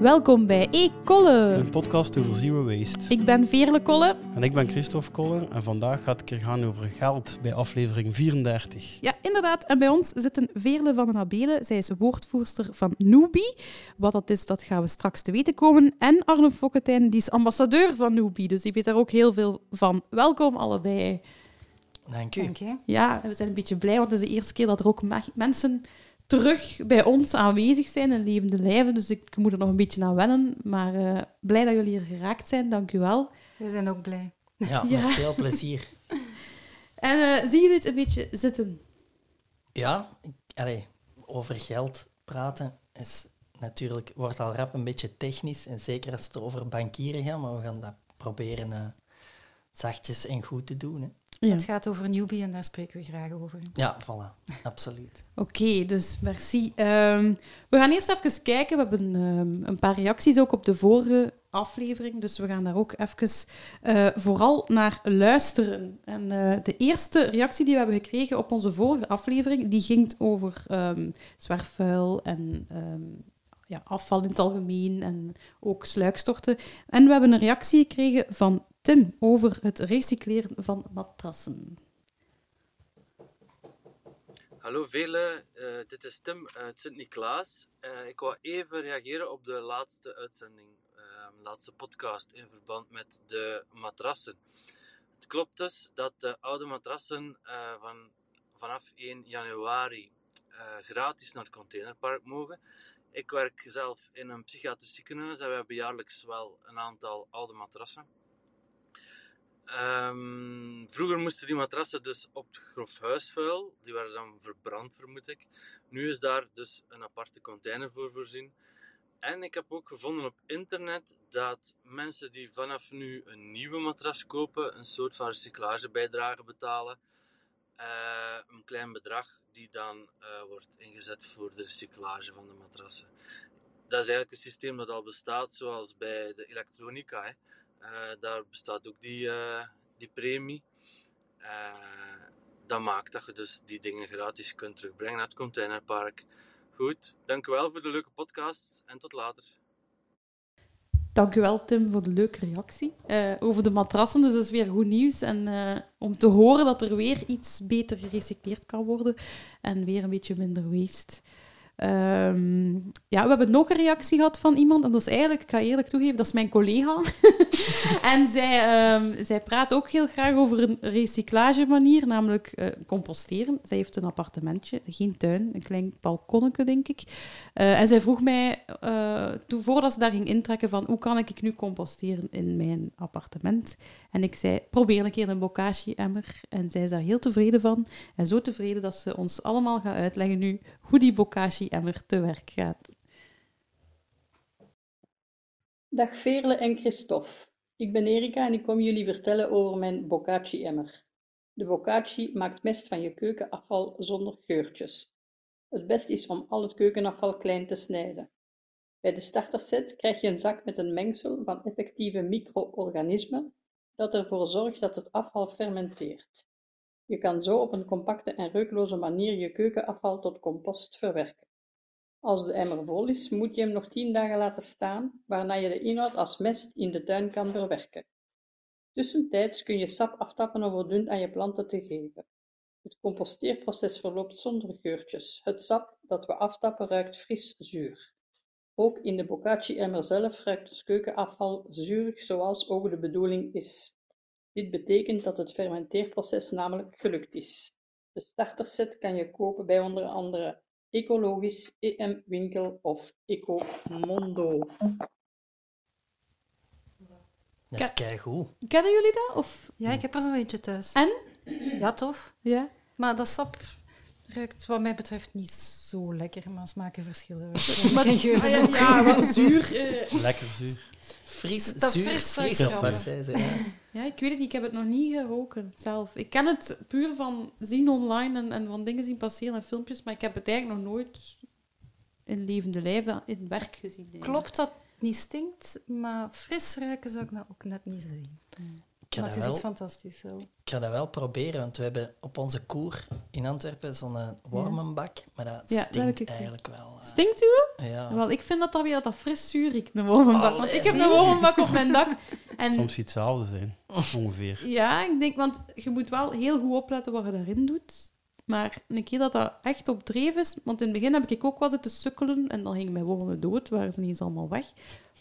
Welkom bij E Kolle. Een podcast over zero waste. Ik ben Veerle Kolle. En ik ben Christophe Kolle en vandaag gaat het gaan over geld bij aflevering 34. Ja, inderdaad. En bij ons zitten Veerle van den Abelen. Zij is woordvoerster van Noobie. Wat dat is, dat gaan we straks te weten komen. En Arne Fokketijn, die is ambassadeur van Noobie. Dus die weet daar ook heel veel van. Welkom allebei. Dank u. Dank je. Ja, we zijn een beetje blij, want het is de eerste keer dat er ook me- mensen terug bij ons aanwezig zijn in levende lijven. Dus ik moet er nog een beetje aan wennen. Maar eh, blij dat jullie er geraakt zijn. Dank u wel. We zijn ook blij. Ja, Ja. met veel plezier. En eh, zien jullie het een beetje zitten? Ja, ik, allee, over geld praten is natuurlijk, wordt al rap een beetje technisch. En zeker als het over bankieren gaat, maar we gaan dat proberen eh, zachtjes en goed te doen. Hè. Ja. Het gaat over newbie en daar spreken we graag over. Ja, voilà. Absoluut. Oké, dus merci. Ehm, we gaan eerst even kijken. We hebben ehm, een paar reacties ook op de vorige aflevering. Dus we gaan daar ook even eh, vooral naar luisteren. En eh, de eerste reactie die we hebben gekregen op onze vorige aflevering, die ging over ehm zwerfvuil en ehm, ja, afval in het algemeen en ook sluikstorten. En we hebben een reactie gekregen van Tim over het recycleren van matrassen. Hallo velen, Eh, dit is Tim uit Sint-Niklaas. Eh, ik wou even reageren op de laatste uitzending, eh, laatste podcast in verband met de matrassen. Het klopt dus dat de oude matrassen eh, van, vanaf 1 januari gratis naar het containerpark mogen. Ik werk zelf in een psychiatrisch ziekenhuis en we hebben jaarlijks wel een aantal oude matrassen. Ehm, vroeger moesten die matrassen dus op grof huisvuil. Die werden dan verbrand, vermoed ik. Nu is daar dus een aparte container voor voorzien. En ik heb ook gevonden op internet dat mensen die vanaf nu een nieuwe matras kopen, een soort van recyclagebijdrage betalen. Eh, een klein bedrag die dan eh, wordt ingezet voor de recyclage van de matrassen. Dat is eigenlijk een systeem dat al bestaat, zoals bij de elektronica. Hè. Eh, daar bestaat ook die, eh, die premie. Eh, dat maakt dat je dus die dingen gratis kunt terugbrengen naar het containerpark. Goed, dank u wel voor de leuke podcast en tot later. Dank u wel, Tim, voor de leuke reactie over de matrassen. Dus dat is weer goed nieuws. En om te horen dat er weer iets beter gerecycleerd kan worden en weer een beetje minder waste. Ehm, ja, we hebben nog een reactie gehad van iemand. En dat is eigenlijk, ik ga eerlijk toegeven, dat is mijn collega. en zij, ehm, zij praat ook heel graag over een recyclagemanier, namelijk eh, composteren. Zij heeft een appartementje, geen tuin, een klein balkonnetje, denk ik. Eh, en zij vroeg mij, eh, toen, voordat ze daar ging intrekken, van hoe kan ik nu composteren in mijn appartement? En ik zei, probeer een keer een bokashi-emmer. En zij is daar heel tevreden van. En zo tevreden dat ze ons allemaal gaat uitleggen nu hoe die bokashi-emmer te werk gaat. Dag Veerle en Christophe. Ik ben Erika en ik kom jullie vertellen over mijn bokashi-emmer. De bokashi maakt mest van je keukenafval zonder geurtjes. Het beste is om al het keukenafval klein te snijden. Bij de starterset krijg je een zak met een mengsel van effectieve micro-organismen dat ervoor zorgt dat het afval fermenteert. Je kan zo op een compacte en reukloze manier je keukenafval tot compost verwerken. Als de emmer vol is, moet je hem nog 10 dagen laten staan, waarna je de inhoud als mest in de tuin kan verwerken. Tussentijds kun je sap aftappen om voldoende aan je planten te geven. Het composteerproces verloopt zonder geurtjes. Het sap dat we aftappen ruikt fris zuur. Ook in de bokashi-emmer zelf ruikt het keukenafval zuurig zoals ook de bedoeling is. Dit betekent dat het fermenteerproces namelijk gelukt is. De starterset kan je kopen bij onder andere Ecologisch, EM Winkel of Ecomondo. Dat is keigoed. Kennen jullie dat? Of... Ja, ik heb er zo eentje thuis. En? Ja, tof. Ja. Maar dat sap ruikt wat mij betreft niet zo lekker, maar smaken verschillen. Maar, ah, ja, ja, wat zuur. eh. Lekker zuur. Fris, Dat zuur, fris fris, ze? Ja. Ja, ik weet het niet. Ik heb het nog niet geroken zelf. Ik ken het puur van zien online en, en van dingen zien passeren en filmpjes, maar ik heb het eigenlijk nog nooit in levende lijven in werk gezien. eigenlijk. Klopt dat het niet stinkt, maar fris ruiken zou ik nou ook net niet zien. Ik ga, Maar dat het is wel, iets fantastisch zo. ik ga dat wel proberen, want we hebben op onze koer in Antwerpen zo'n eh, wormenbak, maar dat Ja, dat heb stinkt eigenlijk wel. eh, Stinkt u? ja. Wel, ik vind dat dat weer dat fris zuur ik, een wormenbak. Want ik heb een je? wormenbak op mijn dak. En Soms iets hetzelfde zijn, ongeveer. ja, ik denk, want je moet wel heel goed opletten wat je daarin doet. Maar een keer dat dat echt op dreef is... Want in het begin heb ik ook wel zitten sukkelen en dan gingen mijn wormen dood, waren ze ineens allemaal weg.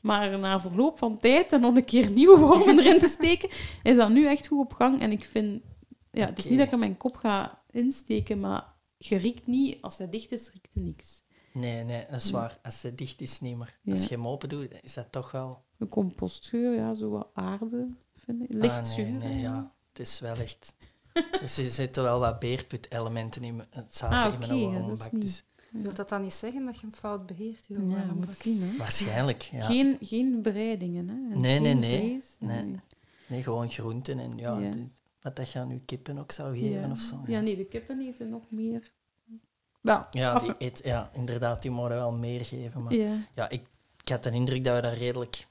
Maar na verloop van tijd en nog een keer nieuwe wormen erin te steken, is dat nu echt goed op gang. En ik vind... Ja, het is niet dat ik er mijn kop ga insteken, maar je riekt niet... Als hij dicht is, riekt er niks. Nee, nee, dat is waar. Als het dicht is, niet meer. Ja. Als je hem open doet, is dat toch wel... Een compostgeur, ja, zo wat aarde, vind ik. Ah, Licht nee, ja. Het is wel echt... Dus er zitten wel wat beerput-elementen in mijn- het zaten Ah, in mijn oké, ja, Dus Wil dat dan niet zeggen dat je hem fout beheert? Je Ja, moet waarschijnlijk, ja. Geen, geen bereidingen, hè. En Nee, nee, geen nee. vlees. Nee. Nee, gewoon groenten en ja, Ja. dit- wat dat je aan je kippen ook zou geven Ja. of zo. Ja, nee, de kippen eten nog meer. Ja, Ja, af- die eet, ja, inderdaad, die mogen wel meer geven. Maar ja. ja. ik, ik had de indruk dat we daar redelijk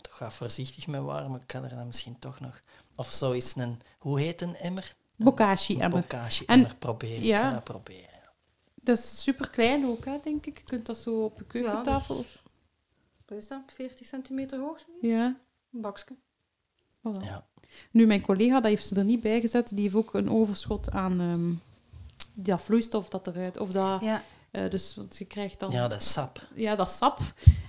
toch wat voorzichtig mee waren, maar ik kan er dan misschien toch nog... Of zo is een... Hoe heet een emmer? Bokashi Een emmer. bokashi-emmer proberen. Ik ja. ga dat proberen. Dat is super klein ook, hè, denk ik. Je kunt dat zo op je keukentafel. dus- Wat is dat? 40 centimeter hoog? zoiets? Ja. Een bakje. Voilà. Ja. Nu, mijn collega, dat heeft ze er niet bij gezet, die heeft ook een overschot aan ehm, dat vloeistof dat eruit. Of dat, Ja. eh, dus want je krijgt dan ja, dat is sap. ja, dat sap.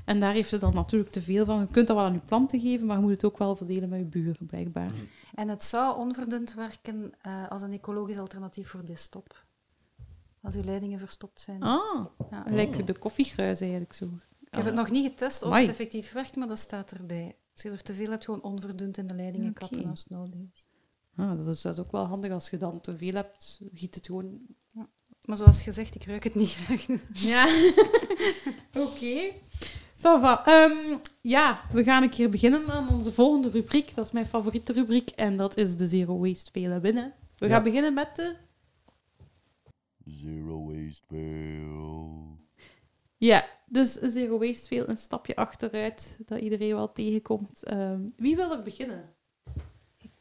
En daar heeft ze dan natuurlijk te veel van. Je kunt dat wel aan je planten geven, maar je moet het ook wel verdelen met je buren, blijkbaar. En het zou onverdund werken eh, als een ecologisch alternatief voor distop. Als uw leidingen verstopt zijn. Ah, Ja. lijkt de koffiegruis eigenlijk zo. Ik heb het nog niet getest of Amai. het effectief werkt, maar dat staat erbij. Als je er te veel hebt, gewoon onverdund in de leidingen kappen als het nodig is. Ah, dat is dat is ook wel handig als je dan te veel hebt. Giet het gewoon. Maar zoals gezegd, ik ruik het niet graag. Ja. Oké. Va. Ehm, ja, we gaan een keer beginnen aan onze volgende rubriek. Dat is mijn favoriete rubriek en dat is de Zero Waste Velen Winnen. We Ja. gaan beginnen met de... Zero waste fail. Ja, dus Zero Waste Veel, een stapje achteruit, dat iedereen wel tegenkomt. Ehm, wie wil er beginnen?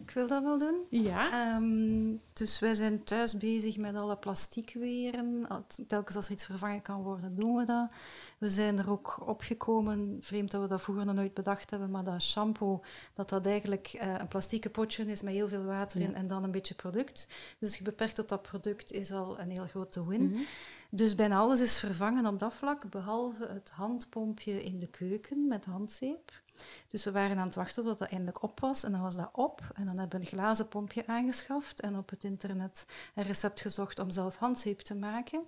Ik wil dat wel doen. Ja. Ehm, dus wij zijn thuis bezig met alle plastiekweren. Telkens als er iets vervangen kan worden, doen we dat. We zijn er ook opgekomen, vreemd dat we dat vroeger nog nooit bedacht hebben, maar dat shampoo, dat dat eigenlijk eh, een plastieke potje is met heel veel water in en dan een beetje product. Dus je beperkt tot dat product is al een heel grote win. Mhm. Dus bijna alles is vervangen op dat vlak, behalve het handpompje in de keuken met handzeep. Dus we waren aan het wachten tot dat eindelijk op was. En dan was dat op. En dan hebben we een glazen pompje aangeschaft. En op het internet een recept gezocht om zelf handzeep te maken.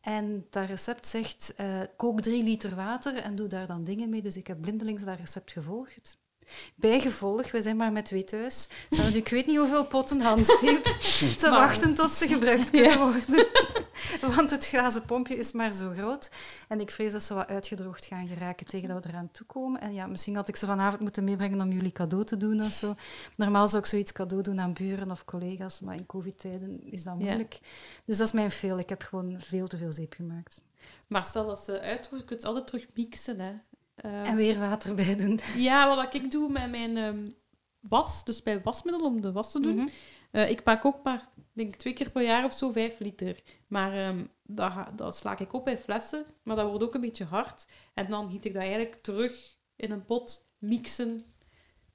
En dat recept zegt, eh, kook drie liter water en doe daar dan dingen mee. Dus ik heb blindelings dat recept gevolgd. Bijgevolg, we zijn maar met twee thuis. Staan ik weet niet hoeveel potten handzeep te Maar- wachten tot ze gebruikt kunnen worden. Want het glazen pompje is maar zo groot. En ik vrees dat ze wat uitgedroogd gaan geraken tegen dat we eraan toekomen. En ja, misschien had ik ze vanavond moeten meebrengen om jullie cadeau te doen of zo. Normaal zou ik zoiets cadeau doen aan buren of collega's, maar in covid-tijden is dat Ja. moeilijk. Dus dat is mijn veel. Ik heb gewoon veel te veel zeep gemaakt. Maar stel dat ze uitdroogt, je kunt het altijd terug mixen. Hè. Ehm, En weer water bij doen. Ja, wat ik doe met mijn ehm, was, dus bij wasmiddel om de was te doen. Mhm. Eh, ik pak ook maar, denk twee keer per jaar of zo, vijf liter. Maar ehm, dat, dat sla ik op bij flessen, maar dat wordt ook een beetje hard. En dan giet ik dat eigenlijk terug in een pot, mixen.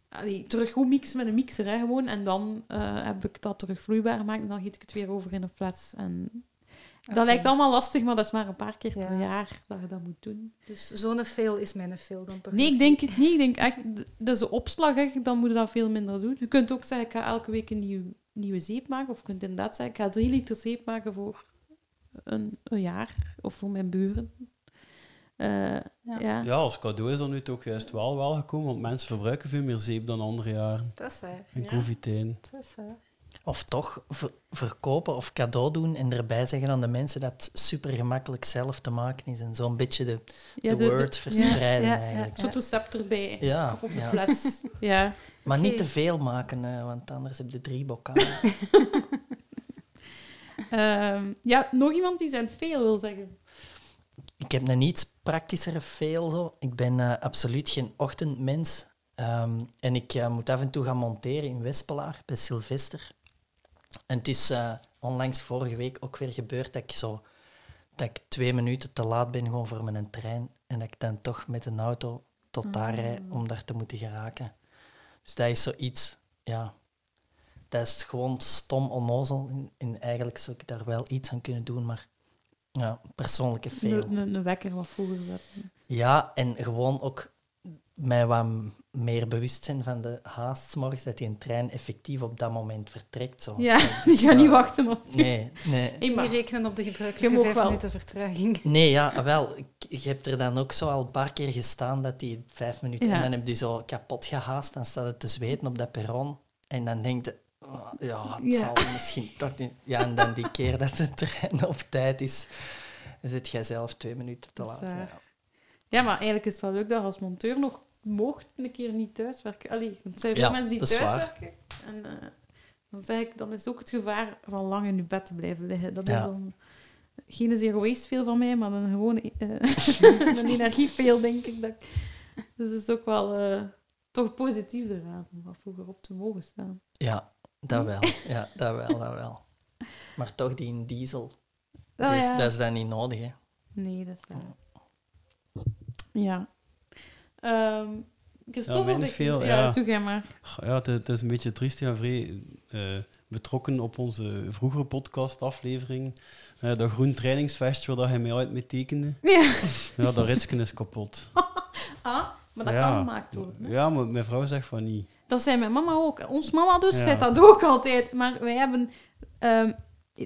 Allee, terug goed mixen met een mixer, hè, gewoon. En dan eh, heb ik dat terug vloeibaar gemaakt en dan giet ik het weer over in een fles. En dat lijkt allemaal lastig, maar dat is maar een paar keer per Ja. jaar dat je dat moet doen. Dus zo'n veel is mijn veel dan toch Nee, ik denk het niet. Ik denk echt, dat is de opslag, hè. dan moet je dat veel minder doen. Je kunt ook zeggen, ik ga elke week een nieuw, nieuwe zeep maken. Of je kunt inderdaad zeggen, ik ga drie liter zeep maken voor een, een jaar. Of voor mijn buren. Eh, ja. Ja, als cadeau is dat nu toch juist wel wel gekomen, want mensen verbruiken veel meer zeep dan andere jaren. Dat is waar. Ja. covid-tijden. Dat is waar. Of toch ver- verkopen of cadeau doen en erbij zeggen aan de mensen dat het super gemakkelijk zelf te maken is. En zo'n beetje de, Ja, de, word verspreiden Ja, ja, ja. eigenlijk. Een soort recept erbij. Ja, Of op een ja. fles. ja. Maar niet te veel maken, eh, want anders heb je drie bokkalen. Ehm, ja, nog iemand die zijn veel wil zeggen. Ik heb een iets praktischere veel zo. Ik ben eh, absoluut geen ochtendmens. Ehm, en ik eh, moet af en toe gaan monteren in Wespelaar bij Sylvester. En het is eh, onlangs vorige week ook weer gebeurd dat ik zo dat ik twee minuten te laat ben gewoon voor mijn trein en dat ik dan toch met een auto tot daar rijd om daar te moeten geraken. Dus dat is zoiets, ja, dat is gewoon stom onnozel. En, en eigenlijk zou ik daar wel iets aan kunnen doen, maar ja, persoonlijke fail. Een, een, een wekker wat vroeger zetten. Ja, en gewoon ook mij wat meer bewust zijn van de haast 's morgens dat die een trein effectief op dat moment vertrekt. Zo. Ja, die gaan niet eh, wachten op Nee, nee. Maar- rekenen op de gebruikelijke vijf wel. minuten vertraging. Nee, ja, wel. Ik, je hebt er dan ook zo al een paar keer gestaan dat die vijf minuten... Ja. En dan heb je zo kapot gehaast, dan staat het te zweten op dat perron. En dan denk je... oh, ja, het Ja. zal misschien toch niet... Ja, en dan die keer dat de trein op tijd is, zit jij zelf twee minuten te laat. Ja. Ja, maar eigenlijk is het wel leuk dat je als monteur nog mocht een keer niet thuiswerken. Allee, want er zijn veel Ja, mensen die thuiswerken. En eh, dan, zeg ik, dan is ook het gevaar van lang in je bed te blijven liggen. Dat is dan geen zero waste veel van mij, maar een gewone eh, een energieveel, denk ik. Dat, dus het is ook wel eh, toch positief eraan om wat vroeger op te mogen staan. Ja, dat wel. Ja, dat wel, dat wel. Maar toch, die in diesel, Oh, ja. dat is dan niet nodig, hè. Nee, dat is waar. Ja. Ehm Christophe, weinig of ik- veel, ja. ja. Doe jij maar. Ja, het, is een beetje triest, ja, vrij eh, betrokken op onze vroegere podcastaflevering. Eh dat groen trainingsfestival dat hij mij uit mee tekende. Ja. Ja, dat ritsken is kapot. Ah, maar dat Ja. kan gemaakt worden. Hè? Ja, maar mijn vrouw zegt van niet. Dat zei mijn mama ook. Ons mama dus Ja. zei dat ook altijd. Maar wij hebben... ehm,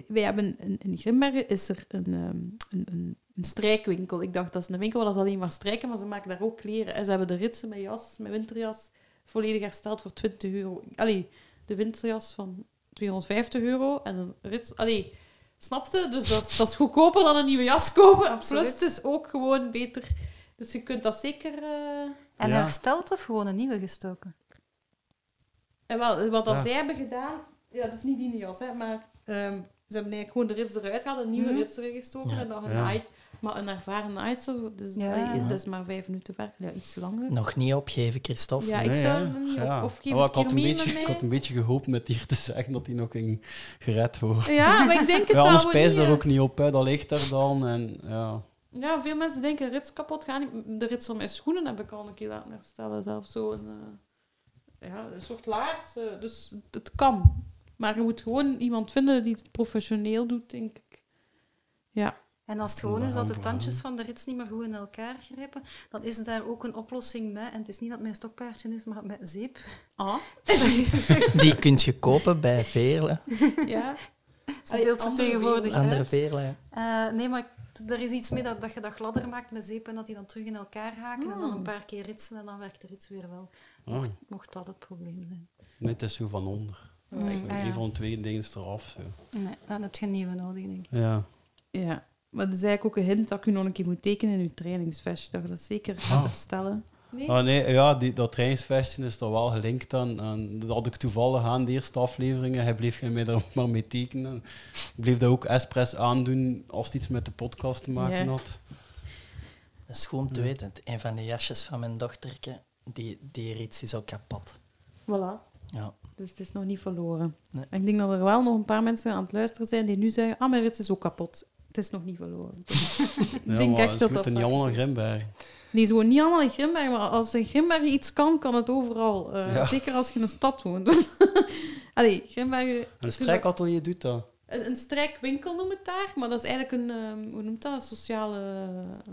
wij hebben in, in Grimbergen is er een, ehm, een, een, een strijkwinkel. Ik dacht, dat is een winkel waar ze alleen maar strijken, maar ze maken daar ook kleren. En ze hebben de ritsen met jas, met winterjas, volledig hersteld voor 20 euro. Allee, de winterjas van 250 euro en een rits... Allee, snapte? Dus dat, is- dat is goedkoper dan een nieuwe jas kopen. Absoluut. Plus, het is ook gewoon beter... Dus je kunt dat zeker... eh, En Ja. hersteld of gewoon een nieuwe gestoken? En wel, wat dat Ja. zij hebben gedaan, ja, dat is niet die jas, hè, maar ehm, ze hebben eigenlijk gewoon de rits eruit gehaald, een nieuwe Mhm. rits erin gestoken Ja. en dan Ja. genaaid. Maar een ervaren naaister, dus, Ja. Ja. dat is maar vijf minuten werk, ja, iets langer. Nog niet opgeven, Christophe. Ja, ik Nee, zou hem niet Ja. op, of geef Oh, het ik, had een beetje, met ik mij. had een beetje gehoopt met hier te zeggen dat hij nog ging gered worden. Ja, maar ik denk het Ja, anders wel spijs niet, daar ook niet op, hè. dat ligt daar dan. En, ja. Ja, veel mensen denken rits kapot gaan. niet. De rits van mijn schoenen heb ik al een keer laten herstellen, zelf zo een, eh, ja, een soort laars. eh, dus het kan. Maar je moet gewoon iemand vinden die het professioneel doet, denk ik. Ja. En als het gewoon is dat de tandjes van de rits niet meer goed in elkaar grijpen, dan is daar ook een oplossing bij. En het is niet dat mijn stokpaardje is, maar met zeep. Ah. Die kun je kopen bij Veerle. Ja. Ze deelt ze tegenwoordig Andere uit. Veerle. ja. Eh, nee, maar er is iets mee dat, dat je dat gladder maakt met zeep en dat die dan terug in elkaar haken. En dan een paar keer ritsen en dan werkt de rits weer wel. Ah, Mocht dat het probleem zijn. nee, het is zo van onder. Mm, Zo, ah, ja. Een van twee dingen is eraf. Zo. Nee, dan heb je een nieuwe nodig, denk ik. Ja. Ja. Maar dat is eigenlijk ook een hint dat ik u nog een keer moet tekenen in uw trainingsvestje. Dat je dat zeker gaat Ah. herstellen. Nee? Ah, nee, ja, die, dat trainingsfestje is er wel gelinkt aan. En dat had ik toevallig aan de eerste afleveringen. Hij bleef mij daar ook maar mee tekenen. Ik bleef dat ook expres aandoen als het iets met de podcast te maken Ja. had. Dat is om te weten. Een van de jasjes van mijn dochterke, die, die rits is ook kapot. Voilà. Ja. Dus het is nog niet verloren. Nee. En ik denk dat er wel nog een paar mensen aan het luisteren zijn die nu zeggen: Ah, mijn rits is ook kapot. Het is nog niet verloren. ik Ja, denk maar echt ze dat dat. moeten niet allemaal naar Grimberg. Nee, zo niet allemaal in Grimbergen, maar als in Grimbergen iets kan, kan het overal. Eh, Ja. Zeker als je in een stad woont. Allee, Grimbergen... En een strijkatelier doet dat. Een, een strijkwinkel noem het daar, maar dat is eigenlijk een, ehm, hoe noemt dat, een sociale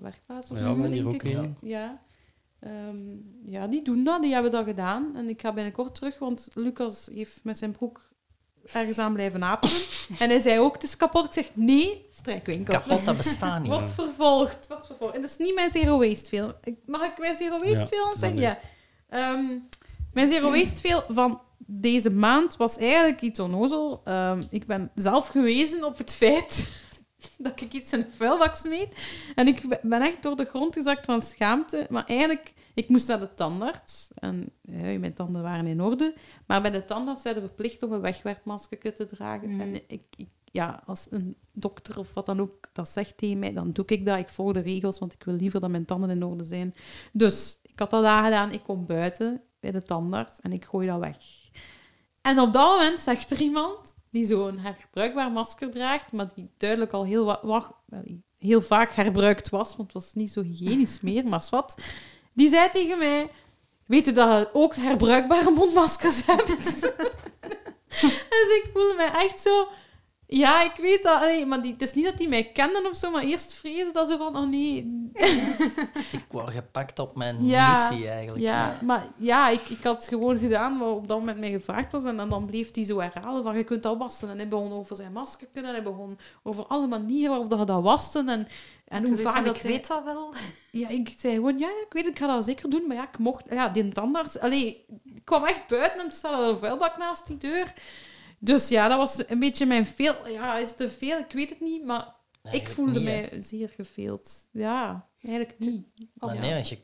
werkplaats of Ja, zo, ook een. Ja. Ehm, ja, die doen dat, die hebben dat gedaan. En ik ga binnenkort terug, want Lucas heeft met zijn broek ergens aan blijven apelen. en hij zei ook, het is kapot. Ik zeg, nee, strijkwinkel. Kapot, dat bestaat niet. Wordt vervolgd, wordt vervolgd. En dat is niet mijn zero waste veel. Ik- Mag ik mijn zero waste Ja, dat zeggen? Ja. Ehm, mijn zero waste veel van deze maand was eigenlijk iets onnozel. Ehm, ik ben zelf gewezen op het feit dat ik iets in de vuilbak smeet. En ik ben echt door de grond gezakt van schaamte. Maar eigenlijk, ik moest naar de tandarts. En ja, mijn tanden waren in orde. Maar bij de tandarts zijn we verplicht om een wegwerpmasker te dragen. Mm. En ik, ik, ja, als een dokter of wat dan ook dat zegt tegen mij, dan doe ik dat. Ik volg de regels, want ik wil liever dat mijn tanden in orde zijn. Dus ik had dat aangedaan. Ik kom buiten. bij de tandarts en ik gooi dat weg. En op dat moment zegt er iemand die zo'n herbruikbaar masker draagt, maar die duidelijk al heel, heel vaak herbruikt was, want het was niet zo hygiënisch meer, maar wat. Die zei tegen mij, weet je dat je ook herbruikbare mondmaskers hebt? dus ik voelde mij echt zo... Ja, ik weet dat. allee, maar die, het is niet dat die mij kenden of zo, maar eerst vrezen dat ze van, oh nee. Ik word gepakt op mijn Ja, missie eigenlijk. Ja, maar ja, ik, ik had gewoon gedaan wat op dat moment mij gevraagd was. En, dan- dan bleef hij zo herhalen van, je kunt dat wassen. En hij begon over zijn masker kunnen. En hij begon over alle manieren waarop dat je dat waste. En, en hoe vaak dat ik hij- weet dat wel. Ja, ik zei gewoon, ja, ik weet het, ik ga dat zeker doen. Maar ja, ik mocht... Ja, die tandarts... Allee, ik kwam echt buiten en er al een vuilbak naast die deur. Dus ja, dat was een beetje mijn veel... Ja, is te veel? Ik weet het niet, maar ik voelde niet, mij zeer geveeld. Ja, eigenlijk niet. Maar Ja. nee, want je,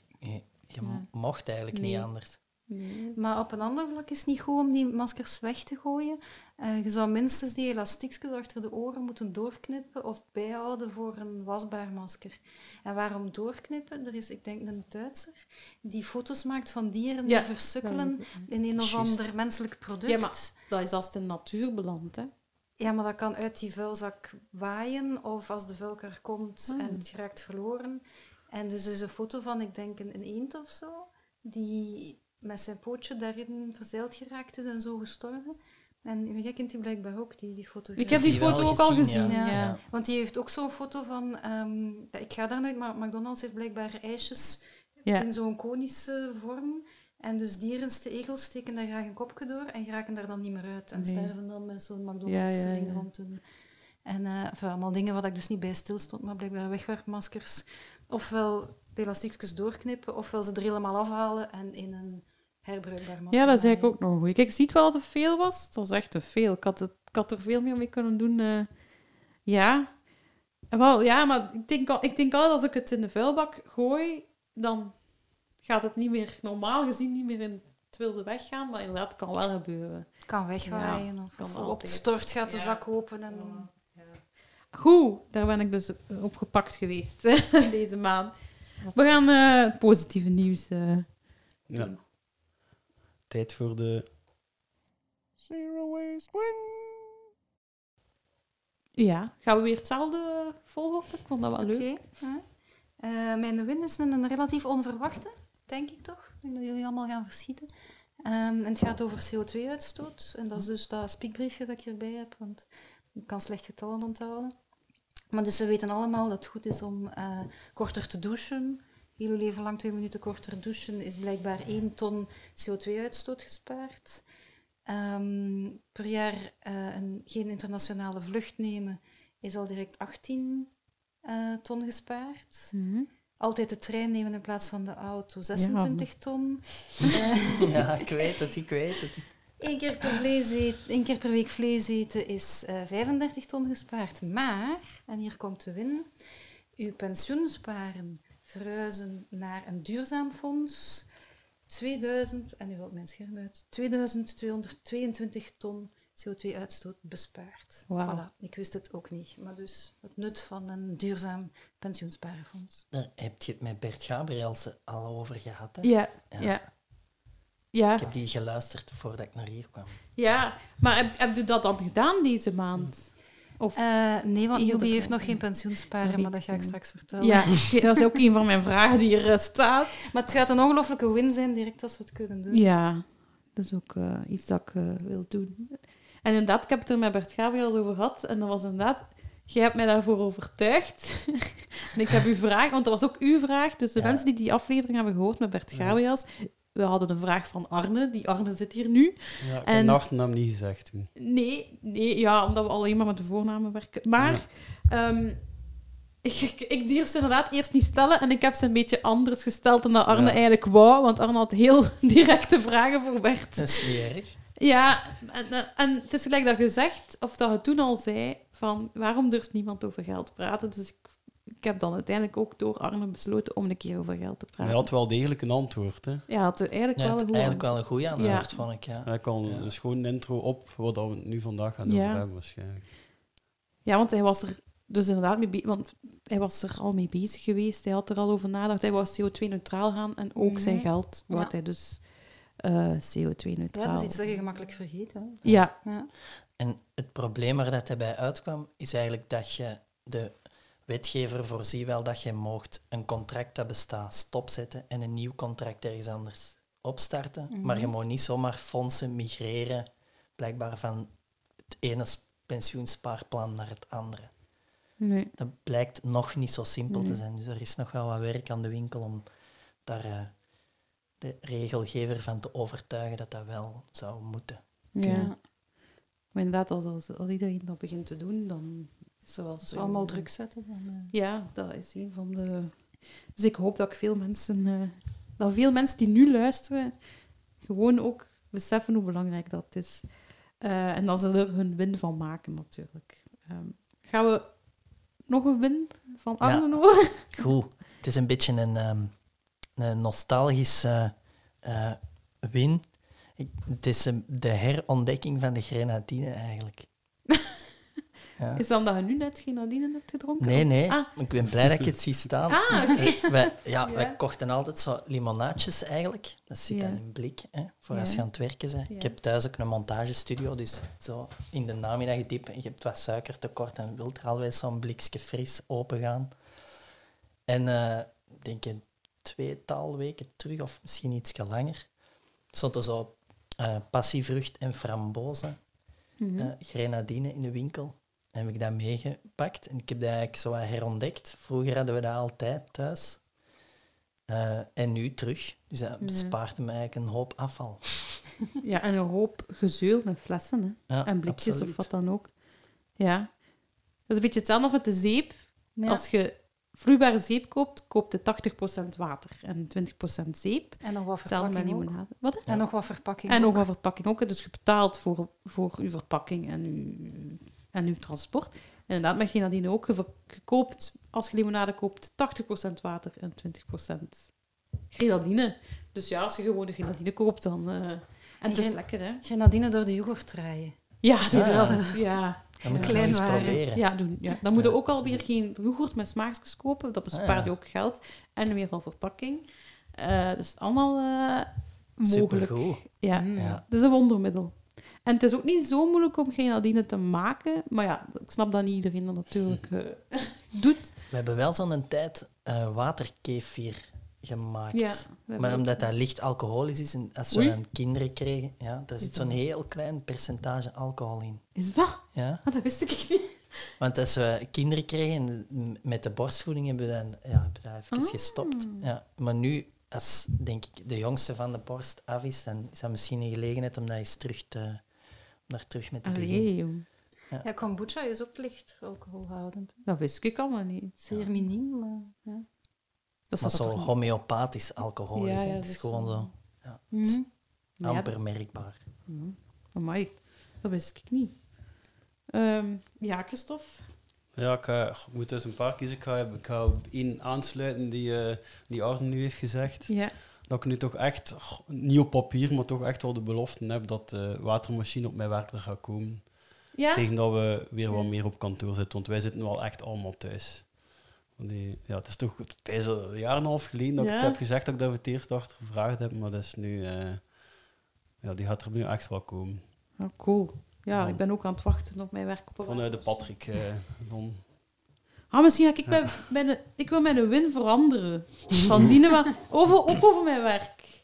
je, mocht eigenlijk Nee. niet anders. Nee. Maar op een ander vlak is het niet goed om die maskers weg te gooien. Eh, je zou minstens die elastiekjes achter de oren moeten doorknippen of bijhouden voor een wasbaar masker. En waarom doorknippen? Er is, ik denk, een Duitser die foto's maakt van dieren Ja, die versukkelen in een of ander menselijk product. Ja, maar dat is als het in de natuur belandt, hè. Ja, maar dat kan uit die vuilzak waaien of als de vuilkar komt Hmm. en het raakt verloren. En dus er is een foto van, ik denk, een eend of zo, die met zijn pootje daarin verzeild geraakt is en zo gestorven. En jij kent die blijkbaar ook, die, die foto. Ik heb die foto ook al gezien, gezien, ja. ja. Ja. Want die heeft ook zo'n foto van... ehm, ik ga daar nooit, maar McDonald's heeft blijkbaar ijsjes Ja. in zo'n konische vorm. En dus dieren, de egels, steken daar graag een kopje door en geraken daar dan niet meer uit. En Nee. sterven dan met zo'n Ja, McDonald's-ring rond hun... En eh, enfin, allemaal dingen waar ik dus niet bij stilstond, maar blijkbaar wegwerpmaskers. Ofwel de elastiekjes doorknippen, ofwel ze er helemaal afhalen en in een herbruikbaar masker Ja, dat is eigenlijk ook nog goed. Kijk, ik ziet wel dat het veel was. Het was echt te veel. Ik had, het, ik had er veel meer mee kunnen doen. eh. ja. En Wel, ja, maar ik denk, al, ik denk altijd als ik het in de vuilbak gooi, dan gaat het niet meer, normaal gezien, niet meer in het wilde weggaan. Maar inderdaad, het kan wel gebeuren. Het kan wegwaaien of, kan of op het stort gaat de Ja. zak open. En... Goed, daar ben ik dus op gepakt geweest deze maand. We gaan eh, het positieve nieuws. eh, Ja. Tijd voor de... Zero waste win. ja, gaan we weer hetzelfde volgorde? Ik vond dat wel leuk. Ja. Eh, mijn win is een, een relatief onverwachte, denk ik toch. Ik denk dat jullie allemaal gaan verschieten. Ehm, en het gaat over CO2-uitstoot. En dat is dus dat spiekbriefje dat ik hierbij heb, want ik kan slecht getallen onthouden. Maar dus we weten allemaal dat het goed is om eh, korter te douchen. Heel uw leven lang twee minuten korter douchen is blijkbaar 1 ton CO2-uitstoot gespaard. Ehm, per jaar eh, een, geen internationale vlucht nemen is al direct 18 eh, ton gespaard. Mhm. Altijd de trein nemen in plaats van de auto, 26 ton. Ja, ik weet het, ik weet het. Eén keer, per vlees eten, één keer per week vlees eten is eh 35 ton gespaard. Maar, en hier komt de win, uw pensioensparen verhuizen naar een duurzaam fonds. 2000, en nu valt mijn scherm uit, 2222 ton CO2-uitstoot bespaard. Wauw. Voilà, ik wist het ook niet. Maar dus het nut van een duurzaam pensioensparenfonds. Daar heb je het met Bert Gabrielsen al over gehad. Hè? Ja, Ja. ja. Ja, Ik heb die geluisterd voordat ik naar hier kwam. ja. maar heb, heb je dat dan gedaan deze maand? Of, Eh, nee, want Jubi heeft nog geen pensioensparen, Dat maar dat ga ik straks vertellen. ja, dat is ook een van mijn vragen die er eh, staat. Maar het gaat een ongelofelijke win zijn, direct als we het kunnen doen. Ja, dat is ook eh, iets dat ik wil doen. En inderdaad, ik heb het er met Bert Gabriel over gehad. En dat was inderdaad... Jij hebt mij daarvoor overtuigd. en ik heb uw vraag, want dat was ook uw vraag. Dus de Ja. mensen die die aflevering hebben gehoord met Bert Gabriels... We hadden een vraag van Arne. Die Arne zit hier nu. Ja, ik En- heb de achternaam niet gezegd toen. Nee, nee, ja, omdat we alleen maar met de voornamen werken. Maar Ja. ehm, ik, ik, ik durf ze inderdaad eerst niet stellen en ik heb ze een beetje anders gesteld dan dat Arne Ja. eigenlijk wou, want Arne had heel directe vragen voor Bert. Dat is niet erg. Ja, en, het is gelijk dat je zegt, of dat je toen al zei, van waarom durft niemand over geld te praten? Dus ik, ik heb dan uiteindelijk ook door Arne besloten om een keer over geld te praten. hij had wel degelijk een antwoord. Hè. Ja, had eigenlijk Ja, wel een goed eigenlijk wel een goede antwoord, Ja. vond ik. Ja. Hij kan Ja. dus gewoon een intro op wat we het nu vandaag gaan Ja. over hebben waarschijnlijk. Ja, want hij was er dus inderdaad mee bezig, want hij was er al mee bezig geweest. Hij had er al over nagedacht. Hij wou CO2-neutraal gaan en ook zijn Mhm. geld wou Ja. hij dus eh, Ja, CO2-neutraal. dat is iets dat je gemakkelijk vergeet. Hè. Ja, Ja. En het probleem waar dat hij bij uitkwam, is eigenlijk dat je de wetgever voorziet wel dat je mocht een contract dat bestaat stopzetten en een nieuw contract ergens anders opstarten. Maar je mag niet zomaar fondsen migreren, blijkbaar van het ene pensioenspaarplan naar het andere. nee. Dat blijkt nog niet zo simpel te zijn. Dus er is nog wel wat werk aan de winkel om daar eh, de regelgever van te overtuigen dat dat wel zou moeten. Ja. Ja. Maar inderdaad, als, als, als iedereen dat begint te doen, dan is wel Als zo... we allemaal druk zetten, dan... eh, Ja, dat is een van de... Dus ik hoop dat ik veel mensen... eh, dat veel mensen die nu luisteren, gewoon ook beseffen hoe belangrijk dat is. Eh, en dat ze er hun win van maken, natuurlijk. Ehm, gaan we nog een win van horen? Goed, het is een beetje een, ehm, een nostalgische eh, win. Ik, het is een- de herontdekking van de grenadine eigenlijk. Ja. Is dat omdat je nu net geen nadine hebt gedronken? Nee, nee. Ah. Ik ben blij dat ik het zie staan. Ah, wij, ja, Ja. wij kochten altijd zo limonaadjes eigenlijk. Dat zit dan in blik, hè, voor als je aan het werken bent. Ik heb thuis ook een montagestudio, dus zo in de namiddag diep en je hebt wat suikertekort en wilt er alweer zo'n blikje fris open gaan. En eh, ik denk een tweetal weken terug, of misschien iets langer, stond er zo eh, passievrucht en frambozen Mhm. eh, grenadine in de winkel. Heb ik dat meegepakt en ik heb dat eigenlijk zo wat herontdekt. Vroeger hadden we dat altijd thuis. Eh, en nu terug. Dus dat Ja. bespaart me eigenlijk een hoop afval. Ja, en een hoop gezeul met flessen hè. Ja, en blikjes absoluut. of wat dan ook. Ja. Dat is een beetje hetzelfde als met de zeep. ja. Als je vloeibare zeep koopt, koopt je 80% water en 20% zeep. En nog wat Hetzelfde met verpakking ook. limonade. Wat? hè? En nog wat verpakking En ook. nog wat verpakking ook. hè. Dus je betaalt voor, voor uw verpakking en uw, en uw transport. En inderdaad, met grenadine ook. Je, ver- je koopt, als je limonade koopt, 80% water en 20% grenadine. Dus ja, als je gewoon de grenadine koopt, dan... eh, en het is lekker, hè? Grenadine door de yoghurt draaien. Ja, Die wel ja. ja. Dat moet ik Klein nog proberen. Ja, doen. Ja. Dan moet je ook alweer geen yoghurt met smaakjes kopen. Dat bespaart Ah, ja. je ook geld. En weer van verpakking. Eh, dus allemaal eh, mogelijk. Supergoed. Ja, Mm. Ja. dat is een wondermiddel. En het is ook niet zo moeilijk om grenadine te maken. Maar ja, ik snap dat niet iedereen dat natuurlijk eh, doet. We hebben wel zo'n tijd eh waterkefir gemaakt. Ja, Maar omdat dat licht alcoholisch is en als we Oei. dan kinderen kregen, ja, daar zit Is zo'n heel klein percentage alcohol in. Is dat? Ja? Ah, dat wist ik niet. Want als we kinderen kregen met de borstvoeding hebben we dan, ja, hebben we dat even Ah. gestopt. Ja. Maar nu, als denk ik de jongste van de borst af is, dan is dat misschien een gelegenheid om dat eens terug te, daar terug mee te beginnen. Allee, jong. Ja, kombucha is ook licht alcoholhoudend. dat wist ik allemaal niet. Zeer miniem, maar... Ja. Dat Maar zo homeopathisch alcohol is Ja, het. ja, is gewoon zo. ja, amper merkbaar. Ja, amai. Dat wist ik niet. Ehm, ja, Christophe. Ja, ik, ga- ik moet dus een paar kiezen. Ik ga, ik ga op één aansluiten die, eh die Arne nu heeft gezegd. Ja. Dat ik nu toch echt, niet op papier, maar toch echt wel de belofte heb dat de watermachine op mijn werk er gaat komen. Ja? Tegen dat we weer wat meer op kantoor zitten, want wij zitten wel echt allemaal thuis. Die, ja, het is toch al een jaar en een half geleden dat ik het heb gezegd dat ik dat voor het eerst achter gevraagd heb, maar dat is nu, eh, ja, die gaat er nu echt wel komen. Ah, cool. Ja, Van- ik ben ook aan het wachten op mijn werk op Vanuit de Patrick. eh, dan. Ah, misschien ga ik de, ik wil mijn win veranderen. Van die maar over, ook over mijn werk.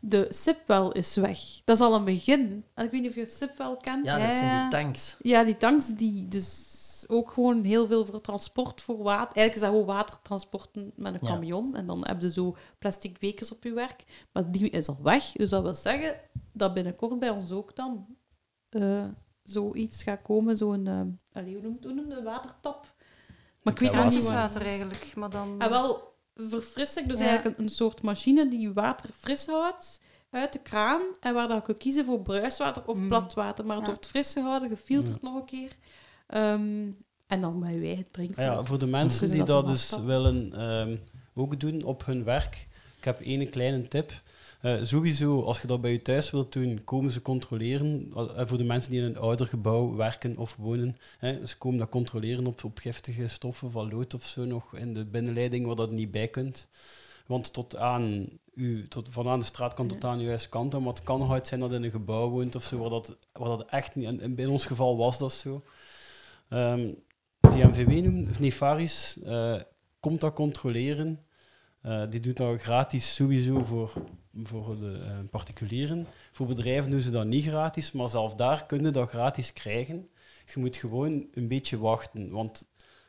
De Sipwell is weg. Dat is al een begin. En ik weet niet of je Sipwell kent. Ja, dat zijn die tanks. Ja, die tanks die dus ook gewoon heel veel voor transport voor water. Eigenlijk is dat gewoon watertransporten met een Ja. camion. En dan heb je zo plastic bekers op je werk. Maar die is al weg. Dus dat wil zeggen dat binnenkort bij ons ook dan eh, zoiets gaat komen. Zo'n, uh, hoe noemt hoe noemt het? Een watertap. Maar ik weet Ja, niet. Ijswater eigenlijk, maar dan... En wel verfrisselijk, dus Ja. eigenlijk een, een soort machine die water fris houdt uit de kraan. En waar dat je kunt kiezen voor bruiswater of Mm. plat water. Maar het Ja. wordt fris gehouden, gefilterd nog een keer. Ehm, en dan bij wij het drinkvuur. Ja, voor de mensen die dat dat dan dus willen ehm, ook doen op hun werk, ik heb één kleine tip. Eh, sowieso, als je dat bij je thuis wilt doen, komen ze controleren. En voor de mensen die in een ouder gebouw werken of wonen, hè, ze komen dat controleren op, op giftige stoffen van lood of zo nog in de binnenleiding, waar dat niet bij kunt. Want tot aan u, tot, van aan de straatkant tot aan uw huiskant, maar het kan uit zijn dat in een gebouw woont of zo, waar dat, waar dat echt niet... En, en in ons geval was dat zo. Ehm TMVW noemt, of nee, Faris, eh, komt dat controleren. Eh, die doet dat gratis sowieso voor, voor de eh, particulieren. Voor bedrijven doen ze dat niet gratis, maar zelf daar kun je dat gratis krijgen. Je moet gewoon een beetje wachten, want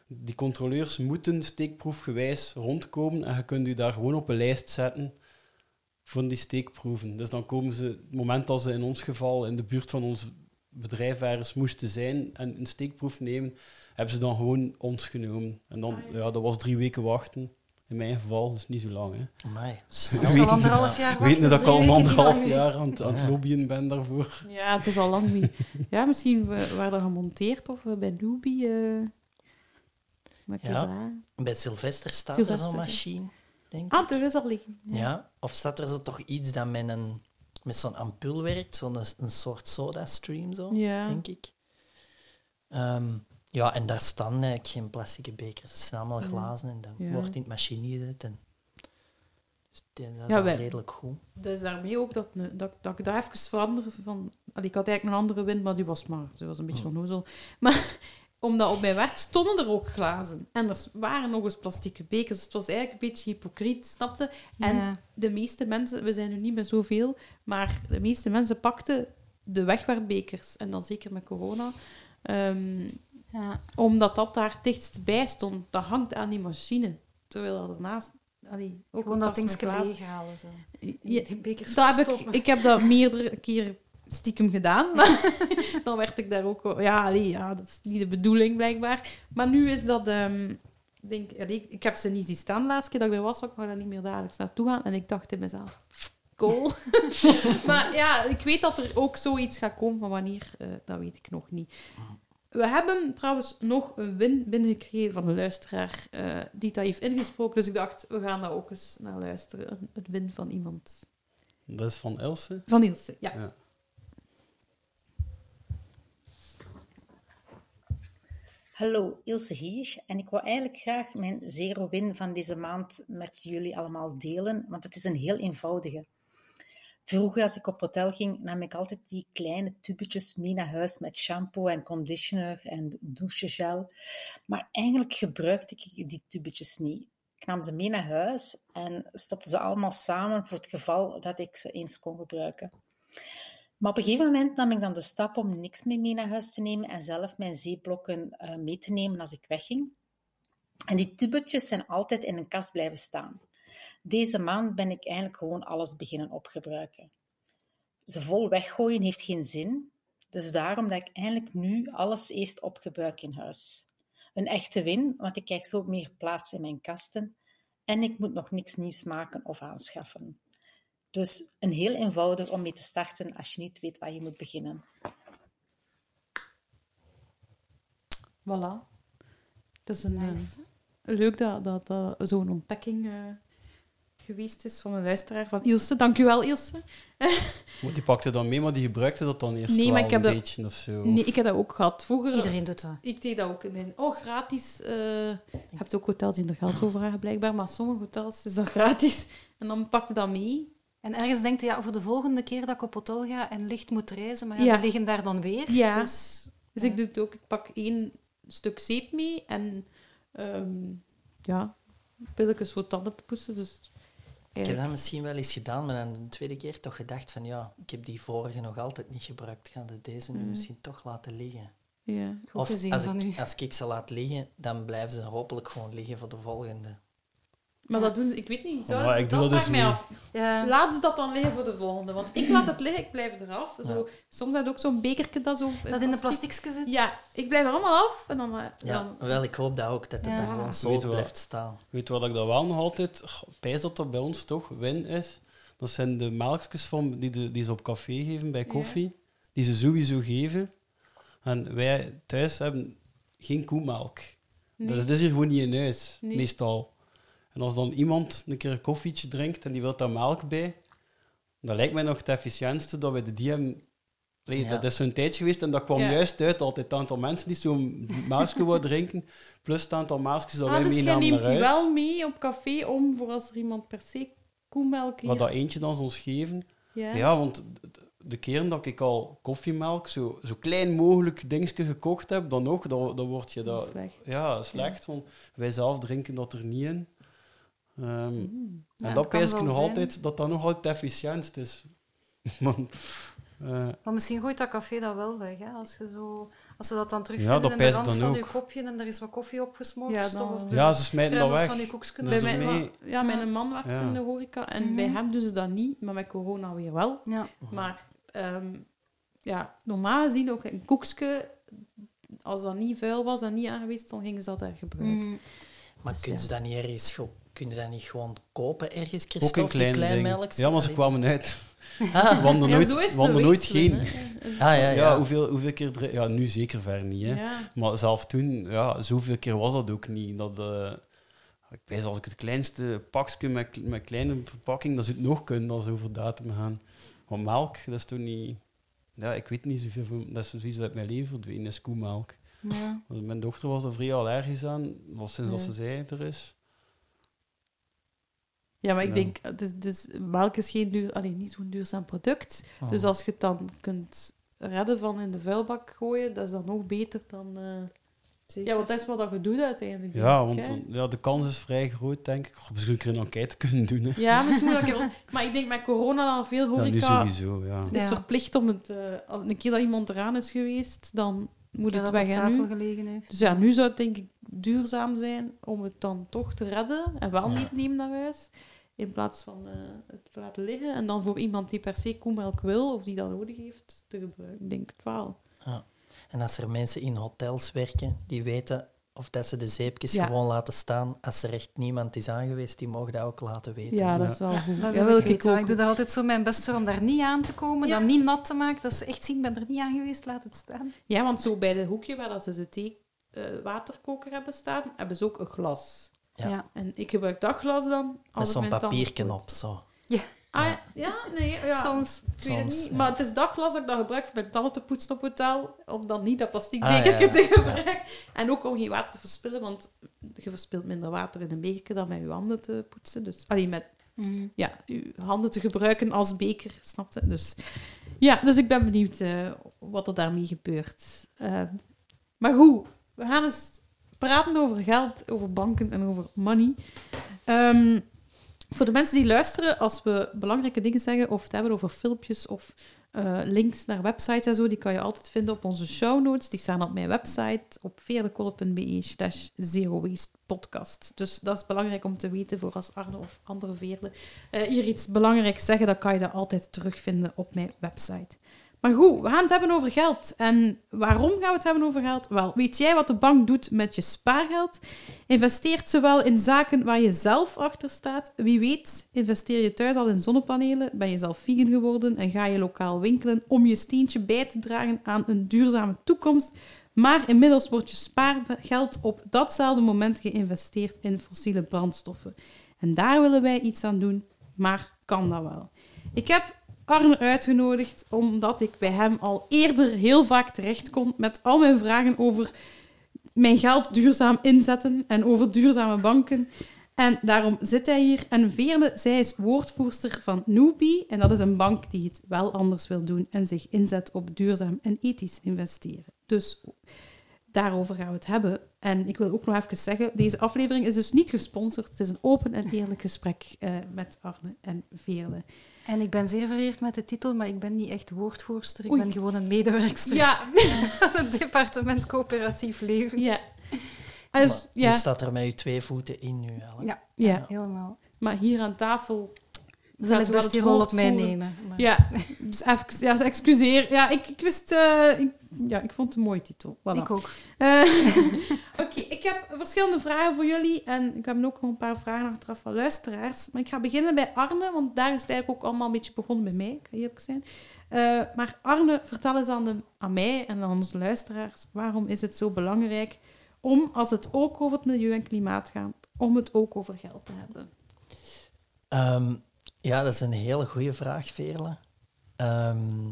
die controleurs moeten steekproefgewijs rondkomen en je kunt je daar gewoon op een lijst zetten voor die steekproeven. Dus dan komen ze, het moment dat ze in ons geval in de buurt van ons bedrijf ergens moesten zijn en een steekproef nemen, hebben ze dan gewoon ons genomen. En dan, ja, dat was drie weken wachten. In mijn geval, dat is niet zo lang. Hè. Amai, snel. weet Al anderhalf jaar Weet dat is ik al een anderhalf jaar aan het, aan het lobbyen ben daarvoor? Ja, het is al lang niet. Ja, misschien wa- waar dat gemonteerd of eh, bij Doobie. eh Ja. dat. Bij Sylvester staat Sylvester, er zo'n machine, denk ik. Ah, er is al liggen. Ja. Of staat er zo toch iets dat met, een, met zo'n ampul werkt? Zo'n een soort soda-stream, zo, Ja. denk ik. Ehm, ja, en daar staan eigenlijk geen plastieke bekers. Het zijn allemaal Ja. glazen en dat Ja. wordt in het machine gezet. En, dus dat is Ja, al wij- redelijk goed. Dus daarmee ook dat, dat, dat ik daar even verander van... Allee, ik had eigenlijk een andere wind, maar die was maar... Die was een beetje Hmm. onnozel. Maar omdat op mijn werk stonden er ook glazen. En er waren nog eens plastieke bekers. Dus het was eigenlijk een beetje hypocriet, snapte? En Ja. de meeste mensen... We zijn nu niet met zoveel, maar de meeste mensen pakten de wegwerpbekers. En dan zeker met corona. Ehm, Ja. omdat dat daar dichtst bij stond. Dat hangt aan die machine. Terwijl dat ernaast... Allee, ook Gewoon een dat kast met ding glazen. leeghalen. Zo. Ja, Die bekers dat heb ik, ik heb dat meerdere keer stiekem gedaan. Maar dan werd ik daar ook... Ja, allee, ja, dat is niet de bedoeling, blijkbaar. Maar nu is dat... ehm, ik denk, allee, ik heb ze niet zien staan de laatste keer dat ik bij was, ik mag daar niet meer dagelijks naartoe gaan. En ik dacht in mezelf... Cool. maar ja, ik weet dat er ook zoiets gaat komen, maar wanneer, eh, dat weet ik nog niet. We hebben trouwens nog een win binnengekregen van een luisteraar eh, die dat heeft ingesproken. Dus ik dacht, we gaan daar ook eens naar luisteren. Een, een win van iemand. Dat is van Else. Van Ilse, ja. Ja. Hallo, Ilse hier. En ik wou eigenlijk graag mijn zero-win van deze maand met jullie allemaal delen, want het is een heel eenvoudige. Vroeger, als ik op hotel ging, nam ik altijd die kleine tubetjes mee naar huis met shampoo en conditioner en douchegel. Maar eigenlijk gebruikte ik die tubetjes niet. Ik nam ze mee naar huis en stopte ze allemaal samen voor het geval dat ik ze eens kon gebruiken. Maar op een gegeven moment nam ik dan de stap om niks meer mee naar huis te nemen en zelf mijn zeeblokken eh, mee te nemen als ik wegging. En die tubetjes zijn altijd in een kast blijven staan. Deze maand ben ik eigenlijk gewoon alles beginnen opgebruiken. Ze vol weggooien heeft geen zin, dus daarom dat ik eigenlijk nu alles eerst opgebruik in huis. Een echte win, want ik krijg zo meer plaats in mijn kasten en ik moet nog niks nieuws maken of aanschaffen. Dus een heel eenvoudig om mee te starten als je niet weet waar je moet beginnen. Voilà. Dat is een, eh, leuk dat, dat, dat zo'n ontdekking eh, geweest is van een luisteraar van Ilse. Dankjewel, Ilse. Die pakte dan mee, maar die gebruikte dat dan eerst Nee, wel maar ik heb een dat- beetje of zo. Nee, ik heb dat ook gehad. Vroeger... Iedereen doet dat. Ik deed dat ook in mijn... Oh, gratis. eh je hebt ook hotels die er geld voor vragen, blijkbaar. Maar sommige hotels is dat gratis. En dan pakte dat mee. En ergens denkt je, ja, voor de volgende keer dat ik op hotel ga en licht moet reizen, maar ja, Ja. die liggen daar dan weer. Ja. Dus, Dus ik doe het ook. Ik pak één stuk zeep mee en... ehm ja, pilletjes voor tanden te poetsen. Dus... Ik heb dat misschien wel eens gedaan, maar dan de tweede keer toch gedacht van ja, ik heb die vorige nog altijd niet gebruikt. Ga de deze nu Mm. misschien toch laten liggen. Ja. Goed Of als van ik, u. als ik ze laat liggen, dan blijven ze hopelijk gewoon liggen voor de volgende. Maar dat doen ze... Ik weet niet. Zo, Maar ik doe dat vraag dus mij niet. af. Ja. Laat ze dat dan liggen voor de volgende. Want ik laat het liggen, ik blijf eraf. Zo, Ja. Soms heb je ook zo'n bekertje dat zo... Dat in de plasticje zit. Ja, ik blijf er allemaal af. En dan... eh, Ja, dan wel, ik hoop dat ook, dat het Ja. dan gewoon zo Weet je wat? blijft staan. Weet je wat ik dat wel nog altijd... Pijs dat dat bij ons toch win is? Dat zijn de melkjes van, die, de, die ze op café geven bij koffie. Die ze sowieso geven. En wij thuis hebben geen koemelk. Nee. Dus dat is hier gewoon niet in huis, Nee. meestal. En als dan iemand een keer een koffietje drinkt en die wil daar melk bij, dan lijkt mij nog het efficiëntste dat wij de die hebben Allee, Ja. Dat is zo'n tijdje geweest en dat kwam Ja. juist uit dat het aantal mensen die zo'n maasje wou drinken, plus het aantal maasjes dat Ah, wij dus meenamen neemt naar die huis. wel mee op café om voor als er iemand per se koemelk Wat heeft. dat eentje dan ons geven. Ja. Ja, want de keren dat ik al koffiemelk, zo, zo klein mogelijk dingetje gekocht heb, dan nog, dan, dan word je Dat slecht. Ja, slecht, want wij zelf drinken dat er niet in. Ehm, Mm. Ja, en het dat pijs ik nog zijn. altijd, dat dat nog altijd efficiënt is. Want, eh, Maar misschien gooit dat café dat wel weg, hè? Als, je zo, als ze dat dan Ja, terugvinden dat in de rand dan van je kopje en er is wat koffie opgesmoord Ja, dan- of ja, ze smijten dat weg. van. Dus Bij mee- ma- ja, mijn man werkt Ja. in de horeca en Mhm. bij hem doen ze dat niet, maar met corona weer wel. Ja. Maar ehm, ja, normaal gezien ook een koekje, als dat niet vuil was en niet aangeweest, dan gingen ze dat er gebruiken. Mm. Maar Dus kun je ja. dat niet ergens kun je dat niet gewoon kopen ergens, ook Christophe, een klein klein melkje? Ja, maar ze kwamen uit. Ah, We hadden nooit, we nooit geen... ah, ja, Ja, ja. hoeveel, hoeveel keer... Ja, nu zeker ver niet, hè. Ja. Maar zelf toen, ja, zoveel keer was dat ook niet. Dat, eh, ik weet als ik het kleinste pakje met, met kleine verpakking, dat zou het nog kunnen als over datum gaan. Want melk, dat is toch niet... Ja, ik weet niet zoveel van... Dat is zoiets uit mijn leven verdwenen, is koemelk. Ja. Mijn dochter was er vrij allergisch aan, was sinds dat ze zei het er is. Ja, maar ik Ja. denk, het is, dus melk is geen duur, allee, niet zo'n duurzaam product. Oh. Dus als je het dan kunt redden van in de vuilbak gooien, dat is dan nog beter dan... eh, Zeker. Ja, want dat is wat dat je doet uiteindelijk. Ja, want hè. ja, de kans is vrij groot, denk ik. Goh, misschien een keer een enquête kunnen doen. Hè. Ja, misschien moet dat Maar ik denk met corona dan veel Ja, nu horeca sowieso, ja. is Ja. verplicht om het... eh, als een keer dat iemand eraan is geweest, dan moet Ja, het dat weg en tafel nu. gelegen heeft. Dus ja, nu zou het denk ik duurzaam zijn om het dan toch te redden en wel Ja. niet nemen naar huis. In plaats van eh, het te laten liggen. En dan voor iemand die per se koemelk wil of die dat nodig heeft, te gebruiken. Ik denk het wel. En als er mensen in hotels werken, die weten of dat ze de zeepjes Ja. gewoon laten staan, als er echt niemand is aangeweest, die mogen dat ook laten weten. Ja, dat Ja. is wel goed. Dat Ja, wil ik ik weten. ook. Ik doe daar altijd zo mijn best voor om daar niet aan te komen, Ja. dat niet nat te maken. Dat ze echt zien, ik ben er niet aan geweest, laat het staan. Ja, want zo bij de hoekje waar dat ze de thee eh, waterkoker hebben staan, hebben ze ook een glas. Ja. En ik gebruik dat glas dan. Met als zo'n het mijn tanden papierken goed. op, zo. Ah, ja, nee, ja. Soms. Ik weet het Soms, niet. ja. Maar het is dat glas dat ik dan gebruik voor mijn tanden te poetsen op hotel. Om dan niet dat plastic Ah, bekertje ja, ja. te gebruiken. En ook om geen water te verspillen, want je verspilt minder water in een bekertje dan met je handen te poetsen. Dus alleen met Mhm. ja, je handen te gebruiken als beker, snap je? Dus ja, dus ik ben benieuwd eh, wat er daarmee gebeurt. Eh, maar goed, we gaan eens praten over geld, over banken en over money. Ehm, voor de mensen die luisteren, als we belangrijke dingen zeggen of het hebben over filmpjes of eh, links naar websites en zo, die kan je altijd vinden op onze show notes. Die staan op mijn website op veerlekolle.be slash zero waste podcast. Dus dat is belangrijk om te weten voor als Arne of andere veerle eh, hier iets belangrijks zeggen, dan kan je dat altijd terugvinden op mijn website. Maar goed, we gaan het hebben over geld. En waarom gaan we het hebben over geld? Wel, weet jij wat de bank doet met je spaargeld? Investeert ze wel in zaken waar je zelf achter staat? Wie weet, investeer je thuis al in zonnepanelen? Ben je zelf vegan geworden en ga je lokaal winkelen om je steentje bij te dragen aan een duurzame toekomst? Maar inmiddels wordt je spaargeld op datzelfde moment geïnvesteerd in fossiele brandstoffen. En daar willen wij iets aan doen, maar kan dat wel? Ik heb Arne uitgenodigd omdat ik bij hem al eerder heel vaak terecht kon met al mijn vragen over mijn geld duurzaam inzetten en over duurzame banken. En daarom zit hij hier. En Veerle, zij is woordvoerster van Newbie. En dat is een bank die het wel anders wil doen en zich inzet op duurzaam en ethisch investeren. Dus daarover gaan we het hebben. En ik wil ook nog even zeggen, deze aflevering is dus niet gesponsord. Het is een open en eerlijk gesprek eh, met Arne en Veerle. En ik ben zeer vereerd met de titel, maar ik ben niet echt woordvoerster. Ik Oei. ben gewoon een medewerkster Ja, van het departement coöperatief leven. ja. Dus, ja. Je staat er met je twee voeten in nu, eigenlijk. Ja, Ja, helemaal. maar hier aan tafel... Ik gaat wil u best wel die het rol op mij nemen. maar- Ja, dus even, ja, excuseer. Ja, ik, ik wist... eh, ik, ja, ik vond het een mooie titel. Voilà. Ik ook. Eh, Oké, ik heb verschillende vragen voor jullie. En ik heb ook nog een paar vragen achteraf van luisteraars. Maar ik ga beginnen bij Arne, want daar is het eigenlijk ook allemaal een beetje begonnen bij mij. Ik ga eerlijk zijn. Eh, maar Arne, vertel eens aan, de, aan mij en aan onze luisteraars. Waarom is het zo belangrijk om, als het ook over het milieu en klimaat gaat, om het ook over geld te hebben? Ehm, ja, dat is een hele goede vraag, Veerle. Ehm,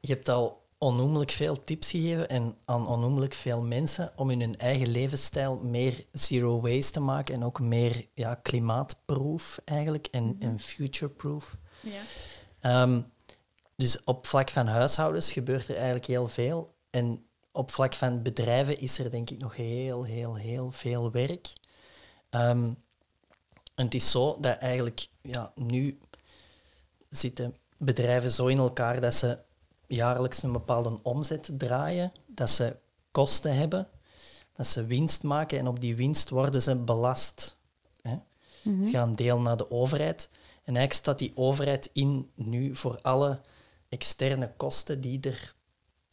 je hebt al onnoemelijk veel tips gegeven en aan onnoemelijk veel mensen om in hun eigen levensstijl meer zero waste te maken en ook meer ja, klimaatproof eigenlijk en, en future-proof. Ja. Ehm, dus op vlak van huishoudens gebeurt er eigenlijk heel veel. En op vlak van bedrijven is er denk ik nog heel, heel, heel veel werk. Ehm, en het is zo dat eigenlijk ja, nu zitten bedrijven zo in elkaar dat ze jaarlijks een bepaalde omzet draaien, dat ze kosten hebben, dat ze winst maken en op die winst worden ze belast. Hè? Gaan deel naar de overheid. En eigenlijk staat die overheid in nu voor alle externe kosten die er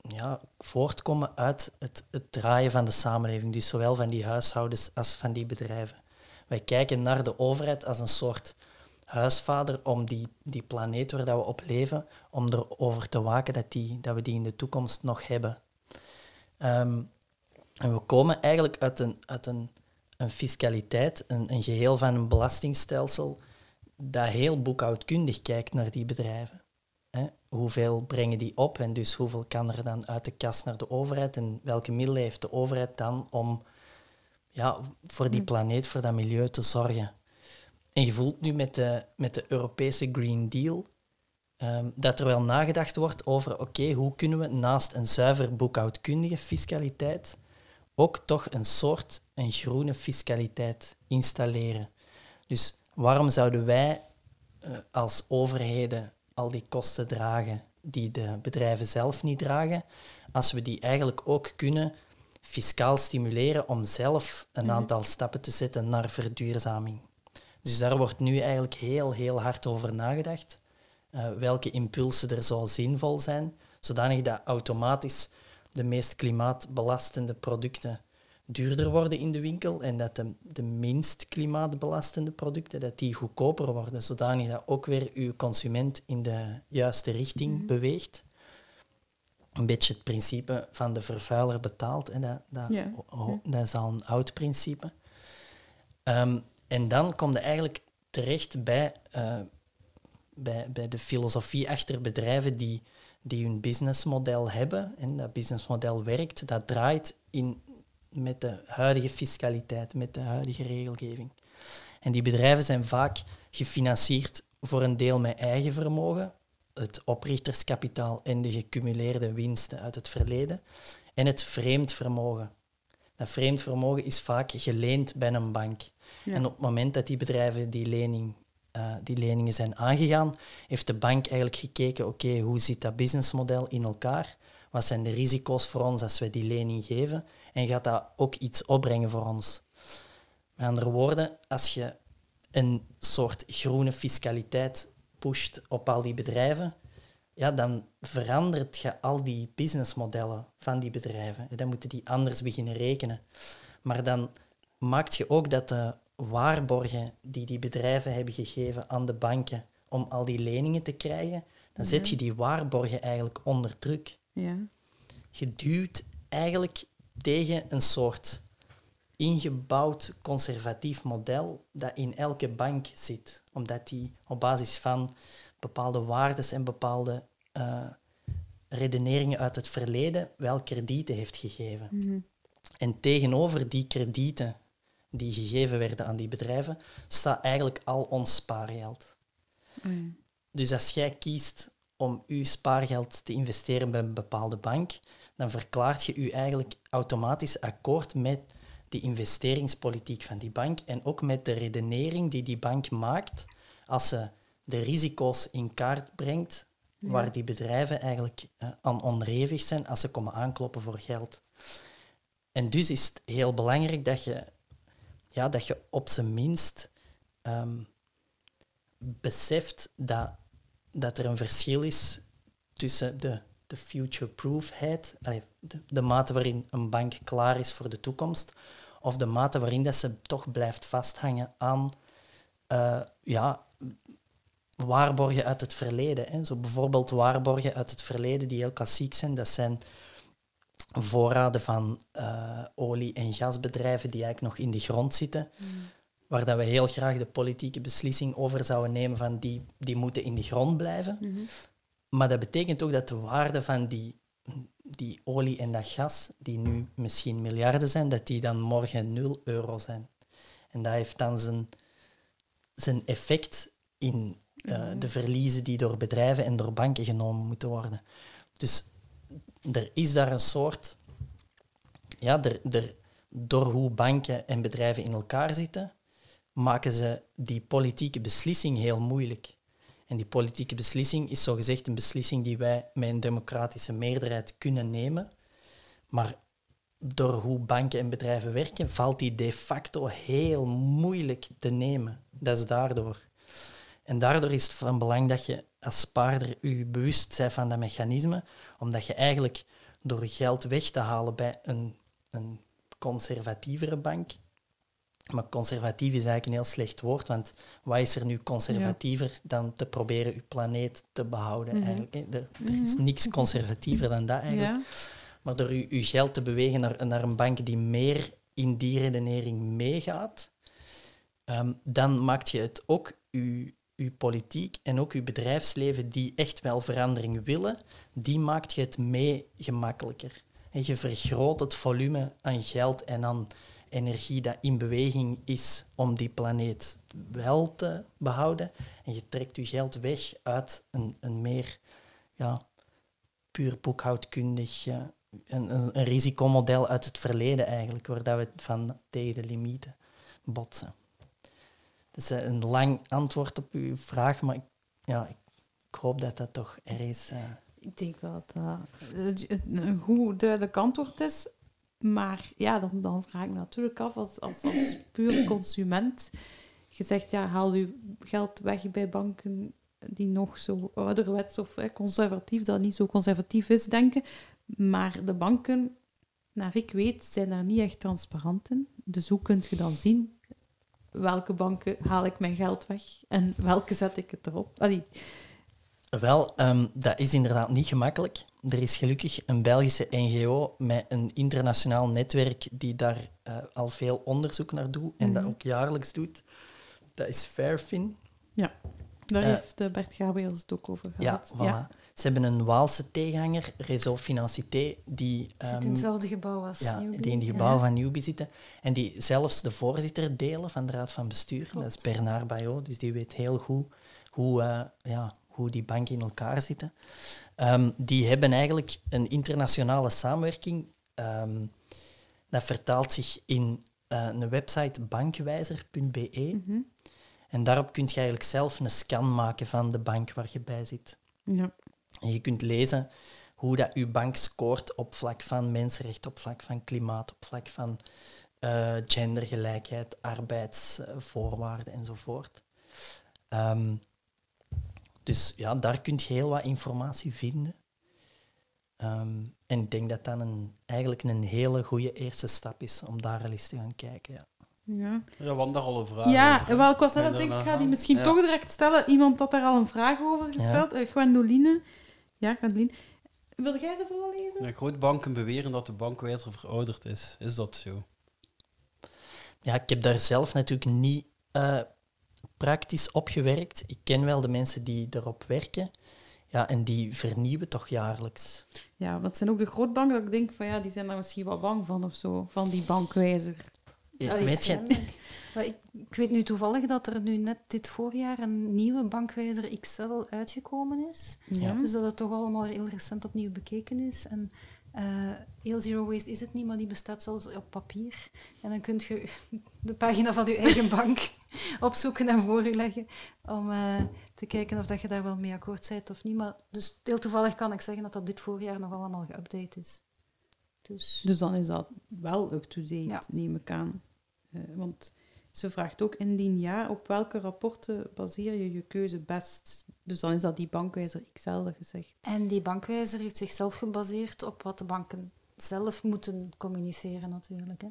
ja, voortkomen uit het, het draaien van de samenleving. Dus zowel van die huishoudens als van die bedrijven. Wij kijken naar de overheid als een soort huisvader om die, die planeet waar dat we op leven, om erover te waken dat, die, dat we die in de toekomst nog hebben. Ehm, en we komen eigenlijk uit een, uit een, een fiscaliteit, een, een geheel van een belastingstelsel, dat heel boekhoudkundig kijkt naar die bedrijven. Hè? Hoeveel brengen die op en dus hoeveel kan er dan uit de kas naar de overheid en welke middelen heeft de overheid dan om ja, voor die planeet, voor dat milieu te zorgen. En je voelt nu met de, met de Europese Green Deal ehm, dat er wel nagedacht wordt over oké, hoe kunnen we naast een zuiver boekhoudkundige fiscaliteit ook toch een soort een groene fiscaliteit installeren. Dus waarom zouden wij eh, als overheden al die kosten dragen die de bedrijven zelf niet dragen, als we die eigenlijk ook kunnen fiscaal stimuleren om zelf een aantal stappen te zetten naar verduurzaming. Dus daar wordt nu eigenlijk heel, heel hard over nagedacht. eh, welke impulsen er zo zinvol zijn, zodanig dat automatisch de meest klimaatbelastende producten duurder worden in de winkel en dat de, de minst klimaatbelastende producten dat die goedkoper worden, zodanig dat ook weer uw consument in de juiste richting beweegt. Een beetje het principe van de vervuiler betaalt. En dat, dat, Ja. oh, dat is al een oud principe. Ehm, en dan kom je eigenlijk terecht bij, eh, bij, bij de filosofie achter bedrijven die, die hun businessmodel hebben. En dat businessmodel werkt, dat draait in, met de huidige fiscaliteit, met de huidige regelgeving. En die bedrijven zijn vaak gefinancierd voor een deel met eigen vermogen, het oprichterskapitaal en de gecumuleerde winsten uit het verleden, en het vreemd vermogen. Dat vreemd vermogen is vaak geleend bij een bank. Ja. En op het moment dat die bedrijven die, lening, eh, die leningen zijn aangegaan, heeft de bank eigenlijk gekeken, oké, hoe zit dat businessmodel in elkaar? Wat zijn de risico's voor ons als wij die lening geven? En gaat dat ook iets opbrengen voor ons? Met andere woorden, als je een soort groene fiscaliteit pusht op al die bedrijven, ja, dan verandert je al die businessmodellen van die bedrijven. En dan moeten die anders beginnen rekenen. Maar dan maakt je ook dat de waarborgen die die bedrijven hebben gegeven aan de banken om al die leningen te krijgen, dan zet je die waarborgen eigenlijk onder druk. Ja. Je duwt eigenlijk tegen een soort ingebouwd conservatief model dat in elke bank zit, omdat die op basis van bepaalde waardes en bepaalde eh, redeneringen uit het verleden wel kredieten heeft gegeven. En tegenover die kredieten die gegeven werden aan die bedrijven, staat eigenlijk al ons spaargeld. Dus als jij kiest om je spaargeld te investeren bij een bepaalde bank, dan verklaart je je eigenlijk automatisch akkoord met die investeringspolitiek van die bank en ook met de redenering die die bank maakt als ze de risico's in kaart brengt waar die bedrijven eigenlijk eh, aan onderhevig zijn als ze komen aankloppen voor geld. En dus is het heel belangrijk dat je, ja, dat je op zijn minst ehm, beseft dat, dat er een verschil is tussen de, de future-proofheid, de mate waarin een bank klaar is voor de toekomst, of de mate waarin dat ze toch blijft vasthangen aan eh, ja, waarborgen uit het verleden. Hè. Zo bijvoorbeeld waarborgen uit het verleden die heel klassiek zijn, dat zijn voorraden van eh, olie- en gasbedrijven die eigenlijk nog in de grond zitten, waar dat we heel graag de politieke beslissing over zouden nemen van die, die moeten in de grond blijven. maar dat betekent ook dat de waarde van die, die olie en dat gas, die nu misschien miljarden zijn, dat die dan morgen 0 euro zijn. En dat heeft dan zijn, zijn effect in uh, de verliezen die door bedrijven en door banken genomen moeten worden. Dus er is daar een soort... Ja, er, er, door hoe banken en bedrijven in elkaar zitten, maken ze die politieke beslissing heel moeilijk. En die politieke beslissing is zogezegd een beslissing die wij met een democratische meerderheid kunnen nemen. Maar door hoe banken en bedrijven werken, valt die de facto heel moeilijk te nemen. Dat is daardoor. En daardoor is het van belang dat je als spaarder je bewust bent van dat mechanisme, omdat je eigenlijk door geld weg te halen bij een, een conservatievere bank, maar conservatief is eigenlijk een heel slecht woord, want wat is er nu conservatiever dan te proberen je planeet te behouden? Mhm. eigenlijk, hè? Er, er is niks conservatiever dan dat eigenlijk. Ja. Maar door je, je geld te bewegen naar, naar een bank die meer in die redenering meegaat, ehm, dan maakt je het ook je, je politiek en ook je bedrijfsleven die echt wel verandering willen, die maakt je het mee gemakkelijker. En je vergroot het volume aan geld en aan energie dat in beweging is om die planeet wel te behouden. En je trekt je geld weg uit een, een meer ja, puur boekhoudkundig, een, een, risicomodel uit het verleden eigenlijk, waar dat we van tegen de limieten botsen. Dat is eh, een lang antwoord op uw vraag, maar ik, ja, ik hoop dat dat toch er is. eh. Ik denk dat dat een goed duidelijk antwoord is. Maar ja, dan, dan vraag ik me natuurlijk af, als, als, als puur consument, je zegt, ja, haal je geld weg bij banken die nog zo ouderwets of conservatief, dat niet zo conservatief is, denken. Maar de banken, naar ik weet, zijn daar niet echt transparant in. Dus hoe kun je dan zien welke banken haal ik mijn geld weg en welke zet ik het erop? Wel, ehm, dat is inderdaad niet gemakkelijk. Er is gelukkig een Belgische NGO met een internationaal netwerk die daar eh, al veel onderzoek naar doet en dat Mhm. ook jaarlijks doet. Dat is Fairfin. daar Eh, heeft eh, Bert Gabriels het ook over Ja, gehad. voilà. Ze hebben een Waalse tegenhanger, Réseau Financité, die, zit in ehm, hetzelfde gebouw als ja, Newbie. die in het Ja. gebouw van Newbie zitten. En die zelfs de voorzitter delen van de Raad van Bestuur. Dat is Bernard Bayot, dus die weet heel goed hoe, eh, ja, hoe die banken in elkaar zitten. Ehm, die hebben eigenlijk een internationale samenwerking. ehm, dat vertaalt zich in eh, een website bankwijzer.be. Mhm. En daarop kun je eigenlijk zelf een scan maken van de bank waar je bij zit. Ja. En je kunt lezen hoe dat uw bank scoort op vlak van mensenrecht, op vlak van klimaat, op vlak van eh, gendergelijkheid, arbeidsvoorwaarden enzovoort. Ehm, dus ja, daar kun je heel wat informatie vinden. Ehm, en ik denk dat dat een, eigenlijk een hele goede eerste stap is om daar al eens te gaan kijken. Ja. Ja, Ja, want daar al een vraag ja over, wel, ik was net aan het denken, daarna ik ga die misschien Ja. toch direct stellen. Iemand had daar al een vraag over gesteld. Eh, Gwendoline. Ja, Gwendoline. Wil jij ze voorlezen? Ja, grootbanken beweren dat de bankwijzer verouderd is. Is dat zo? Ja, ik heb daar zelf natuurlijk niet eh, praktisch op gewerkt. Ik ken wel de mensen die erop werken. Ja, en die vernieuwen toch jaarlijks. Ja, want het zijn ook de grootbanken dat ik denk van ja, die zijn daar misschien wel bang van of zo. Van die bankwijzer. Ja, Dat is weet je. Maar ik, ik weet nu toevallig dat er nu net dit voorjaar een nieuwe bankwijzer XL uitgekomen is. Ja. Dus dat het toch allemaal heel recent opnieuw bekeken is. En eh, heel zero waste is het niet, maar die bestaat zelfs op papier. En dan kun je de pagina van je eigen bank opzoeken en voor je leggen om eh, te kijken of dat je daar wel mee akkoord bent of niet. Maar dus heel toevallig kan ik zeggen dat dat dit voorjaar nog allemaal geüpdate is. Dus, Dus dan is dat wel up-to-date, Ja. neem ik aan. Eh, want ze vraagt ook indien ja, op welke rapporten baseer je je keuze best? Dus dan is dat die bankwijzer XL gezegd. En die bankwijzer heeft zichzelf gebaseerd op wat de banken zelf moeten communiceren natuurlijk. Hè.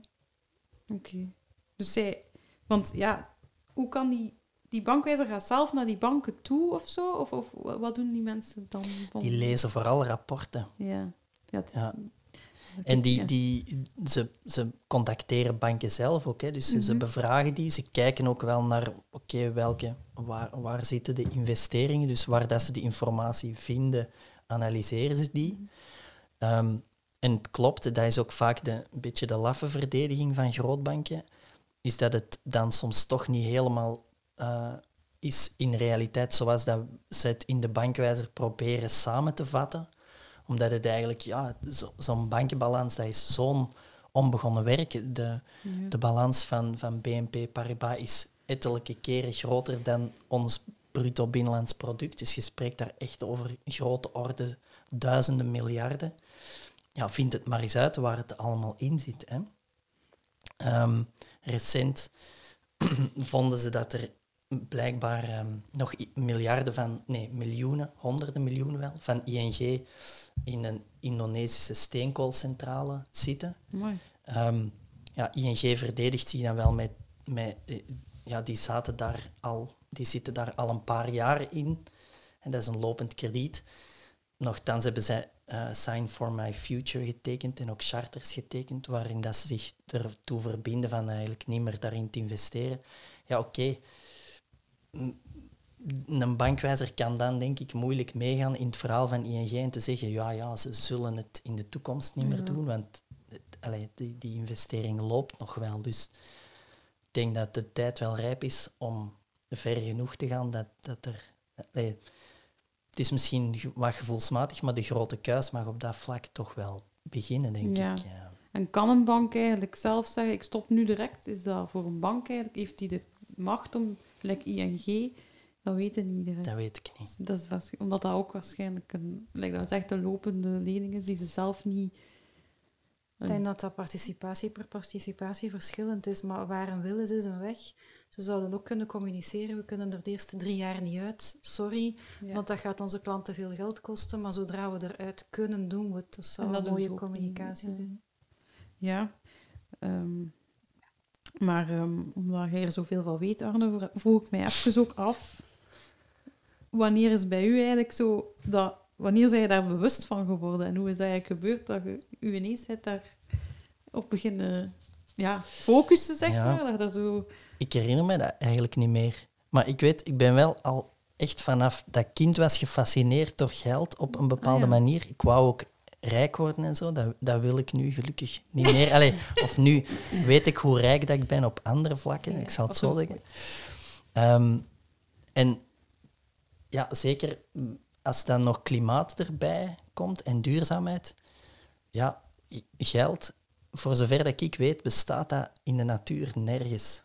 Oké. Dus zij... Want ja, hoe kan die... Die bankwijzer gaat zelf naar die banken toe of zo? Of, of wat doen die mensen dan? Van... die lezen vooral rapporten. Ja. ja, het- Ja. En die, die, ze, ze contacteren banken zelf ook. Hè. Dus ze- ze Mhm. bevragen die. Ze kijken ook wel naar oké, welke waar, waar zitten de investeringen, dus waar dat ze de informatie vinden, analyseren ze die. Ehm, en het klopt, dat is ook vaak de, een beetje de laffe verdediging van grootbanken, is dat het dan soms toch niet helemaal eh, is in realiteit zoals dat ze het in de bankwijzer proberen samen te vatten. Omdat het eigenlijk, ja, zo- zo'n bankenbalans, dat is zo'n onbegonnen werk. De, de balans van, van BNP Paribas is ettelijke keren groter dan ons bruto binnenlands product. Dus je spreekt daar echt over grote orde, duizenden miljarden. Ja, vind het maar eens uit waar het allemaal in zit. Hè. Ehm, recent vonden ze dat er blijkbaar ehm, nog miljarden van, nee, miljoenen, honderden miljoenen wel, van ING in een Indonesische steenkoolcentrale zitten. Mooi. Ehm, ja, ING verdedigt zich dan wel met, met eh, ja, die zaten daar al, die zitten daar al een paar jaar in. En dat is een lopend krediet. Nochtans hebben zij eh, Sign for My Future getekend en ook charters getekend, waarin dat ze zich ertoe verbinden van eigenlijk niet meer daarin te investeren. Ja, oké. Een bankwijzer kan dan denk ik moeilijk meegaan in het verhaal van ING en te zeggen, ja, ja, ze zullen het in de toekomst niet meer Ja. doen, want allee, die, die investering loopt nog wel. Dus ik denk dat de tijd wel rijp is om ver genoeg te gaan dat, dat er... allee, het is misschien wat gevoelsmatig, maar de grote kuis mag op dat vlak toch wel beginnen, denk Ja. ik. Ja. En kan een bank eigenlijk zelf zeggen, ik stop nu direct? Is dat voor een bank eigenlijk? Heeft die de macht om, gelijk ING, dat weet niet iedereen. Dat weet ik niet. Dat is omdat dat ook waarschijnlijk een, like dat is echt een lopende lening is die ze zelf niet... Ik denk dat dat participatie per participatie verschillend is, maar waar een wil is, is een weg. Ze zouden ook kunnen communiceren, we kunnen er de eerste drie jaar niet uit, sorry, Ja. want dat gaat onze klanten veel geld kosten, maar zodra we eruit kunnen, doen we het. Dat zou dat een mooie niet, communicatie zijn. Ja. Ehm, maar ehm, omdat jij er zoveel van weet, Arne, vro- vroeg ik mij even ook af. Wanneer is bij u eigenlijk zo dat... Wanneer zijn je daar bewust van geworden? En hoe is dat eigenlijk gebeurd dat je u ineens hebt daar op beginnen ja, focussen, zeg Ja. maar? Dat zo... Ik herinner me dat eigenlijk niet meer. Maar ik weet, ik ben wel al echt vanaf dat kind was gefascineerd door geld op een bepaalde Ah, ja. manier. Ik wou ook rijk worden en zo. Dat, dat wil ik nu gelukkig niet meer. Allee, of nu weet ik hoe rijk dat ik ben op andere vlakken. Ja, ik zal het zo zeggen. Ehm, en ja, zeker als dan nog klimaat erbij komt en duurzaamheid. Ja, geld, voor zover dat ik weet, bestaat dat in de natuur nergens.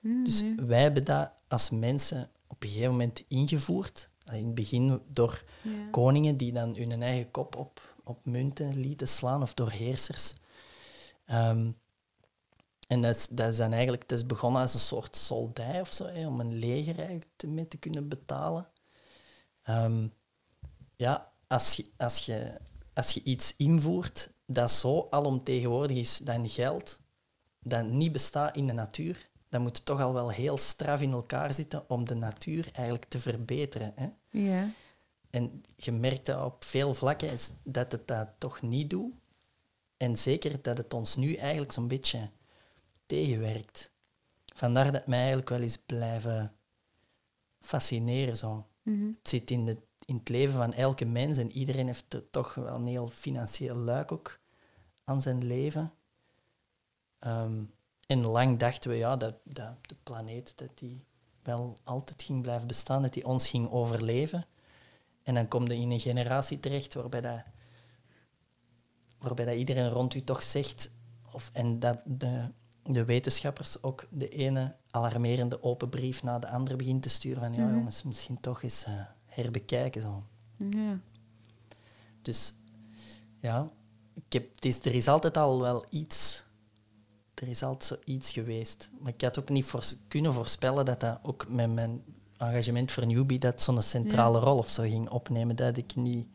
Hmm, Dus nee. wij hebben dat als mensen op een gegeven moment ingevoerd. In het begin door Ja. koningen die dan hun eigen kop op, op munten lieten slaan of door heersers. Ehm, en dat is, dat is dan eigenlijk dat is begonnen als een soort soldij of zo, hè, om een leger eigenlijk te, mee te kunnen betalen. Ehm, ja, als je, als, je, als je iets invoert dat zo alomtegenwoordig is dan geld, dat niet bestaat in de natuur, dan moet het toch al wel heel straf in elkaar zitten om de natuur eigenlijk te verbeteren. Hè? Ja. En je merkt dat op veel vlakken is dat het dat toch niet doet. En zeker dat het ons nu eigenlijk zo'n beetje tegenwerkt. Vandaar dat mij eigenlijk wel eens blijven fascineren. Zo. Mhm. Het zit in, het leven van elke mens en iedereen heeft toch wel een heel financieel luik ook aan zijn leven. Ehm, en lang dachten we ja, dat, dat de planeet dat die wel altijd ging blijven bestaan, dat die ons ging overleven. En dan kom je in een generatie terecht waarbij, dat, waarbij dat iedereen rond u toch zegt, of, en dat de, de wetenschappers ook de ene alarmerende open brief na de andere begint te sturen van ja Mhm. jongens, misschien toch eens eh, herbekijken. Zo. Ja. Dus ja, ik heb, het is, er is altijd al wel iets. Er is altijd zoiets geweest. Maar ik had ook niet kunnen voorspellen dat dat ook met mijn engagement voor Newbie dat zo'n centrale rol of zo ging opnemen. Dat ik niet,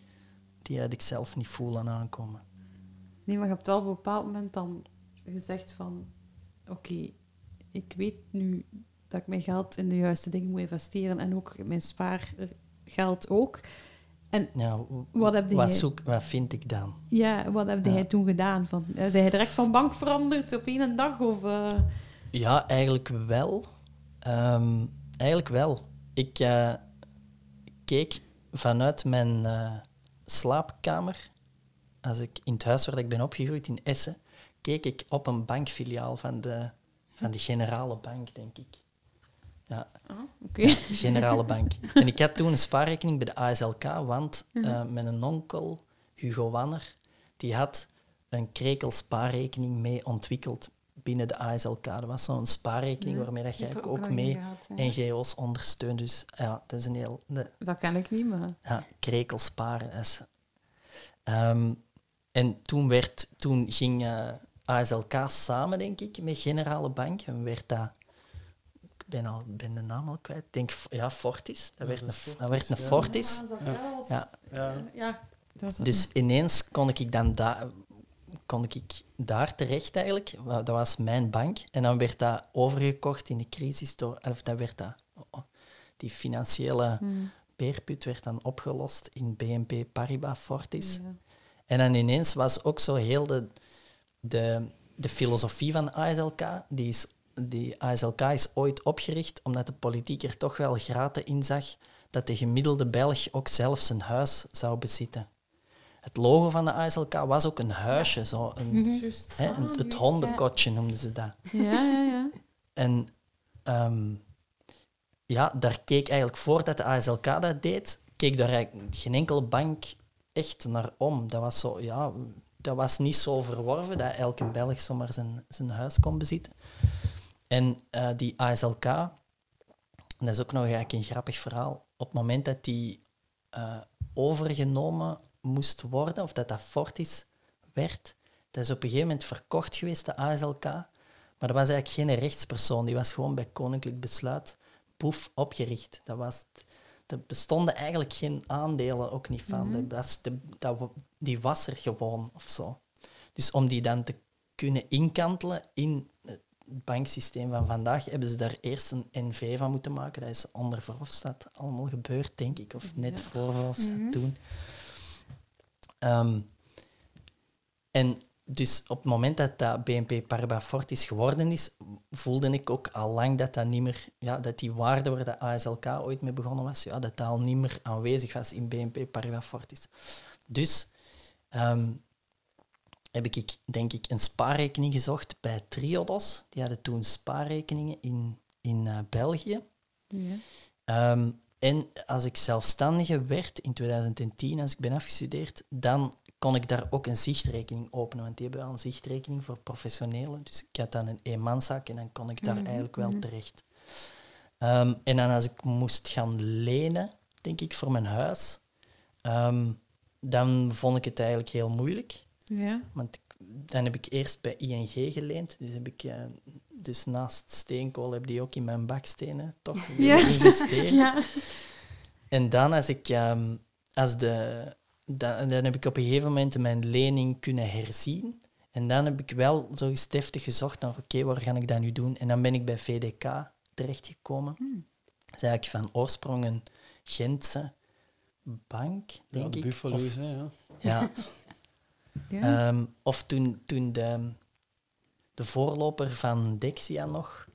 die had ik zelf niet voelen aankomen. Nee, maar je hebt wel op een bepaald moment dan gezegd van... Oké, ik weet nu dat ik mijn geld in de juiste dingen moet investeren en ook mijn spaargeld ook. En Ja, Wat heb wat, jij- zoek, wat vind ik dan? ja, wat heb Ja. jij toen gedaan? Van, eh, zijn jij direct van bank veranderd op één dag? Of, eh, Ja, eigenlijk wel. Ehm, eigenlijk wel. Ik eh, keek vanuit mijn slaapkamer, als ik in het huis waar ik ben opgegroeid in Essen, keek ik op een bankfiliaal van de, van de Generale Bank, denk ik. Ja, Oké. Generale Bank. En ik had toen een spaarrekening bij de ASLK, want eh, mijn onkel, Hugo Wanner, die had een krekel spaarrekening mee ontwikkeld binnen de ASLK. Dat was zo'n spaarrekening waarmee dat er ook mee. NGO's ondersteunt. Dus ja, dat is een heel... de- Dat ken ik niet, maar... ja, krekel sparen. dat is- Ehm, en toen, werd, toen ging eh, ASLK samen, denk ik, met Generale Bank. En werd dat... Ik ben, al, ben de naam al kwijt. Ik denk, ja, Fortis. Dat werd een, is dat werd een Fortis, Fortis. Ja. Ja. ja. dat was Dus ineens kon ik dan daar kon ik daar terecht eigenlijk. Dat was mijn bank. En dan werd dat overgekocht in de crisis door... Of dat werd dat... oh, oh, die financiële Hmm. beerput werd dan opgelost in BNP Paribas Fortis. Ja. En dan ineens was ook zo heel de, de, de filosofie van ASLK, die, is, die ASLK is ooit opgericht omdat de politiek er toch wel graten in zag dat de gemiddelde Belg ook zelf zijn huis zou bezitten. Het logo van de ASLK was ook een huisje, zo een, Juist. hè, een- het hondenkotje noemden ze dat. Ja, ja, ja. En ehm, ja, daar keek eigenlijk voordat de ASLK dat deed, keek daar eigenlijk geen enkele bank echt naar om. Dat was, zo, ja, dat was niet zo verworven dat elke Belg zomaar zijn, zijn huis kon bezitten. En eh, die ASLK, dat is ook nog eigenlijk een grappig verhaal, op het moment dat die eh, overgenomen moest worden, of dat dat Fortis werd, dat is op een gegeven moment verkocht geweest, de ASLK. Maar dat was eigenlijk geen rechtspersoon, die was gewoon bij koninklijk besluit boef opgericht. Dat was er bestonden eigenlijk geen aandelen ook niet van. dat was de, dat, die was er gewoon of zo. Dus om die dan te kunnen inkantelen in het banksysteem van vandaag, hebben ze daar eerst een NV van moeten maken. Dat is onder Verhofstadt allemaal gebeurd, denk ik, of net Ja. voor Verhofstadt toen. Ehm, en dus op het moment dat dat BNP Paribas Fortis geworden is, voelde ik ook al lang dat dat niet meer, ja, dat die waarde waar de ASLK ooit mee begonnen was, ja, dat dat al niet meer aanwezig was in BNP Paribas Fortis. Dus ehm, heb ik, denk ik, een spaarrekening gezocht bij Triodos. Die hadden toen spaarrekeningen in, in eh, België. ja. Ehm, en als ik zelfstandige werd in 2010, als ik ben afgestudeerd, dan kon ik daar ook een zichtrekening openen. Want die hebben wel een zichtrekening voor professionelen. Dus ik had dan een eenmanszaak en dan kon ik daar eigenlijk wel terecht. Ehm, en dan als ik moest gaan lenen, denk ik, voor mijn huis, dan vond ik het eigenlijk heel moeilijk. Ja. Want dan heb ik eerst bij ING geleend. Dus, heb ik, eh, dus naast steenkool heb die ook in mijn bakstenen toch Ja. investeren. Ja. En dan als ik, ehm, als de, dan, dan heb ik op een gegeven moment mijn lening kunnen herzien. En dan heb ik wel zo eens gezocht naar, oké, waar ga ik dat nu doen? En dan ben ik bij VDK terechtgekomen. Dat is eigenlijk van oorsprong een Gentse bank, Ja, denk de ik. Buffalo's, Of- hè, ja. ja, Ja. Ehm, of toen, toen de, de voorloper van Dexia nog,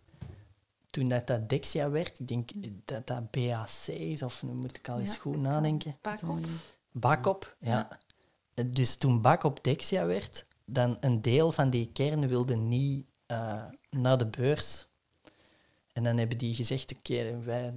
toen dat, dat Dexia werd, ik denk dat dat BAC is, of nu moet ik al eens Ja, goed nadenken. Pak Zo, op. ja. Bakop, ja. Dus toen Bakop Dexia werd, dan een deel van die kern wilde niet eh, naar de beurs. En dan hebben die gezegd, oké, wij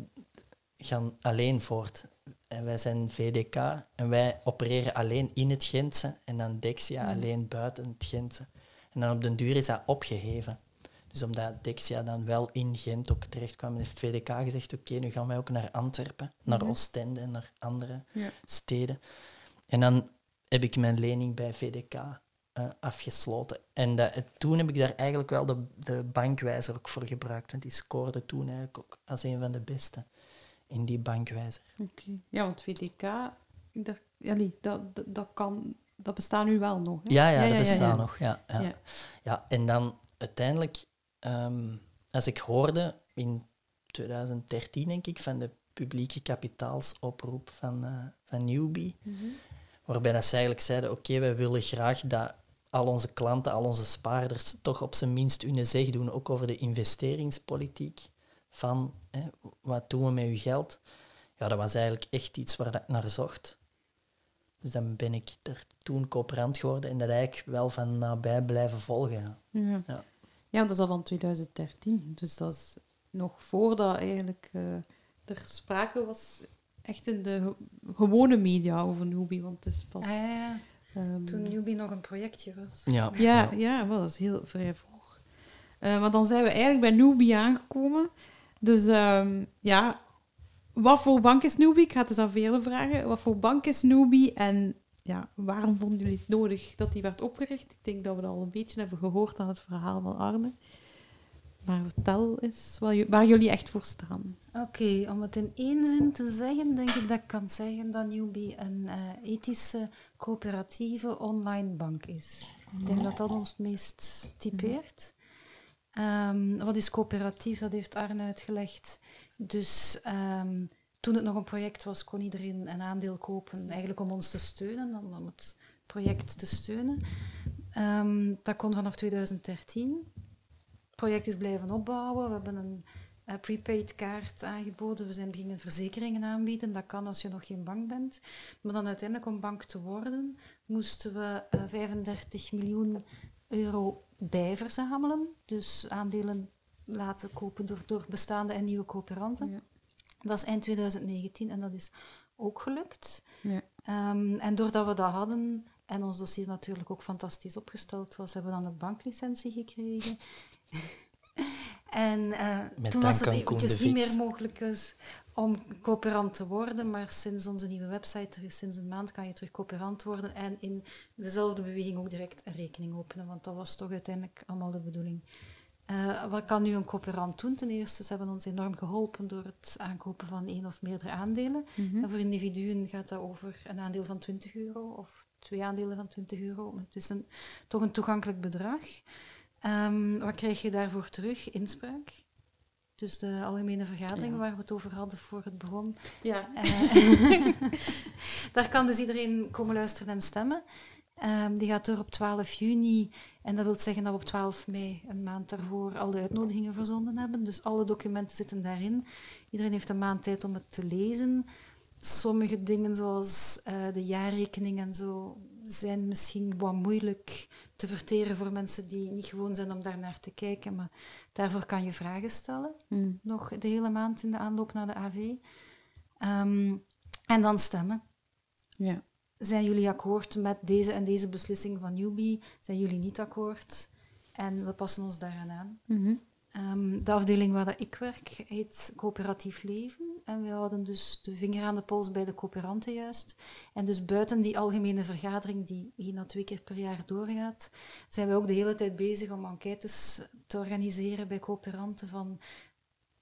gaan alleen voort. En wij zijn VDK en wij opereren alleen in het Gentse en dan Dexia alleen buiten het Gentse. En dan op den duur is dat opgeheven. Dus omdat Dexia dan wel in Gent ook terecht kwam, heeft VDK gezegd, oké, nu gaan wij ook naar Antwerpen, naar Oostende en naar andere Ja. steden. En dan heb ik mijn lening bij VDK eh, afgesloten. En dat, toen heb ik daar eigenlijk wel de, de bankwijzer ook voor gebruikt, want die scoorde toen eigenlijk ook als een van de beste in die bankwijzer. Oké. Ja, want VTK, dat, dat, dat, dat kan, dat bestaat nu wel nog. Hè? Ja, ja, Ja, dat ja, bestaat nog. Ja, ja. Ja. Ja. en dan uiteindelijk, ehm, als ik hoorde in 2013, denk ik, van de publieke kapitaalsoproep van, eh van Newbie, waarbij dat ze eigenlijk zeiden, oké, wij willen graag dat al onze klanten, al onze spaarders toch op zijn minst hun zeg doen, ook over de investeringspolitiek van hè, wat doen we met uw geld? Ja, dat was eigenlijk echt iets waar dat ik naar zocht. Dus dan ben ik er toen coöperant geworden en dat eigenlijk wel van nabij blijven volgen. Ja. Ja. Ja. want dat is al van 2013. Dus dat is nog voordat eigenlijk eh, er sprake was echt in de ge- gewone media over Newbie. Want het is pas... Ah, ja, ja. ehm, Toen Newbie nog een projectje was. Ja, Ja, ja, wel, dat is heel vrij vroeg. Eh, maar dan zijn we eigenlijk bij Newbie aangekomen. Dus ehm, ja, wat voor bank is Newbie? Ik ga het eens aan velen vragen. Wat voor bank is Newbie en ja, waarom vonden jullie het nodig dat die werd opgericht? Ik denk dat we dat al een beetje hebben gehoord aan het verhaal van Arne. Maar vertel eens waar, ju- waar jullie echt voor staan. Oké, om het in één zin te zeggen, denk ik dat ik kan zeggen dat Newbie een eh, ethische, coöperatieve online bank is. Ik denk dat dat ons het meest typeert. Ehm, wat is coöperatief? Dat heeft Arne uitgelegd. Dus ehm, toen het nog een project was, kon iedereen een aandeel kopen, eigenlijk om ons te steunen, om, het project te steunen. Ehm, dat kon vanaf 2013. Het project is blijven opbouwen. We hebben een eh, prepaid kaart aangeboden. We zijn beginnen verzekeringen aanbieden. Dat kan als je nog geen bank bent. Maar dan uiteindelijk om bank te worden, moesten we eh, 35 miljoen euro bijverzamelen. Dus aandelen laten kopen door, door bestaande en nieuwe coöperanten. Ja. Dat is eind 2019 en dat is ook gelukt. Ja. Ehm, en doordat we dat hadden en ons dossier natuurlijk ook fantastisch opgesteld was, hebben we dan een banklicentie gekregen. en eh, toen was het eventjes niet meer mogelijk was om coöperant te worden, maar sinds onze nieuwe website, sinds een maand, kan je terug coöperant worden en in dezelfde beweging ook direct een rekening openen, want dat was toch uiteindelijk allemaal de bedoeling. Eh, wat kan nu een coöperant doen? Ten eerste, ze hebben ons enorm geholpen door het aankopen van één of meerdere aandelen. En voor individuen gaat dat over een aandeel van 20 euro of twee aandelen van 20 euro. Het is een, toch een toegankelijk bedrag. Ehm, wat krijg je daarvoor terug? Inspraak. Dus de algemene vergadering Ja. waar we het over hadden voor het begon. Ja. Eh, daar kan dus iedereen komen luisteren en stemmen. Ehm, die gaat door op 12 juni. En dat wil zeggen dat we op 12 mei, een maand daarvoor, al de uitnodigingen verzonden hebben. Dus alle documenten zitten daarin. Iedereen heeft een maand tijd om het te lezen. Sommige dingen, zoals eh, de jaarrekening en zo, zijn misschien wat moeilijk te verteren voor mensen die niet gewoon zijn om daar naar te kijken. Maar daarvoor kan je vragen stellen Mm. nog de hele maand in de aanloop naar de AV. Ehm, en dan stemmen. Ja. Zijn jullie akkoord met deze en deze beslissing van Newbie? Zijn jullie niet akkoord? En we passen ons daaraan aan. Mhm. Ehm, de afdeling waar ik werk heet Coöperatief Leven. En we houden dus de vinger aan de pols bij de coöperanten juist. En dus buiten die algemene vergadering die één à twee keer per jaar doorgaat, zijn we ook de hele tijd bezig om enquêtes te organiseren bij coöperanten van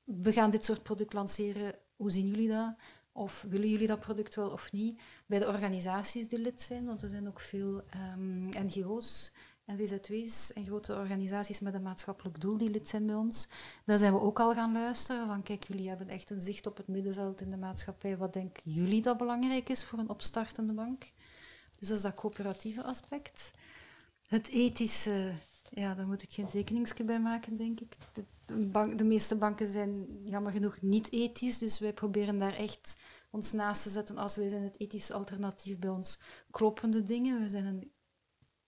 we gaan dit soort product lanceren, hoe zien jullie dat? Of willen jullie dat product wel of niet? Bij de organisaties die lid zijn, want er zijn ook veel ehm, NGO's en WZW's en grote organisaties met een maatschappelijk doel die lid zijn bij ons. Daar zijn we ook al gaan luisteren van kijk, jullie hebben echt een zicht op het middenveld in de maatschappij. Wat denken jullie dat belangrijk is voor een opstartende bank? Dus dat is dat coöperatieve aspect. Het ethische, ja, daar moet ik geen tekeningsje bij maken, denk ik. De, de bank, de meeste banken zijn jammer genoeg niet ethisch, dus wij proberen daar echt ons naast te zetten als wij zijn het ethische alternatief bij ons kloppende dingen. We zijn een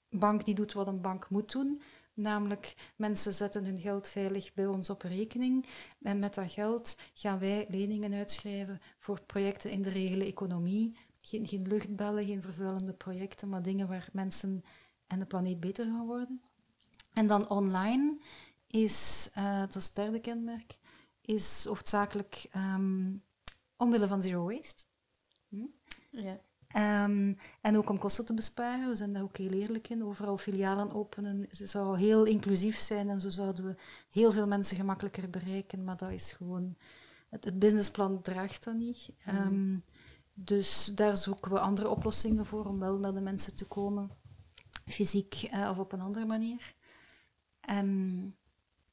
bank die doet wat een bank moet doen. Namelijk, mensen zetten hun geld veilig bij ons op rekening. En met dat geld gaan wij leningen uitschrijven voor projecten in de regele economie. Geen, geen luchtbellen, geen vervuilende projecten, maar dingen waar mensen en de planeet beter gaan worden. En dan online is, eh, dat is het derde kenmerk, is hoofdzakelijk ehm, omwille van zero waste. Ja. Ehm, en ook om kosten te besparen. We zijn daar ook heel eerlijk in. Overal filialen openen. Het zou heel inclusief zijn en zo zouden we heel veel mensen gemakkelijker bereiken. Maar dat is gewoon... Het, het businessplan draagt dat niet. Ehm, dus daar zoeken we andere oplossingen voor om wel naar de mensen te komen. Fysiek eh, of op een andere manier. En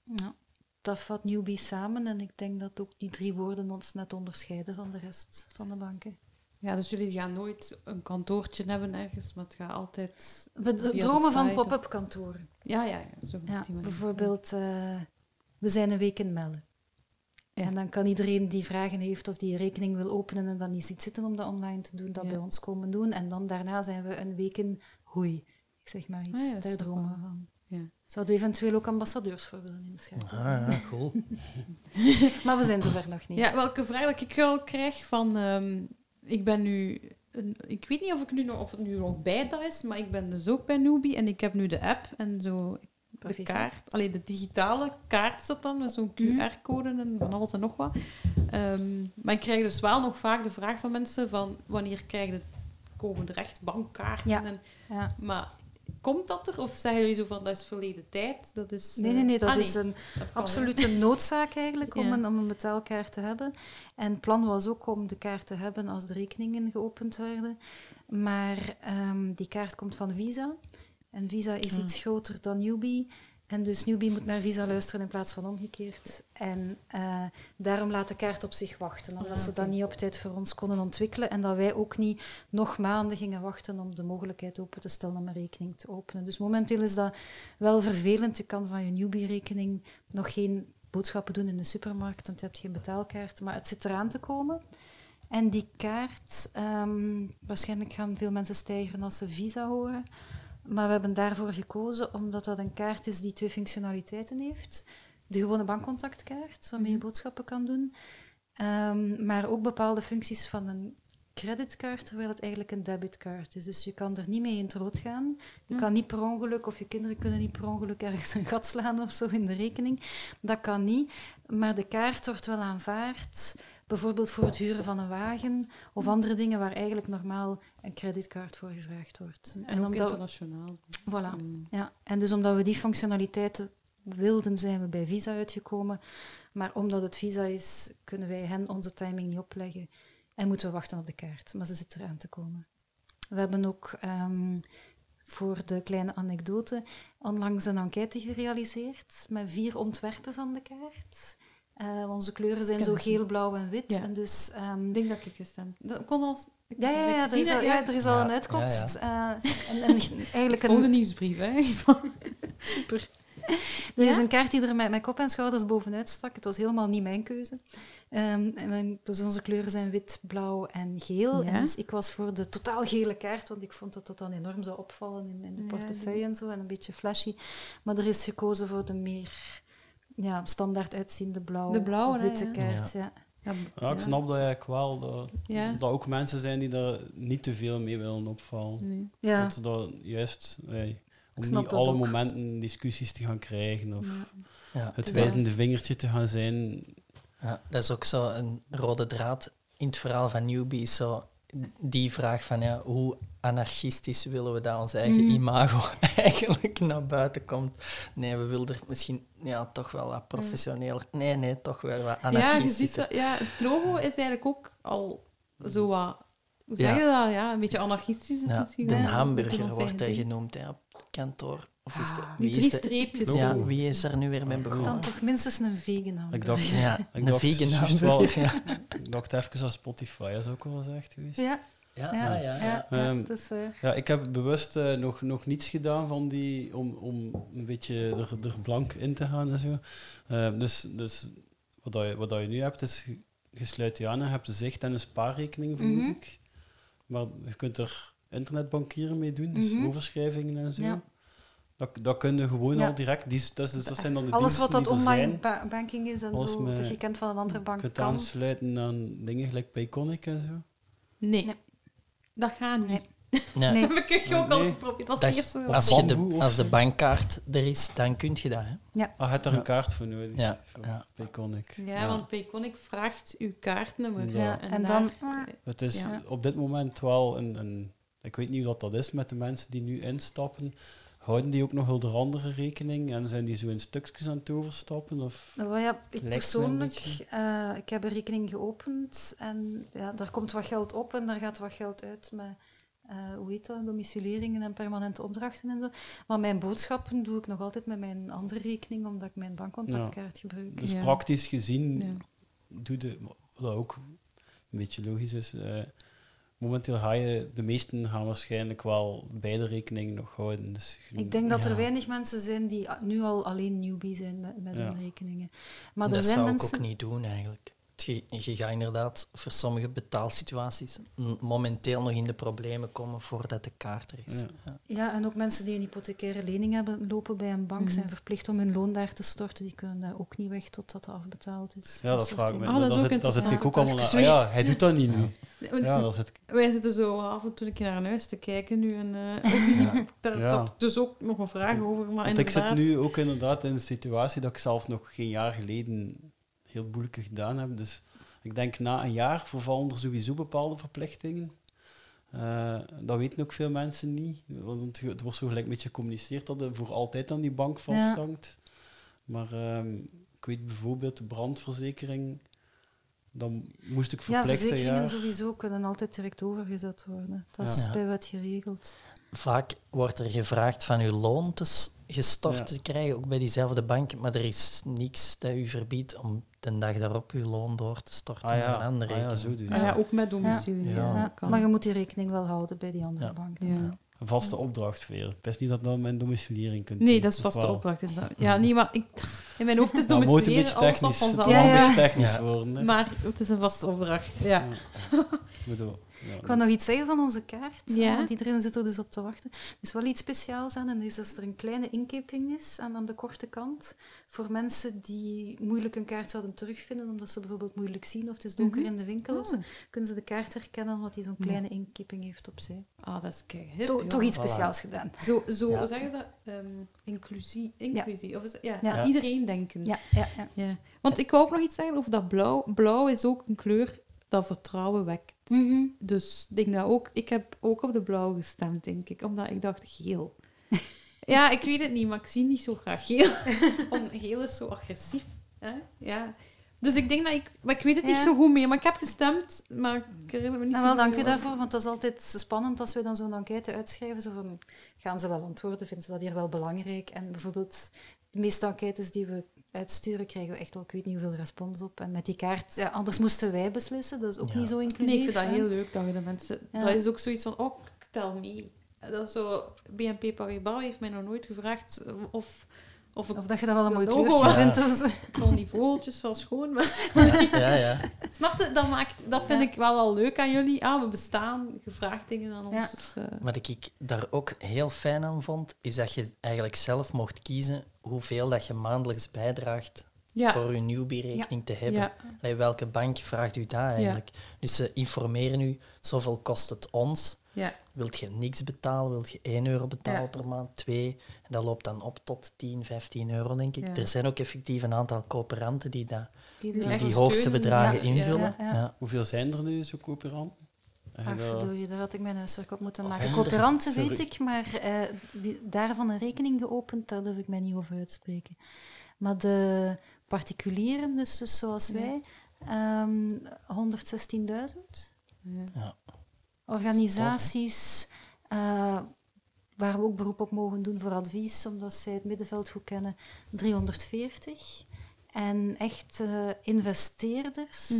ja, dat vat Newbie samen. En ik denk dat ook die drie woorden ons net onderscheiden van de rest van de banken. Ja, dus jullie gaan nooit een kantoortje hebben ergens, maar het gaat altijd... We dromen van pop-up kantoren. Ja, ja, ja. Zo Ja, bijvoorbeeld, eh, we zijn een week in Melle. Ja. En dan kan iedereen die vragen heeft of die een rekening wil openen en dan niet ziet zitten om dat online te doen, dat Ja. bij ons komen doen. En dan daarna zijn we een week in hoei. Ik zeg maar iets, Ah daar dromen wel- van. Ja. Zouden we eventueel ook ambassadeurs voor willen inschakelen? Ah, ja, cool. Maar we zijn zover nog niet. Ja, welke vraag dat ik al krijg van... ehm, ik ben nu... Ik weet niet of, ik nu nog, of het nu nog beta is, maar ik ben dus ook bij Newbie en ik heb nu de app en zo de kaart. Alleen de digitale kaart dat dan, met zo'n Mhm. QR-code en van alles en nog wat. Ehm, maar ik krijg dus wel nog vaak de vraag van mensen van wanneer krijg je, komen er echt bankkaarten? Ja. En, Ja. maar komt dat er? Of zeggen jullie zo van, dat is verleden tijd? Dat is, Nee, eh, nee, nee, dat ah, is een dat absolute noodzaak eigenlijk om, Ja. een, om een betaalkaart te hebben. En het plan was ook om de kaart te hebben als de rekeningen geopend werden. Maar ehm, die kaart komt van Visa. En Visa is Ah. iets groter dan Newbie. En dus Newbie moet naar Visa luisteren in plaats van omgekeerd. En eh, daarom laat de kaart op zich wachten, omdat Ah, ze dat niet op tijd voor ons konden ontwikkelen. En dat wij ook niet nog maanden gingen wachten om de mogelijkheid open te stellen om een rekening te openen. Dus momenteel is dat wel vervelend. Je kan van je Newbie-rekening nog geen boodschappen doen in de supermarkt, want je hebt geen betaalkaart. Maar het zit eraan te komen. En die kaart, ehm, waarschijnlijk gaan veel mensen stijgen als ze Visa horen. Maar we hebben daarvoor gekozen omdat dat een kaart is die twee functionaliteiten heeft. De gewone bankcontactkaart, waarmee je boodschappen kan doen. Ehm, maar ook bepaalde functies van een creditcard, terwijl het eigenlijk een debitcard is. Dus je kan er niet mee in het rood gaan. Je kan niet per ongeluk, of je kinderen kunnen niet per ongeluk ergens een gat slaan of zo in de rekening. Dat kan niet. Maar de kaart wordt wel aanvaard, bijvoorbeeld voor het huren van een wagen of andere dingen waar eigenlijk normaal een creditcard voor gevraagd wordt. En, omdat, internationaal. voilà, Mm. ja. En dus omdat we die functionaliteiten wilden, zijn we bij Visa uitgekomen. Maar omdat het Visa is, kunnen wij hen onze timing niet opleggen en moeten we wachten op de kaart. Maar ze zit eraan te komen. We hebben ook ehm, voor de kleine anekdote onlangs een enquête gerealiseerd met vier ontwerpen van de kaart. Eh, onze kleuren zijn zo geel, blauw en wit. Ja. En dus, ehm, Ik denk dat ik gestemd Dat kon al... ik ja, ja, heb ja, er is al, ja, er is al Ja. een uitkomst. Ja, Eh, en, en eigenlijk Volgende een, nieuwsbrief, hè. Super. Er is een kaart die er met mijn kop en schouders bovenuit stak. Het was helemaal niet mijn keuze. Ehm, en dan- dus onze kleuren zijn wit, blauw en geel. Ja. En dus ik was voor de totaal gele kaart, want ik vond dat dat dan enorm zou opvallen in, in de Ja, portefeuille en zo, en een beetje flashy. Maar er is gekozen voor de meer ja, standaard uitziende blauw, De blauwe, hè, witte ja. kaart. Ja. Ja, Ja, ik snap dat eigenlijk wel. Dat, Ja. dat ook mensen zijn die daar niet te veel mee willen opvallen. Nee. Ja. Dat juist... nee, om snap niet dat alle ook. momenten discussies te gaan krijgen of Ja. het wijzende vingertje te gaan zijn. Ja, dat is ook zo een rode draad in het verhaal van Newbie. is Zo die vraag van ja, hoe anarchistisch willen we dat ons eigen Mhm. imago eigenlijk naar buiten komt. Nee, we willen er misschien ja, toch wel wat professioneler. Nee, nee, toch wel wat Ja, je ziet anarchistischer. dat, ja, het logo is eigenlijk ook al zo wat... Hoe Ja. zeg je dat? Ja, een beetje anarchistisch is Ja, misschien de hamburger wordt hij genoemd hè, op kantoor. Of is de, Die wie, drie is de, streepjes. ja, wie is er nu weer mee Dan begonnen? toch minstens een vegan Ik hamburger. dacht, Ja, ik een dacht vegan juist wel-. Ja, ik dacht even aan Spotify, dat is ook wel gezegd geweest. Ja, ja, ja, ja, ja. ja, Ehm, dat is waar. Ja, ik heb bewust eh, nog, nog niets gedaan van die, om, om een beetje er, er blank in te gaan en zo. Eh, dus dus wat, dat je, wat dat je nu hebt, is je, je sluit je aan en je hebt een zicht en een spaarrekening, vermoed Mhm. ik. Maar je kunt er internetbankieren mee doen, dus Mhm. overschrijvingen en zo. Ja. Dat, dat kun je gewoon Ja. al direct. Die, dat, is- dat zijn dan de Alles wat dat online ba- banking is en Alles zo, dat je kent van een andere Je bank kunt kan. aansluiten aan dingen gelijk Payconic en zo. Nee. Nee. Dat gaat niet. Nee. Nee. Heb ik ook al geprobeerd. Dat was Dat- het eerste. als, je de, als bankkaart er is, dan kun je dat. Hè? Ah, je hebt er Ja. een kaart voor nodig. Ja, ja. Payconic. Ja, want Payconic vraagt uw kaartnummer. Ja. En dan- daar- Het is Ja. op dit moment wel een, een... Ik weet niet wat dat is met de mensen die nu instappen. Houden die ook nog wel de andere rekening en zijn die zo in stukjes aan het overstappen? Of? Nou ja, ik persoonlijk, eh, ik heb een rekening geopend en ja, daar komt wat geld op en daar gaat wat geld uit met, eh, hoe heet dat, domicilieringen en permanente opdrachten en zo. Maar mijn boodschappen doe ik nog altijd met mijn andere rekening, omdat ik mijn bankcontactkaart gebruik. Dus Ja. praktisch gezien Ja. doe de... Wat ook een beetje logisch is... eh, momenteel ga je, de meesten gaan waarschijnlijk wel beide rekeningen nog houden. Dus Ik denk dat er Ja. weinig mensen zijn die nu al alleen newbie zijn met, met Ja. hun rekeningen. Maar er dat zijn zou mensen... ik ook niet doen eigenlijk. Je, je gaat inderdaad voor sommige betaalsituaties momenteel nog in de problemen komen voordat de kaart er is. Ja. Ja. Ja, en ook mensen die een hypothecaire lening hebben lopen bij een bank Mhm. zijn verplicht om hun loon daar te storten. Die kunnen daar ook niet weg totdat dat afbetaald is. Ja, dat vraag ik me. Ah, dat dat is ook zit, dat zit ik interessant. ook allemaal Ah, ja, hij doet dat niet nu. Ja, dat Wij zitten zo af en toe een keer naar een huis te kijken nu. En, eh, ook niet- daar dat dus ook nog een vraag over. Maar want ik zit inderdaad, nu ook inderdaad in een situatie dat ik zelf nog geen jaar geleden heel moeilijk gedaan heb. Dus ik denk na een jaar vervallen er sowieso bepaalde verplichtingen. Eh, dat weten ook veel mensen niet. Want er wordt zo gelijk een beetje gecommuniceerd dat het voor altijd aan die bank vasthangt. Maar ehm, ik weet bijvoorbeeld de brandverzekering. Dan moest ik Ja, verplicht een verzekeringen jaar. sowieso kunnen altijd direct overgezet worden. Dat Ja. is Ja. bij wet geregeld. Vaak wordt er gevraagd van uw loon te gestort Ja. te krijgen, ook bij diezelfde bank, maar er is niks dat u verbiedt om de dag daarop uw loon door te storten Ah ja, een andere ah, ja rekening. zo doe je Ah, ja, ook met domicilie. Ja. Ja. Ja, kan. maar je moet die rekening wel houden bij die andere Ja. bank. Ja. Een vaste opdracht weer. Best niet dat dat mijn domiciliering kunt Nee, doen, dat is vaste wel? opdracht. inderdaad. Ja, nee, maar ik, in mijn hoofd is Nou, het moet een beetje technisch, een ja. beetje technisch Ja. worden. Hè. Maar het is een vaste opdracht. Ja. Moet wel- ja. Ik wil nog iets zeggen van onze kaart, Ja. want iedereen zit er dus op te wachten. Er is wel iets speciaals aan en dat is als er een kleine inkeping is aan, aan de korte kant voor mensen die moeilijk een kaart zouden terugvinden omdat ze bijvoorbeeld moeilijk zien of het is donker Mhm. in de winkel of zo, Ah. kunnen ze de kaart herkennen omdat hij zo'n kleine inkeping heeft opzij. Ah, dat is kijk. hip, To- ja. toch iets Voilà. speciaals gedaan. Zo, zo Ja. zeg je dat? Ehm, inclusie. inclusie. Of is, ja, Ja. iedereen denken. Ja, ja, ja. Ja. Want ik wou ook nog iets zeggen over dat blauw. Blauw is ook een kleur dat vertrouwen wekt. Mhm. Dus ik denk dat ook, ik heb ook op de blauw gestemd, denk ik, omdat ik dacht geel. ja, ik weet het niet, maar ik zie niet zo graag geel. Want geel is zo agressief. Hè? Ja. Dus ik denk dat ik, maar ik weet het Ja. niet zo goed meer. Maar ik heb gestemd, maar ik herinner me niet Nou, zo wel, dank u daarvoor, want dat is altijd spannend als we dan zo'n enquête uitschrijven. Zo van, gaan ze wel antwoorden? Vinden ze dat hier wel belangrijk? En bijvoorbeeld, de meeste enquêtes die we uitsturen, krijgen we echt wel, ik weet niet hoeveel respons op. En met die kaart, ja, anders moesten wij beslissen. Dat is ook Ja. niet zo inclusief. Nee, ik vind dat heel leuk dat je de mensen... Ja. Dat is ook zoiets van, oh, ik tel mee. Dat is zo... BNP Paribas heeft mij nog nooit gevraagd of... Of, het, Of dat je dat wel een mooi Logo, kleurtje ja. vindt. Of zo. ik vond die vogeltjes wel schoon, maar... Ja, ja. Snap je? Dat, maakt, dat vind Ja. ik wel al leuk aan jullie. Ah, we bestaan, gevraagd dingen aan ons. Ja. Dus, eh, Wat ik daar ook heel fijn aan vond, is dat je eigenlijk zelf mocht kiezen hoeveel dat je maandelijks bijdraagt ja. voor je newbie-rekening te hebben. ja. Allee, welke bank vraagt u dat eigenlijk? Dus ze informeren u, zoveel kost het ons. Ja. Wilt je niks betalen, wilt je 1 euro betalen Ja. per maand, 2. En dat loopt dan op tot 10, 15 euro, denk ik. Ja. Er zijn ook effectief een aantal coöperanten die, dat, Die hoogste bedragen Ja, invullen. ja, ja. Ja. Hoeveel zijn er nu, zo coöperanten? Je Ach, dat- verdorie, daar had ik mijn huiswerk op moeten maken. Honderd- Coöperanten weet ik, maar eh, daarvan een rekening geopend, daar durf ik mij niet over uitspreken. Maar de particulieren, dus, dus zoals Ja. wij, ehm 116.000. Ja. Organisaties eh, waar we ook beroep op mogen doen voor advies, omdat zij het middenveld goed kennen, 340. En echt eh, investeerders,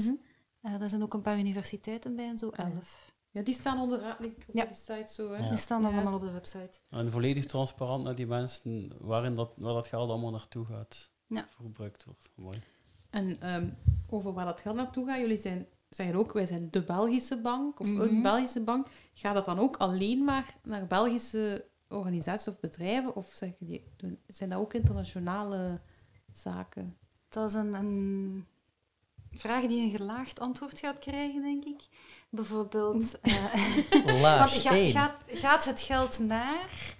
eh, daar zijn ook een paar universiteiten bij en zo, Ah, ja. 11. ja, die staan onderaan link op Ja. die site zo. Hè. Ja. Die staan Ja. allemaal op de website. En volledig transparant naar die mensen waarin dat, waar dat geld allemaal naartoe gaat. Ja. Voor gebruikt wordt. Mooi. En ehm, over waar dat geld naartoe gaat, jullie zijn, zeggen ook, wij zijn de Belgische bank of Mhm. een Belgische bank. Gaat dat dan ook alleen maar naar Belgische organisaties of bedrijven? Of zeggen jullie, doen- zijn dat ook internationale zaken? Dat is een, een vraag die een gelaagd antwoord gaat krijgen, denk ik. Bijvoorbeeld, eh, want Laag ga- 1. gaat, gaat het geld naar...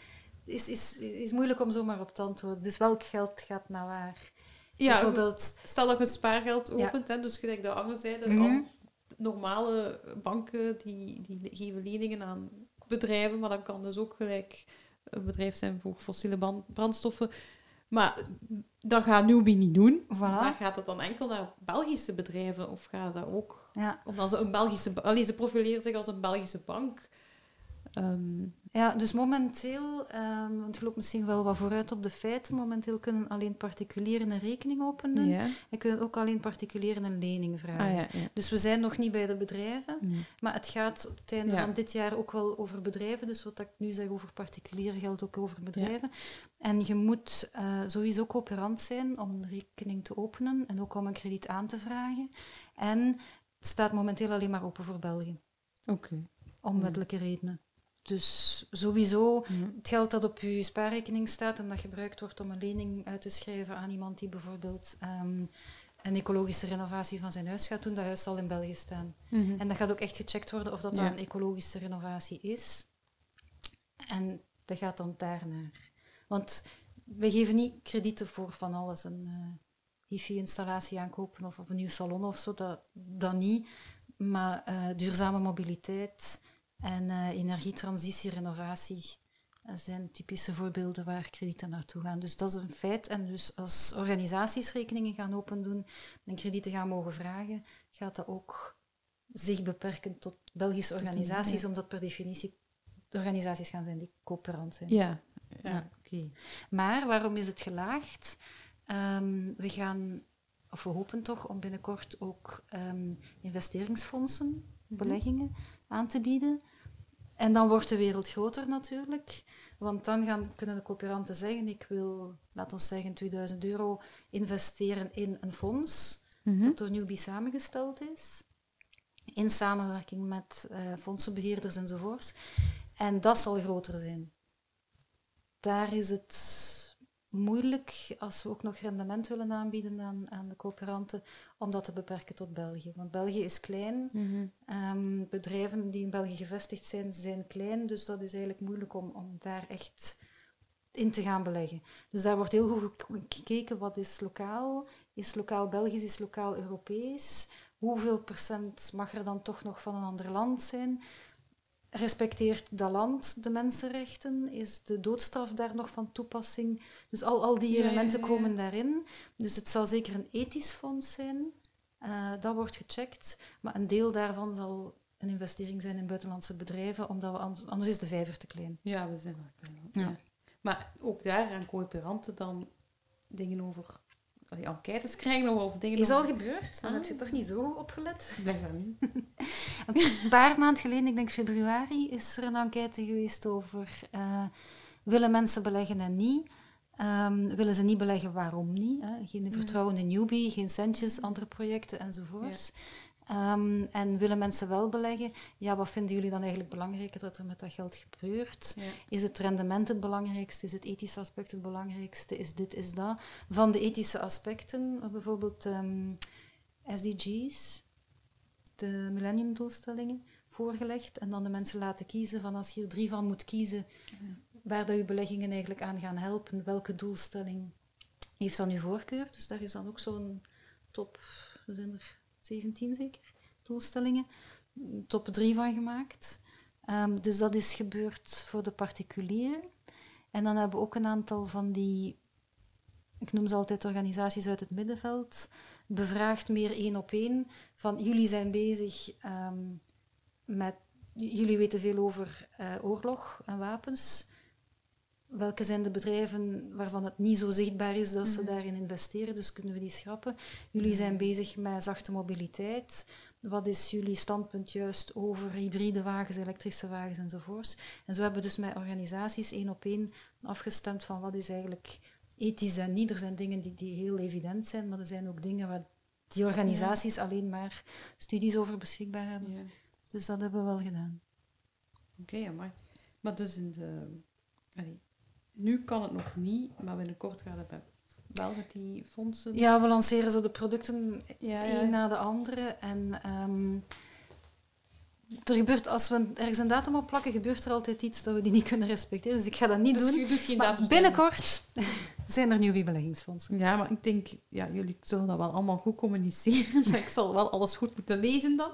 Is, is, is moeilijk om zomaar op te antwoorden. Dus welk geld gaat naar waar? Ja, Bijvoorbeeld, stel dat je spaargeld Ja. opent, hè, dus gelijk de Anne zei, dat Mhm. Al normale banken die, die geven leningen aan bedrijven, maar dat kan dus ook gelijk een bedrijf zijn voor fossiele brandstoffen. Maar dat gaat Newbie niet doen. voilà. Maar gaat dat dan enkel naar Belgische bedrijven of gaat dat ook... Ja. Omdat ze een Belgische... Allee, ze profileren zich als een Belgische bank. Ehm, Ja, dus momenteel, ehm, want ik loop misschien wel wat vooruit op de feiten, momenteel kunnen alleen particulieren een rekening openen ja. en kunnen ook alleen particulieren een lening vragen. Ah, ja, ja. Dus we zijn nog niet bij de bedrijven, Nee. maar het gaat op het einde van dit jaar ook wel over bedrijven. Dus wat ik nu zeg over particulieren geldt ook over bedrijven. En je moet eh, sowieso coöperant zijn om een rekening te openen en ook om een krediet aan te vragen. En het staat momenteel alleen maar open voor België, Oké. om wettelijke redenen. Dus sowieso Mhm. het geld dat op je spaarrekening staat en dat gebruikt wordt om een lening uit te schrijven aan iemand die bijvoorbeeld ehm, een ecologische renovatie van zijn huis gaat doen, dat huis zal in België staan. Mhm. En dat gaat ook echt gecheckt worden of dat, Ja. dat een ecologische renovatie is. En dat gaat dan daarnaar. Want we geven niet kredieten voor van alles. Een eh hifi-installatie aankopen of, of een nieuw salon of zo, dat, dat niet. Maar eh, duurzame mobiliteit en eh, energietransitie, renovatie zijn typische voorbeelden waar kredieten naartoe gaan. Dus dat is een feit. En dus als organisaties rekeningen gaan opendoen en kredieten gaan mogen vragen, gaat dat ook zich beperken tot Belgische die, organisaties, ja. omdat per definitie de organisaties gaan zijn die coöperant zijn. Ja, ja, Ja. oké. Maar waarom is het gelaagd? Ehm, we gaan, of we hopen toch, om binnenkort ook ehm, investeringsfondsen, beleggingen aan te bieden. En dan wordt de wereld groter natuurlijk. Want dan gaan, kunnen de coöperanten zeggen, ik wil, laat ons zeggen, 2000 euro investeren in een fonds Mhm. dat door Newbie samengesteld is. In samenwerking met eh, fondsenbeheerders enzovoorts. En dat zal groter zijn. Daar is het moeilijk, als we ook nog rendement willen aanbieden aan, aan de coöperanten, om dat te beperken tot België. Want België is klein. Mhm. Ehm, bedrijven die in België gevestigd zijn, zijn klein. Dus dat is eigenlijk moeilijk om, om daar echt in te gaan beleggen. Dus daar wordt heel goed gek- gekeken wat is lokaal. Is lokaal Belgisch, is lokaal Europees? Hoeveel procent mag er dan toch nog van een ander land zijn? Respecteert dat land de mensenrechten? Is de doodstraf daar nog van toepassing? Dus al, al die Ja, ja, elementen ja. komen daarin. Dus het zal zeker een ethisch fonds zijn. Eh, dat wordt gecheckt. Maar een deel daarvan zal een investering zijn in buitenlandse bedrijven, omdat we anders, anders is de vijver te klein. Ja, we zijn wel klein. Ja. Ja. Maar ook daar aan coöperanten dan dingen over... Allee, enquêtes krijgen of dingen Is al over... gebeurd? Dan Ah. heb je toch niet zo goed opgelet? Blijkbaar niet. Een paar maanden geleden, ik denk februari, is er een enquête geweest over eh, willen mensen beleggen en niet. Ehm, willen ze niet beleggen, waarom niet? Hè? Geen vertrouwen in newbie, geen centjes, andere projecten enzovoorts. Ehm, en willen mensen wel beleggen? Ja, wat vinden jullie dan eigenlijk belangrijker dat er met dat geld gebeurt? Ja. Is het rendement het belangrijkste? Is het ethische aspect het belangrijkste? Is dit, is dat? Van de ethische aspecten, bijvoorbeeld ehm, SDG's, de millenniumdoelstellingen, voorgelegd. En dan de mensen laten kiezen van als je er drie van moet kiezen, waar dat je beleggingen eigenlijk aan gaan helpen, welke doelstelling heeft dan uw voorkeur? Dus daar is dan ook zo'n top, zijn er 17 zeker, doelstellingen, top 3 van gemaakt. Ehm, dus dat is gebeurd voor de particulieren. En dan hebben we ook een aantal van die, ik noem ze altijd organisaties uit het middenveld, bevraagd meer één op één. Van jullie zijn bezig ehm, met, jullie weten veel over eh, oorlog en wapens. Welke zijn de bedrijven waarvan het niet zo zichtbaar is dat ze daarin investeren? Dus kunnen we die schrappen? Jullie zijn bezig met zachte mobiliteit. Wat is jullie standpunt juist over hybride wagens, elektrische wagens enzovoorts? En zo hebben we dus met organisaties één op één afgestemd van wat is eigenlijk ethisch en niet. Er zijn dingen die, die heel evident zijn, maar er zijn ook dingen waar die organisaties alleen maar studies over beschikbaar hebben. Ja. Dus dat hebben we wel gedaan. Oké, ja, maar... Maar dus in de... allee, nu kan het nog niet, maar binnenkort gaat het wel met die fondsen. Ja, we lanceren zo de producten ja, één na de andere. En ehm, er gebeurt, als we ergens een datum op plakken, gebeurt er altijd iets dat we die niet kunnen respecteren. Dus ik ga dat niet Dus doen. je doet geen Maar binnenkort zijn er nieuwe beleggingsfondsen. Ja, maar ik denk, ja, jullie zullen dat wel allemaal goed communiceren. Ik zal wel alles goed moeten lezen dan.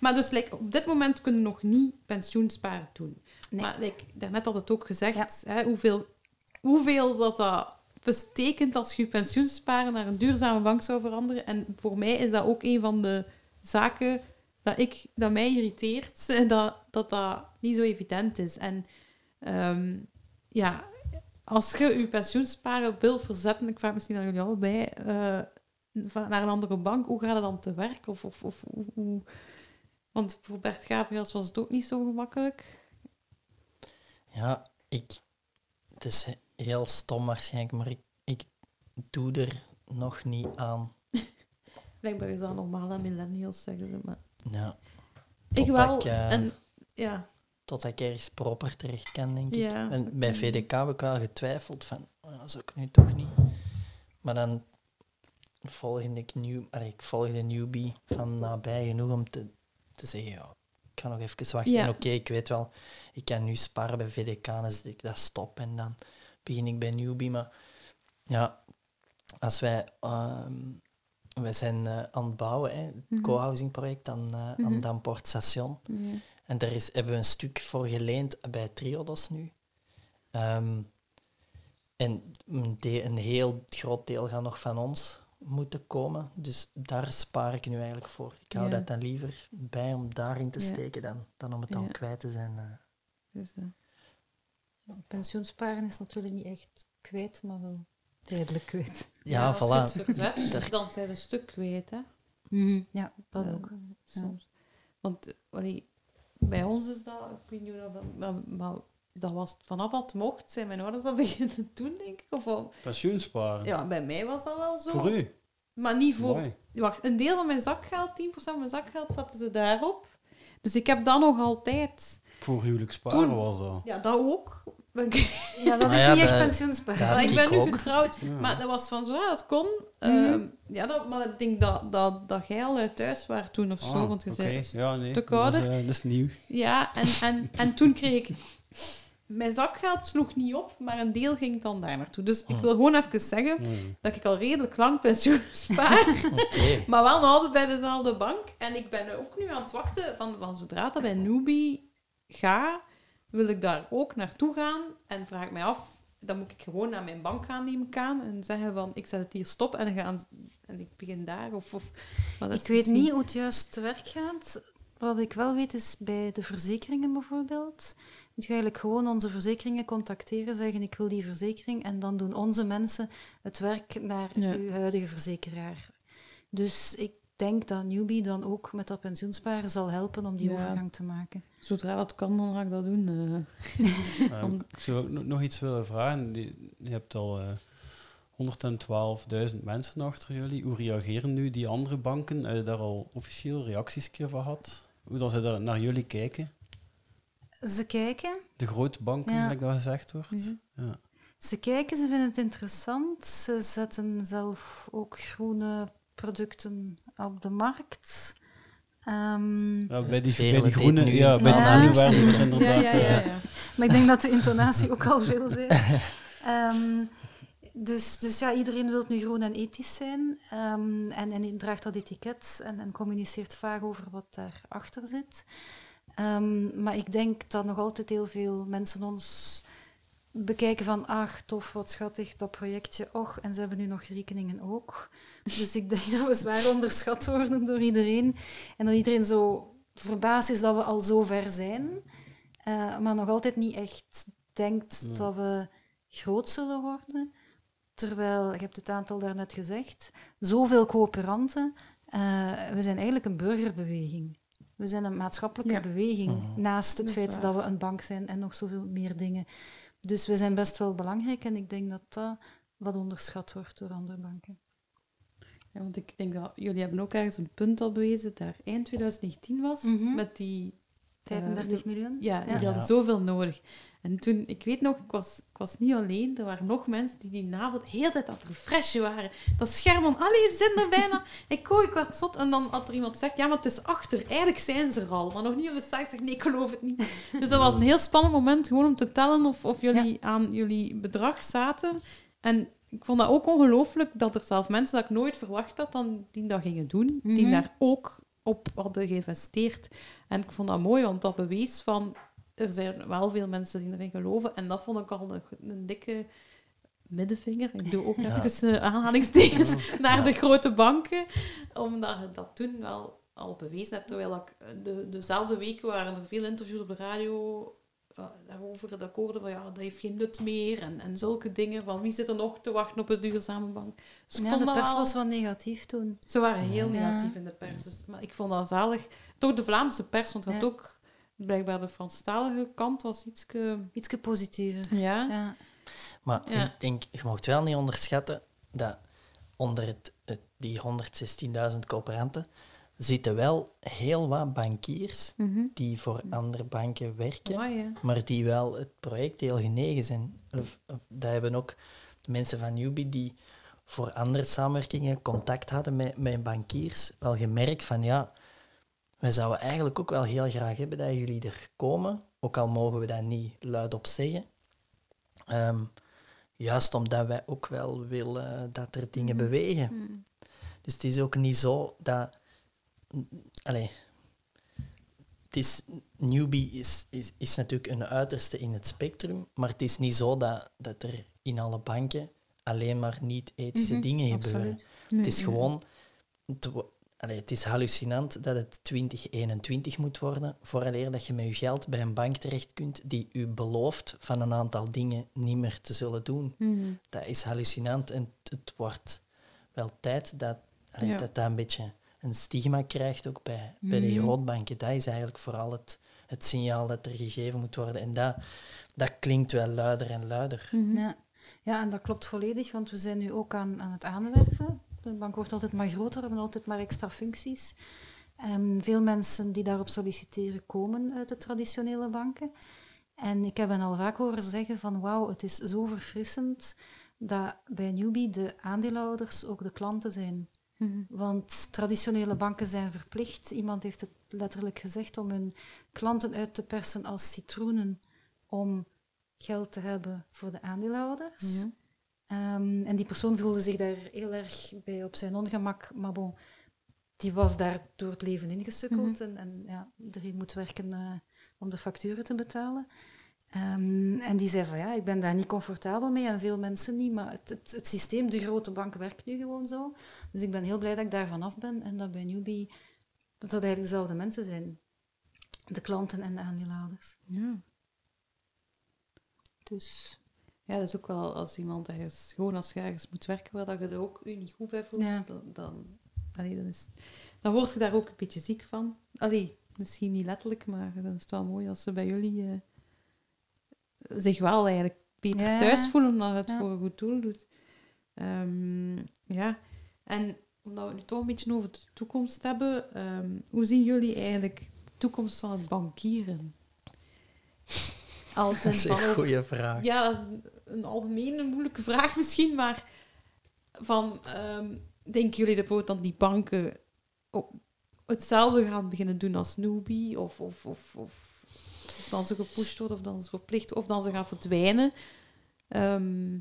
Maar dus like, op dit moment kunnen we nog niet pensioensparen doen. Nee. Maar like, daarnet had het ook gezegd, hè, hoeveel, hoeveel dat, dat betekent als je je pensioensparen naar een duurzame bank zou veranderen. En voor mij is dat ook een van de zaken dat, ik, dat mij irriteert dat, dat dat niet zo evident is. En ehm, ja, als je je pensioensparen wil verzetten, ik vraag misschien aan jullie allebei, eh, van- naar een andere bank, hoe gaat het dan te werk? Of, of, of Want voor Bert Gabriels was het ook niet zo gemakkelijk. Ja, ik... Het is heel stom waarschijnlijk, maar ik, ik doe er nog niet aan. Blijkbaar is dat normaal aan millennials, zeggen ze. Maar Ja, ik wel. ik, eh, En ja, totdat ik ergens proper terecht kan, denk ik. Ja, en bij. VDK heb ik wel getwijfeld van, oh, dat zou ik nu toch niet. Maar dan volgde ik, nieuw, ik volgde newbie van nabij genoeg om te, te zeggen, ja, ik ga nog even wachten. Ja. Oké, ik weet wel, ik kan nu sparen bij VDK, en dan zet ik dat stop en dan begin ik bij newbie. Maar ja, als wij... ehm, wij zijn eh, aan het bouwen, hè, het Mhm. co-housing project aan, eh Mhm. aan Damport Station. En daar is, hebben we een stuk voor geleend bij Triodos nu. Ehm, en een, de- een heel groot deel gaat nog van ons moeten komen. Dus daar spaar ik nu eigenlijk voor. Ik hou Ja. dat dan liever bij om daarin te Ja. steken dan, dan om het dan Ja. kwijt te zijn. eh. Dus, Pensioensparen is natuurlijk niet echt kwijt, maar wel tijdelijk kwijt. Ja, als je voilà. het verzet, Daar- dan zijn ze een stuk kwijt, hè. Ja, dat Ja, ook. Soms. Want allee, bij ons is dat, ik weet niet hoe dat, maar, maar dat was vanaf het mocht, zijn mijn ouders dat beginnen doen, denk ik. Of wel, Pensioensparen. ja, bij mij was dat wel zo. Voor u? Maar niet voor... Mooi. Wacht, een deel van mijn zakgeld, 10% van mijn zakgeld, zaten ze daarop. Dus ik heb dat nog altijd. Voor huwelijk sparen Toen- was dat. Ja, dat ook. Ja, dat is ja, niet echt dat- pensioensparen. dat- had ik ben nu ook. getrouwd. Ja. Maar dat was van zo, ja, dat kon. Mhm. Ehm, ja, dat, maar ik denk dat, dat, dat jij al uit thuis was toen of zo. Ah, want je oké. zei, Ja, nee. stuk dat is, ouder. eh, dat is nieuw. Ja, en, en, en toen kreeg ik... Mijn zakgeld sloeg niet op, maar een deel ging dan daar naartoe. Dus ik Hm. wil gewoon even zeggen dat ik al redelijk lang pensioen spaar, maar wel nog altijd bij dezelfde bank. En ik ben ook nu aan het wachten van, van zodra dat bij Newbie ga, wil ik daar ook naartoe gaan en vraag ik mij af, dan moet ik gewoon naar mijn bank gaan, neem ik aan, en zeggen van, ik zet het hier stop en, gaan, en ik begin daar. Of, of, Ik weet misschien- niet hoe het juist te werk gaat. Wat ik wel weet is bij de verzekeringen bijvoorbeeld. Moet je eigenlijk gewoon onze verzekeringen contacteren, zeggen ik wil die verzekering. En dan doen onze mensen het werk naar Ja. uw huidige verzekeraar. Dus ik denk dat Newbie dan ook met dat pensioensparen zal helpen om die Ja. overgang te maken. Zodra dat kan, dan ga ik dat doen. eh. Eh, Om- Ik zou ook nog- iets willen vragen. Die- Je hebt al eh 112.000 mensen achter jullie. Hoe reageren nu die andere banken? Heb je daar al officieel reacties keer van gehad? Hoe dat ze daar naar jullie kijken? Ze kijken, De grote banken, Ja. dat gezegd wordt. Mhm. Ja. ze kijken, ze vinden het interessant. Ze zetten zelf ook groene producten op de markt. Ehm, Ja, bij die, bij die groene, ja, bij die Ja. groene werden Ja, inderdaad... ja, ja, ja. Maar ik denk dat de intonatie ook al veel zei. Ehm, dus, dus ja, iedereen wil nu groen en ethisch zijn. Ehm, en, en draagt dat etiket en, en communiceert vaak over wat daarachter zit. Ehm, maar ik denk dat nog altijd heel veel mensen ons bekijken van, ach, tof, wat schattig, dat projectje, och, en ze hebben nu nog rekeningen ook. Dus ik denk dat we zwaar onderschat worden door iedereen. En dat iedereen zo verbaasd is dat we al zo ver zijn, eh, maar nog altijd niet echt denkt Ja. dat we groot zullen worden. Terwijl, je hebt het aantal daarnet gezegd, zoveel coöperanten. eh, we zijn eigenlijk een burgerbeweging. We zijn een maatschappelijke Ja. beweging, Mhm. naast het Dat feit waar. dat we een bank zijn en nog zoveel meer dingen. Dus we zijn best wel belangrijk en ik denk dat dat wat onderschat wordt door andere banken. Ja, want ik denk dat jullie hebben ook ergens een punt al bewezen, daar eind 2019 was, Mhm. met die... 35 eh, miljoen? Ja, Ja. jullie hadden Ja. zoveel nodig. En toen, ik weet nog, ik was, ik was niet alleen. Er waren nog mensen die die avond de hele tijd aan het refreshen waren. Dat scherm van, allee, ze zijn er bijna. Ik kook, ik werd zot. En dan had er iemand gezegd, ja, maar het is achter. Eigenlijk zijn ze er al. Maar nog niet op de site. Ik zeg, nee, ik geloof het niet. Dus dat was een heel spannend moment, gewoon om te tellen of, of jullie aan jullie bedrag zaten. En ik vond dat ook ongelooflijk dat er zelf mensen dat ik nooit verwacht had, dan, die dat gingen doen. Die Mhm. daar ook op hadden geïnvesteerd. En ik vond dat mooi, want dat bewees van... Er zijn wel veel mensen die erin geloven. En dat vond ik al een, een dikke middenvinger. Ik doe ook Ja. even eh, aanhalingstekens naar Ja. de grote banken. Omdat je dat toen wel al bewezen heb. Terwijl ik de, dezelfde weken waren er veel interviews op de radio daarover. Dat ik hoorde van ja, dat heeft geen nut meer. En, en zulke dingen. Van wie zit er nog te wachten op een duurzame bank? Dus ik Ja, vond de dat pers wel- was wel negatief toen. Ze waren heel Ja. negatief in de pers. Dus, maar ik vond dat zalig. Toch de Vlaamse pers, want het had Ja. ook blijkbaar de Franstalige kant was iets. Ietske positiever. Ja. Ja. Maar Ja. ik denk, je mag wel niet onderschatten dat onder het, het- die 116.000 coöperanten zitten wel heel wat bankiers Mhm. die voor andere banken werken, ja. maar die wel het project heel genegen zijn. Of, of, dat hebben ook de mensen van Newbie die voor andere samenwerkingen contact hadden met, met bankiers, wel gemerkt van ja, wij zouden eigenlijk ook wel heel graag hebben dat jullie er komen, ook al mogen we dat niet luidop zeggen. Ehm, juist omdat wij ook wel willen dat er dingen Mhm. bewegen. Mhm. Dus het is ook niet zo dat. Allee. Het is, newbie is, is, is natuurlijk een uiterste in het spectrum, maar het is niet zo dat, dat er in alle banken alleen maar niet-ethische Mhm, dingen absoluut. gebeuren. Nee, het is nee. gewoon... Het, allee, het is hallucinant dat het 2021 moet worden, vooraleer dat je met je geld bij een bank terecht kunt die u belooft van een aantal dingen niet meer te zullen doen. Mhm. Dat is hallucinant en het, het wordt wel tijd dat allee, Ja. dat, dat een beetje een stigma krijgt ook bij, bij de grootbanken. Dat is eigenlijk vooral het, het signaal dat er gegeven moet worden. En dat, dat klinkt wel luider en luider. Mhm. Ja. ja, en dat klopt volledig, want we zijn nu ook aan, aan het aanwerven. De bank wordt altijd maar groter, we hebben altijd maar extra functies. En veel mensen die daarop solliciteren komen uit de traditionele banken. En ik heb hen al vaak horen zeggen van wauw, het is zo verfrissend dat bij Newbie de aandeelhouders ook de klanten zijn. Mhm. Want traditionele banken zijn verplicht, iemand heeft het letterlijk gezegd, om hun klanten uit te persen als citroenen om geld te hebben voor de aandeelhouders. Ja. Ehm, en die persoon voelde zich daar heel erg bij op zijn ongemak. Maar bon, die was daar door het leven ingesukkeld. En, en ja, iedereen moet werken eh, om de facturen te betalen. Ehm, en die zei van ja, ik ben daar niet comfortabel mee en veel mensen niet. Maar het, het, het systeem, de grote bank, werkt nu gewoon zo. Dus ik ben heel blij dat ik daar vanaf ben en dat bij Newbie dat dat eigenlijk dezelfde mensen zijn. De klanten en de aandeelhouders. Ja. Dus ja, dat is ook wel als iemand ergens, gewoon als je ergens moet werken, waar dat je er ook je niet goed bij voelt, Ja. dan, dan, allee, dan, is, dan word je daar ook een beetje ziek van. Allee, misschien niet letterlijk, maar dan is het wel mooi als ze bij jullie eh, zich wel eigenlijk beter Ja. thuis voelen, omdat je het Ja. voor een goed doel doet. Ehm, ja, en omdat we het nu toch een beetje over de toekomst hebben, ehm, hoe zien jullie eigenlijk de toekomst van het bankieren? Als Dat is een over- goede vraag. ja, dat is een, een algemene moeilijke vraag misschien, maar van, ehm, denken jullie bijvoorbeeld dat die banken hetzelfde gaan beginnen doen als Newbie, of, of, of, of, of dan ze gepusht worden, of dan ze verplicht, of dan ze gaan verdwijnen? Ehm,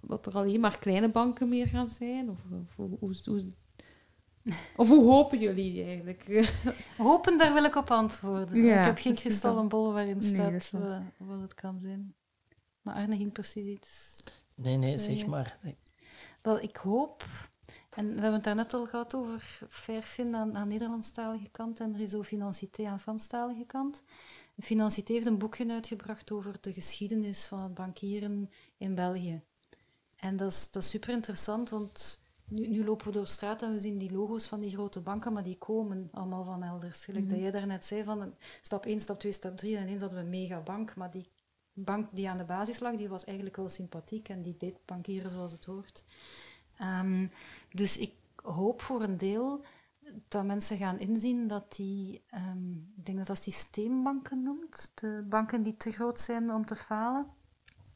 dat er alleen maar kleine banken meer gaan zijn? Of, of, hoe, hoe, hoe- of hoe hopen jullie eigenlijk? Hopen, daar wil ik op antwoorden. Ja, ik heb geen kristallenbol waarin staat eh, wat het kan zijn. Maar Arne ging precies iets... Nee, nee, zeg maar. Wel, ik hoop... En we hebben het daarnet al gehad over Fairfin aan, aan Nederlandstalige kant en Réseau Financité aan Franstalige kant. Financité heeft een boekje uitgebracht over de geschiedenis van het bankieren in België. En dat is, dat is super interessant, want nu, nu lopen we door straat en we zien die logo's van die grote banken, maar die komen allemaal van elders. Gelijk dat jij daarnet zei, van stap 1, stap 2, stap 3, en ineens hadden we een megabank, maar die bank die aan de basis lag, die was eigenlijk wel sympathiek en die deed bankieren zoals het hoort. Ehm, dus ik hoop voor een deel dat mensen gaan inzien dat die, ehm, ik denk dat dat systeembanken noemt, de banken die te groot zijn om te falen,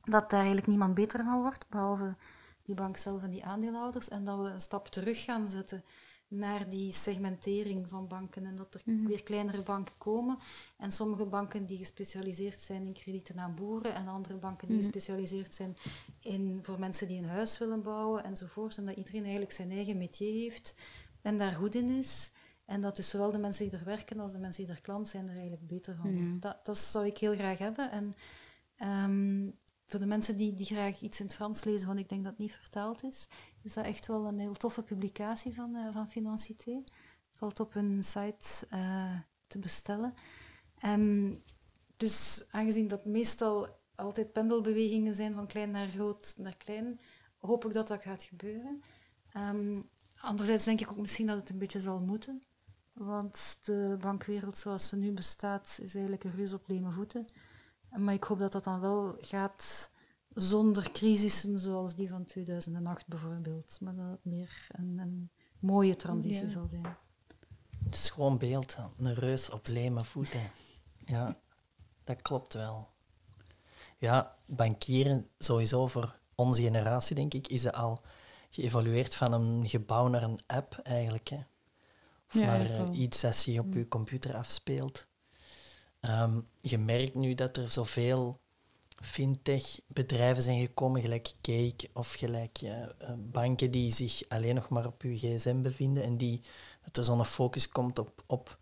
dat daar eigenlijk niemand beter van wordt, behalve die bank zelf en die aandeelhouders, en dat we een stap terug gaan zetten naar die segmentering van banken en dat er weer kleinere banken komen. En sommige banken die gespecialiseerd zijn in kredieten aan boeren en andere banken die gespecialiseerd zijn in, voor mensen die een huis willen bouwen enzovoort en dat iedereen eigenlijk zijn eigen métier heeft en daar goed in is. En dat dus zowel de mensen die er werken als de mensen die er klant zijn er eigenlijk beter van. Worden. Dat, dat zou ik heel graag hebben. En ehm, voor de mensen die, die graag iets in het Frans lezen, want ik denk dat het niet vertaald is, is dat echt wel een heel toffe publicatie van, eh, van Financité. Valt op hun site eh, te bestellen. Ehm, dus aangezien dat meestal altijd pendelbewegingen zijn van klein naar groot naar klein, hoop ik dat dat gaat gebeuren. Ehm, anderzijds denk ik ook misschien dat het een beetje zal moeten. Want de bankwereld zoals ze nu bestaat, is eigenlijk een reus op leme voeten. Maar ik hoop dat dat dan wel gaat zonder crisissen zoals die van 2008 bijvoorbeeld. Maar dat het meer een, een mooie transitie Ja. zal zijn. Het is gewoon beeld, hè. een reus op leme voeten. Ja, dat klopt wel. Ja, bankieren, sowieso voor onze generatie, denk ik, is het al geëvolueerd van een gebouw naar een app eigenlijk. Hè. Of Ja, naar eh, iets dat zich op je computer afspeelt. Ehm, je merkt nu dat er zoveel fintech-bedrijven zijn gekomen, gelijk Cake of gelijk eh, eh, banken die zich alleen nog maar op je gsm bevinden en die, dat er zo'n focus komt op, op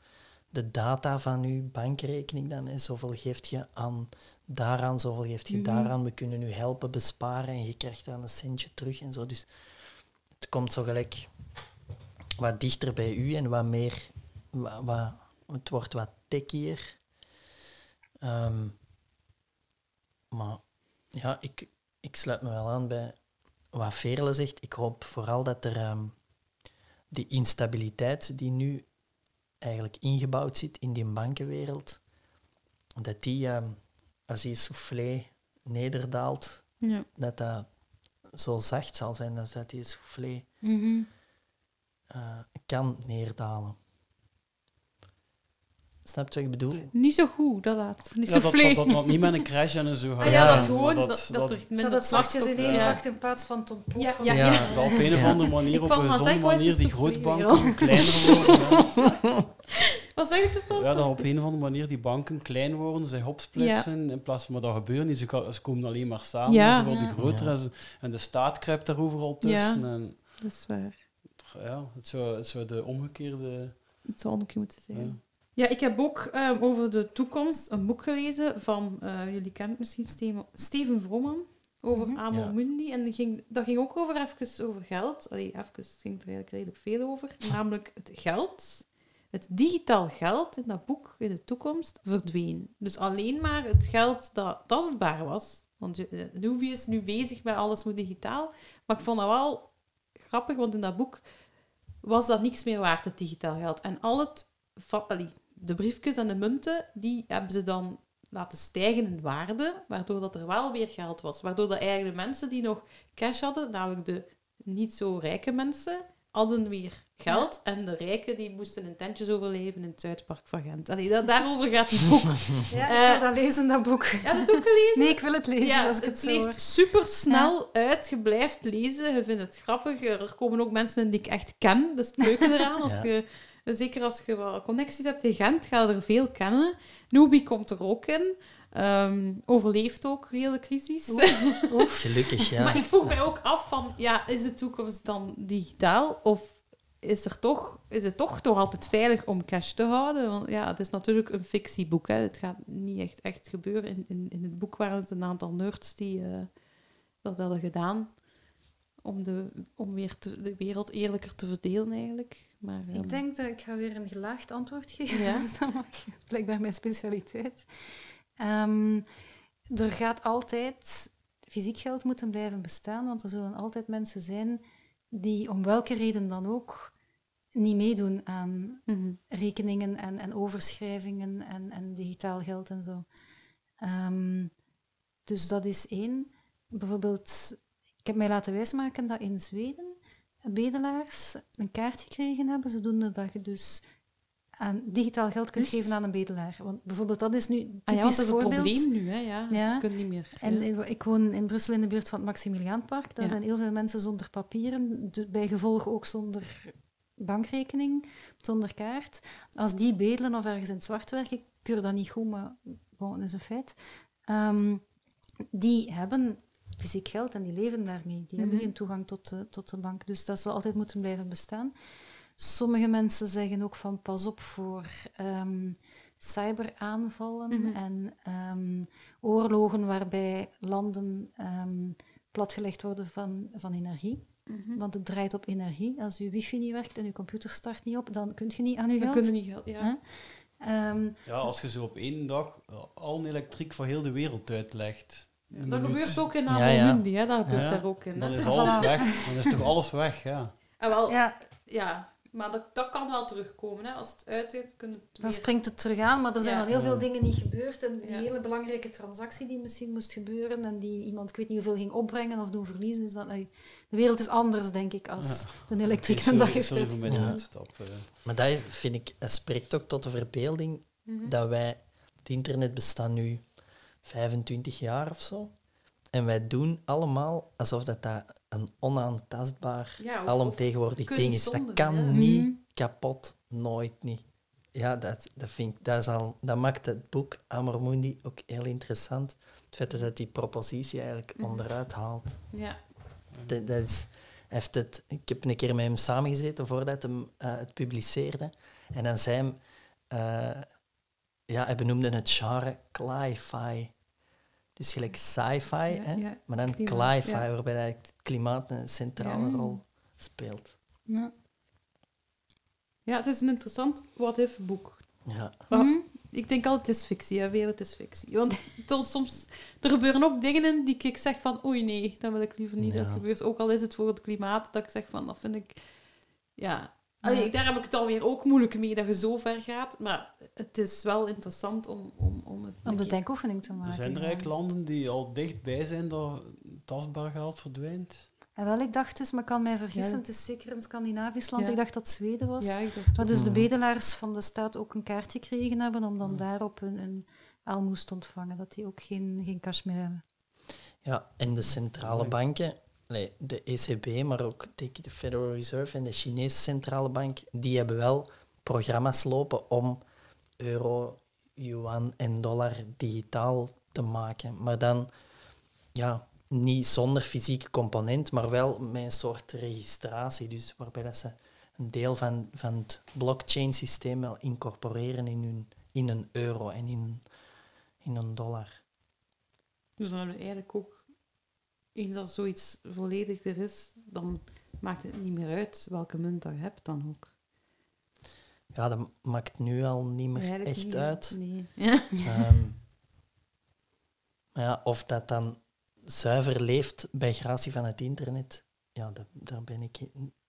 de data van je bankrekening dan. Hè. Zoveel geeft je aan daaraan, zoveel geeft je Mhm. daaraan. We kunnen u helpen besparen en je krijgt dan een centje terug en zo. Dus het komt zo gelijk wat dichter bij u en wat meer... Wat, wat, het wordt wat techier. Ehm, maar ja, ik, ik sluit me wel aan bij wat Veerle zegt. Ik hoop vooral dat er ehm, die instabiliteit die nu eigenlijk ingebouwd zit in die bankenwereld, dat die, ehm, als die soufflé nederdaalt, Ja. dat dat zo zacht zal zijn als dat die soufflé eh, kan neerdalen. Snap je wat ik bedoel? Niet zo goed, dat laat. Niet Ja, zo dat, dat, dat, dat niet met een crash en zo gaat. Ah, ja, dat gewoon, dat, dat, er Dat het zachtjes ineens Ja. zakt in plaats van tot. Ja, ja, Ja. ja. dat op een of andere manier, Ik op een gezonde is manier, die grootbanken kleiner worden. Wat zeg ik het Ja, dat op een of andere manier die banken klein worden, zij opsplitsen, in plaats van maar dat gebeurt niet. Ze, ze komen alleen maar samen, Ja. ze worden Ja. groter Ja. en, ze- en de staat kruipt daar overal tussen. Ja. En, Dat is waar. ja, het, zou, het zou de omgekeerde... Het zou keer moeten zijn. Ja. Ik heb ook ehm, over de toekomst een boek gelezen van, eh, jullie kennen het misschien, Steven, Steven Vrooman, over Mhm. Amor Ja. Mundi. En die ging, dat ging ook over, even over geld. Allee, even, het ging er eigenlijk redelijk veel over. Namelijk het geld, het digitaal geld in dat boek in de toekomst verdween. Dus alleen maar het geld dat tastbaar was. Want eh, Nubi is nu bezig met alles moet digitaal. Maar ik vond dat wel grappig, want in dat boek was dat niks meer waard, het digitaal geld. En al het, allee, de briefjes en de munten, die hebben ze dan laten stijgen in waarde, waardoor dat er wel weer geld was. Waardoor dat eigenlijk de mensen die nog cash hadden, namelijk de niet zo rijke mensen, hadden weer geld. En de rijken die moesten in tentjes overleven in het Zuidpark van Gent. Allee, da- daarover gaat het boek. Ja, Eh, ik wil dat lezen, dat boek. Heb je het ook gelezen? Nee, ik wil het lezen Ja, als ik het, het leest super snel uit. Je blijft lezen. Je vindt het grappig. Er komen ook mensen in die ik echt ken. Dat is het leuke eraan. Als Ja. Zeker als je wat connecties hebt in Gent, ga je er veel kennen. Nubi komt er ook in. Ehm, overleeft ook heel de crisis. Gelukkig, ja. Maar ik vroeg mij ook af van, ja, is de toekomst dan digitaal? Of is, er toch, is het toch nog altijd veilig om cash te houden? Want ja, het is natuurlijk een fictieboek. Hè. Het gaat niet echt, echt gebeuren. In, in, in het boek waren het een aantal nerds die eh, dat hadden gedaan. Om, de, om weer te- de wereld eerlijker te verdelen, eigenlijk. Maar, ehm, Ik denk dat ik ga weer een gelaagd antwoord geven. Ja. Dus dat mag. Blijkbaar mijn specialiteit. Ehm, er gaat altijd fysiek geld moeten blijven bestaan, want er zullen altijd mensen zijn die om welke reden dan ook niet meedoen aan mhm. rekeningen en, en overschrijvingen en, en digitaal geld en zo. Ehm, dus dat is één. Bijvoorbeeld, ik heb mij laten wijsmaken dat in Zweden bedelaars een kaart gekregen hebben, zodoende dat je dus aan digitaal geld kunt geven aan een bedelaar. Want bijvoorbeeld, dat is nu Ah ja, typisch dat is een voorbeeld. probleem nu, hè. Ja. Ja. Je kunt niet meer. En ik woon in Brussel in de buurt van het Maximiliaanpark. Daar zijn heel veel mensen zonder papieren, bij gevolg ook zonder bankrekening, zonder kaart. Als die bedelen of ergens in het zwart werken, ik keur dat niet goed, maar bon, dat is een feit. Ehm, die hebben fysiek geld en die leven daarmee. Die hebben Mhm. geen toegang tot de, tot de bank. Dus dat zal altijd moeten blijven bestaan. Sommige mensen zeggen ook van pas op voor ehm, cyberaanvallen Mhm. en ehm, oorlogen waarbij landen ehm, platgelegd worden van, van energie. Mhm. Want het draait op energie. Als uw wifi niet werkt en uw computer start niet op, dan kun je niet aan uw geld. kunnen niet geld. Ja. Ehm, Ja, als je zo op één dag eh, al een elektriek voor heel de wereld uitlegt. Een Dat minuut, gebeurt ook in Ja, Amel ja. Hè? dat gebeurt Ja, daar ook in. Dan Hè? is Voilà. alles weg. Dan is toch alles weg, ja. En wel, ja. ja, maar dat, dat kan wel terugkomen. Hè? Als het uitzet, kunnen het dan weer... springt het terug aan, maar er zijn Ja. al heel veel Ja. dingen niet gebeurd. En die Ja. hele belangrijke transactie die misschien moest gebeuren en die iemand, ik weet niet hoeveel, ging opbrengen of doen verliezen, is dat... De wereld is anders, denk ik, als elektriek een dag sorry, heeft Ja. Maar dat is, vind ik, dat spreekt ook tot de verbeelding Mhm. dat wij, het internet bestaat nu 25 jaar of zo. En wij doen allemaal alsof dat, dat een onaantastbaar, Ja, of- alomtegenwoordig of ding is. Dat kan ja. niet Mhm. kapot, nooit niet. Ja, dat, dat, vind ik, dat, is al, dat maakt het boek Amor Mundi ook heel interessant. Het feit dat hij die propositie eigenlijk Mhm. onderuit haalt. Ja. Dat, dat is, hij heeft het, ik heb een keer met hem samengezeten voordat hij hem, eh, het publiceerde. En dan zei hem... eh, ja, hij benoemde het genre cli-fi. Dus gelijk sci-fi, hè? ja. maar dan cli-fi, ja. waarbij eigenlijk het klimaat een centrale Ja. rol speelt. Ja. ja, het is een interessant what-if boek. Ja. Maar Mhm. Ik denk altijd, het is fictie. Hè? Veel, het is fictie. Want er, soms, er gebeuren ook dingen in die ik zeg van, oei nee, dat wil ik liever niet dat gebeurt. Ook al is het voor het klimaat, dat ik zeg van, dat vind ik... Ja, Allee, daar heb ik het alweer ook moeilijk mee, dat je zo ver gaat. Maar het is wel interessant om, om, om het... Om de denkoefening te Er maken. zijn er ja. eigenlijk landen die al dichtbij zijn dat tastbaar geld verdwijnt. En wel, ik dacht dus, maar ik kan mij vergissen, Ja. het is zeker een Scandinavisch land. Ja. Ik dacht dat het Zweden was. Ja, ik dacht Maar dus de bedelaars van de staat ook een kaartje gekregen hebben om dan daarop een, een aalmoes te ontvangen. Dat die ook geen, geen cash meer hebben. ja, en de centrale banken, de ECB, maar ook de Federal Reserve en de Chinese centrale bank, die hebben wel programma's lopen om euro, yuan en dollar digitaal te maken. Maar dan ja, niet zonder fysieke component, maar wel met een soort registratie. Dus waarbij dat ze een deel van, van het blockchain-systeem wel incorporeren in, hun, in een euro en in, in een dollar. Dus dan hebben we eigenlijk ook, eens dat zoiets volledig er is, dan maakt het niet meer uit welke munt je hebt dan ook. Ja, dat maakt nu al niet meer Eigenlijk echt niet, uit. Nee. Ja. Ehm, ja, of dat dan zuiver leeft bij gratie van het internet, ja, dat, daar ben ik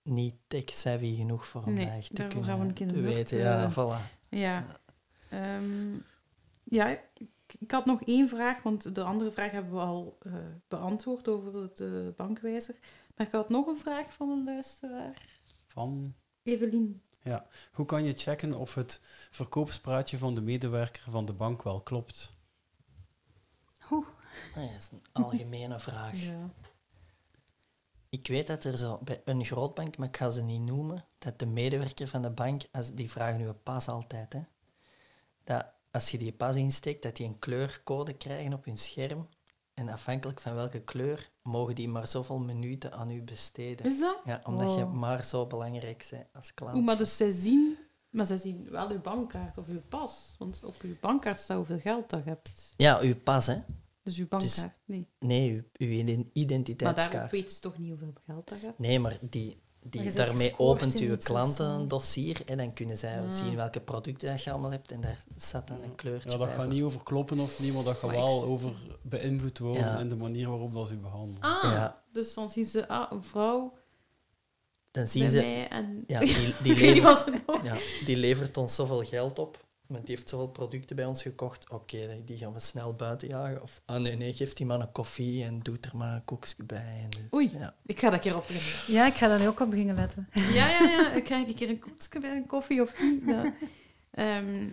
niet tech-savvy genoeg voor om Nee, dat echt te kunnen gaan we weten. Ja, eh, voilà. Ja. Ehm, ja, ik, ik had nog één vraag, want de andere vraag hebben we al eh, beantwoord over de bankwijzer. Maar ik had nog een vraag van een luisteraar. Van, Evelien. hoe kan je checken of het verkoopspraatje van de medewerker van de bank wel klopt? Ah, ja, dat is een algemene vraag. Ja. Ik weet dat er zo bij een grootbank, maar ik ga ze niet noemen, dat de medewerker van de bank, als, die vragen nu pas altijd, hè, dat als je die pas insteekt, dat die een kleurcode krijgen op hun scherm. En afhankelijk van welke kleur, mogen die maar zoveel minuten aan u besteden. Is dat? Ja, omdat je maar zo belangrijk bent als klant. Oeh, maar dus zij zien, maar zij zien wel uw bankkaart of uw pas. Want op uw bankkaart staat hoeveel geld dat je hebt. Ja, uw pas, hè? Dus uw bankkaart, nee. Nee, uw, uw ident- Maar identiteitskaart. daarop weten ze toch niet hoeveel geld dat je hebt? Nee, maar die, die, daarmee opent uw iets of klant zo. een dossier en dan kunnen zij Ah. zien welke producten dat je allemaal hebt en daar staat dan een kleurtje Ja, dat gaat niet over kloppen of niet, maar dat gaat wel ik- over beïnvloed worden Ja. en de manier waarop dat ze u behandelen. Ah, Ja. dus dan zien ze, ah, een vrouw Dan zien bij ze, mij en... ja, die, levert, ja, die levert ons zoveel geld op, want die heeft zoveel producten bij ons gekocht. Oké, die gaan we snel buiten jagen. Of, ah nee, nee, geef die man een koffie en doet er maar een koekje bij. En dus- Oei. Ja. Ik ga dat keer op beginnen. Ja, ik ga daar nu ook op beginnen letten. Ja, ja, ja. Ik krijg een keer een koekje bij een koffie of niet. Ja. Ehm,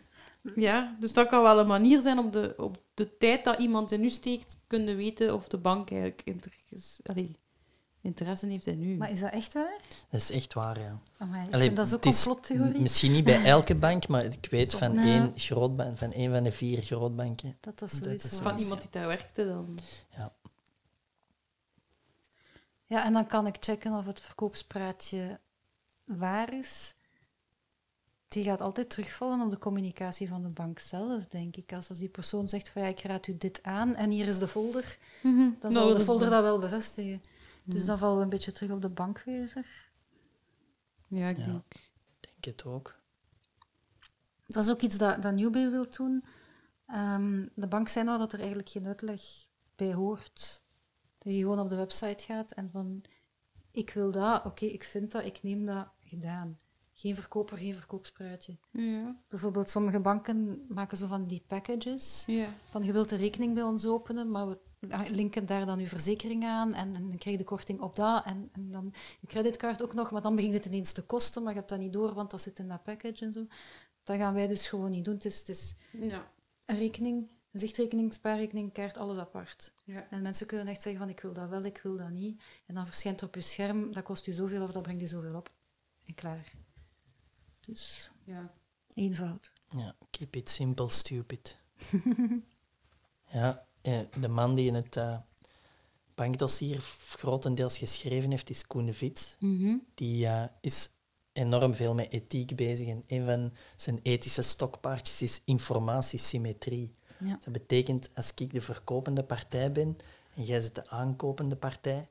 ja, dus dat kan wel een manier zijn op de, op de tijd dat iemand in u steekt, kunnen weten of de bank eigenlijk interesse, allee, interesse heeft in u. Maar is dat echt waar? Dat is echt waar, ja. Amai, ik Allee, vind dat is ook Misschien niet bij elke bank, maar ik weet van Ja. één grootbank, van één van de vier grootbanken. Dat dat Dat sowieso is waar van iemand die daar werkte dan. Ja, en dan kan ik checken of het verkoopspraatje waar is. die gaat altijd terugvallen op de communicatie van de bank zelf, denk ik. Als, als die persoon zegt van ja, ik raad u dit aan en hier is de folder, dan zal Nou, de dat is folder dan- dat wel bevestigen. Dus dan vallen we een beetje terug op de bankwezer. Ja, ik Ja. denk. Het ook. Dat is ook iets dat, dat Newbay wil doen. Ehm, de bank zei nou dat er eigenlijk geen uitleg bij hoort. Dat je gewoon op de website gaat en van ik wil dat, oké, ik vind dat, ik neem dat, gedaan. Geen verkoper, geen verkoopspruitje. Ja. Bijvoorbeeld sommige banken maken zo van die packages. Ja. Van je wilt de rekening bij ons openen, maar we linken daar dan uw verzekering aan en, en dan krijg je de korting op dat en, en dan je creditcard ook nog, maar dan begint het ineens te kosten, maar je hebt dat niet door, want dat zit in dat package en zo. Dat gaan wij dus gewoon niet doen. Het is, het is Ja. een rekening, een zichtrekening, spaarrekening, kaart, alles apart. Ja. En mensen kunnen echt zeggen van ik wil dat wel, ik wil dat niet. En dan verschijnt er op je scherm, dat kost u zoveel of dat brengt u zoveel op. En klaar. Dus Ja. eenvoud. Ja, keep it simple, stupid. ja, de man die in het eh, bankdossier grotendeels geschreven heeft, is Koen de Vits. Die eh, is enorm veel met ethiek bezig. En een van zijn ethische stokpaardjes is informatiesymmetrie. Ja. Dat betekent, als ik de verkopende partij ben en jij bent de aankopende partij,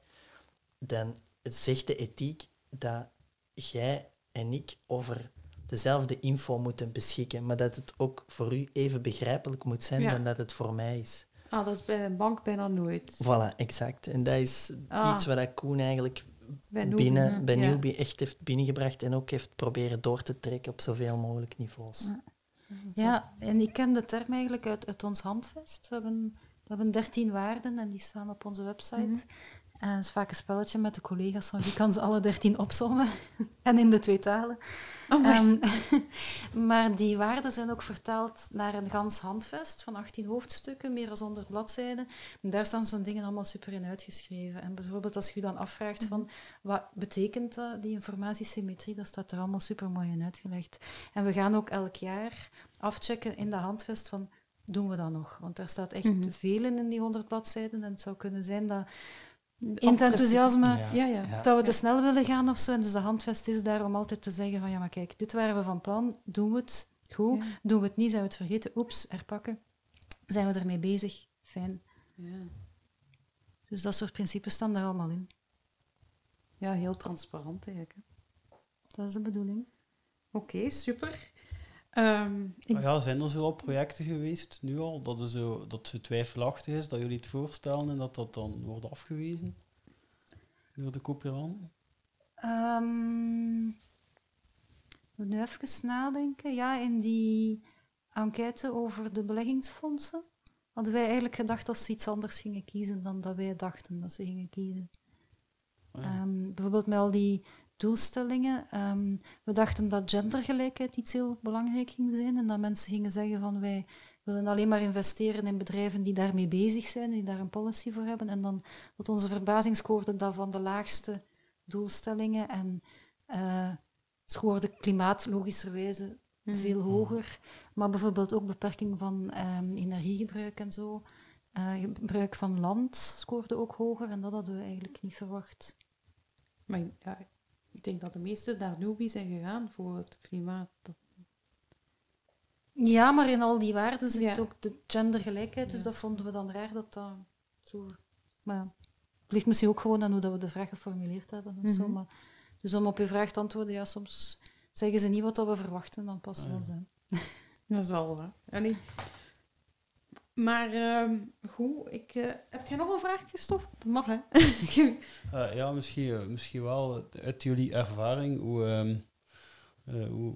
dan zegt de ethiek dat jij en ik over dezelfde info moeten beschikken, maar dat het ook voor u even begrijpelijk moet zijn Ja. dan dat het voor mij is. Ah, dat is bij een bank bijna nooit. Voilà, exact. En dat is Ah. iets wat Koen eigenlijk Bij Newbie, binnen, bij Ja. Newbie echt heeft binnengebracht en ook heeft proberen door te trekken op zoveel mogelijk niveaus. Ja, en ik ken de term eigenlijk uit, uit ons handvest. We hebben, we hebben dertien waarden en die staan op onze website. En het is vaak een spelletje met de collega's van wie kan ze alle dertien opzommen. en in de twee talen. Ehm, maar die waarden zijn ook vertaald naar een gans handvest van 18 hoofdstukken, meer dan 100 bladzijden. En daar staan zo'n dingen allemaal super in uitgeschreven. En bijvoorbeeld als je je dan afvraagt van wat betekent dat, die informatiesymmetrie, dat staat er allemaal super mooi in uitgelegd. En we gaan ook elk jaar afchecken in de handvest van doen we dat nog? Want daar staat echt veel in in die 100 bladzijden. En het zou kunnen zijn dat in het enthousiasme Ja. Ja, ja. Ja. dat we te snel willen gaan of zo. En dus de handvest is daar om altijd te zeggen van ja, maar kijk, dit waren we van plan, doen we het goed, Ja. doen we het niet, zijn we het vergeten, oeps, herpakken. Zijn we ermee bezig, fijn. Ja. Dus dat soort principes staan daar allemaal in. ja, heel transparant eigenlijk. hè. Dat is de bedoeling. Oké, super. Ehm, ik, ja, zijn er zo al projecten geweest, nu al, dat het zo, dat zo twijfelachtig is, dat jullie het voorstellen en dat dat dan wordt afgewezen door de coöperant? Ehm, ik moet nu even nadenken. Ja, in die enquête over de beleggingsfondsen hadden wij eigenlijk gedacht dat ze iets anders gingen kiezen dan dat wij dachten dat ze gingen kiezen. Oh ja. Ehm, bijvoorbeeld met al die doelstellingen. ehm, we dachten dat gendergelijkheid iets heel belangrijk ging zijn en dat mensen gingen zeggen van wij willen alleen maar investeren in bedrijven die daarmee bezig zijn, die daar een policy voor hebben. En dan tot onze verbazing scoorde dat van de laagste doelstellingen en eh scoorde klimaat logischerwijze veel hoger. Maar bijvoorbeeld ook beperking van ehm, energiegebruik en zo. Eh, gebruik van land scoorde ook hoger en dat hadden we eigenlijk niet verwacht. maar ja, ik denk dat de meesten naar Newbie zijn gegaan voor het klimaat. Ja, maar in al die waarden zit Ja. ook de gendergelijkheid, dus Ja, dat vonden we dan raar dat dat zo... Maar ja, het ligt misschien ook gewoon aan hoe dat we de vraag geformuleerd hebben. Of zo, Mhm. maar, dus om op uw vraag te antwoorden, ja, soms zeggen ze niet wat dat we verwachten, dan passen we Ah, ons ja. aan. Dat is wel waar. Allee. Maar ehm, goed, ik, eh, heb jij nog een vraag, Christophe? Dat mag, hè? Eh, ja, misschien, eh, misschien wel uit jullie ervaring. Hoe, ehm, eh, hoe,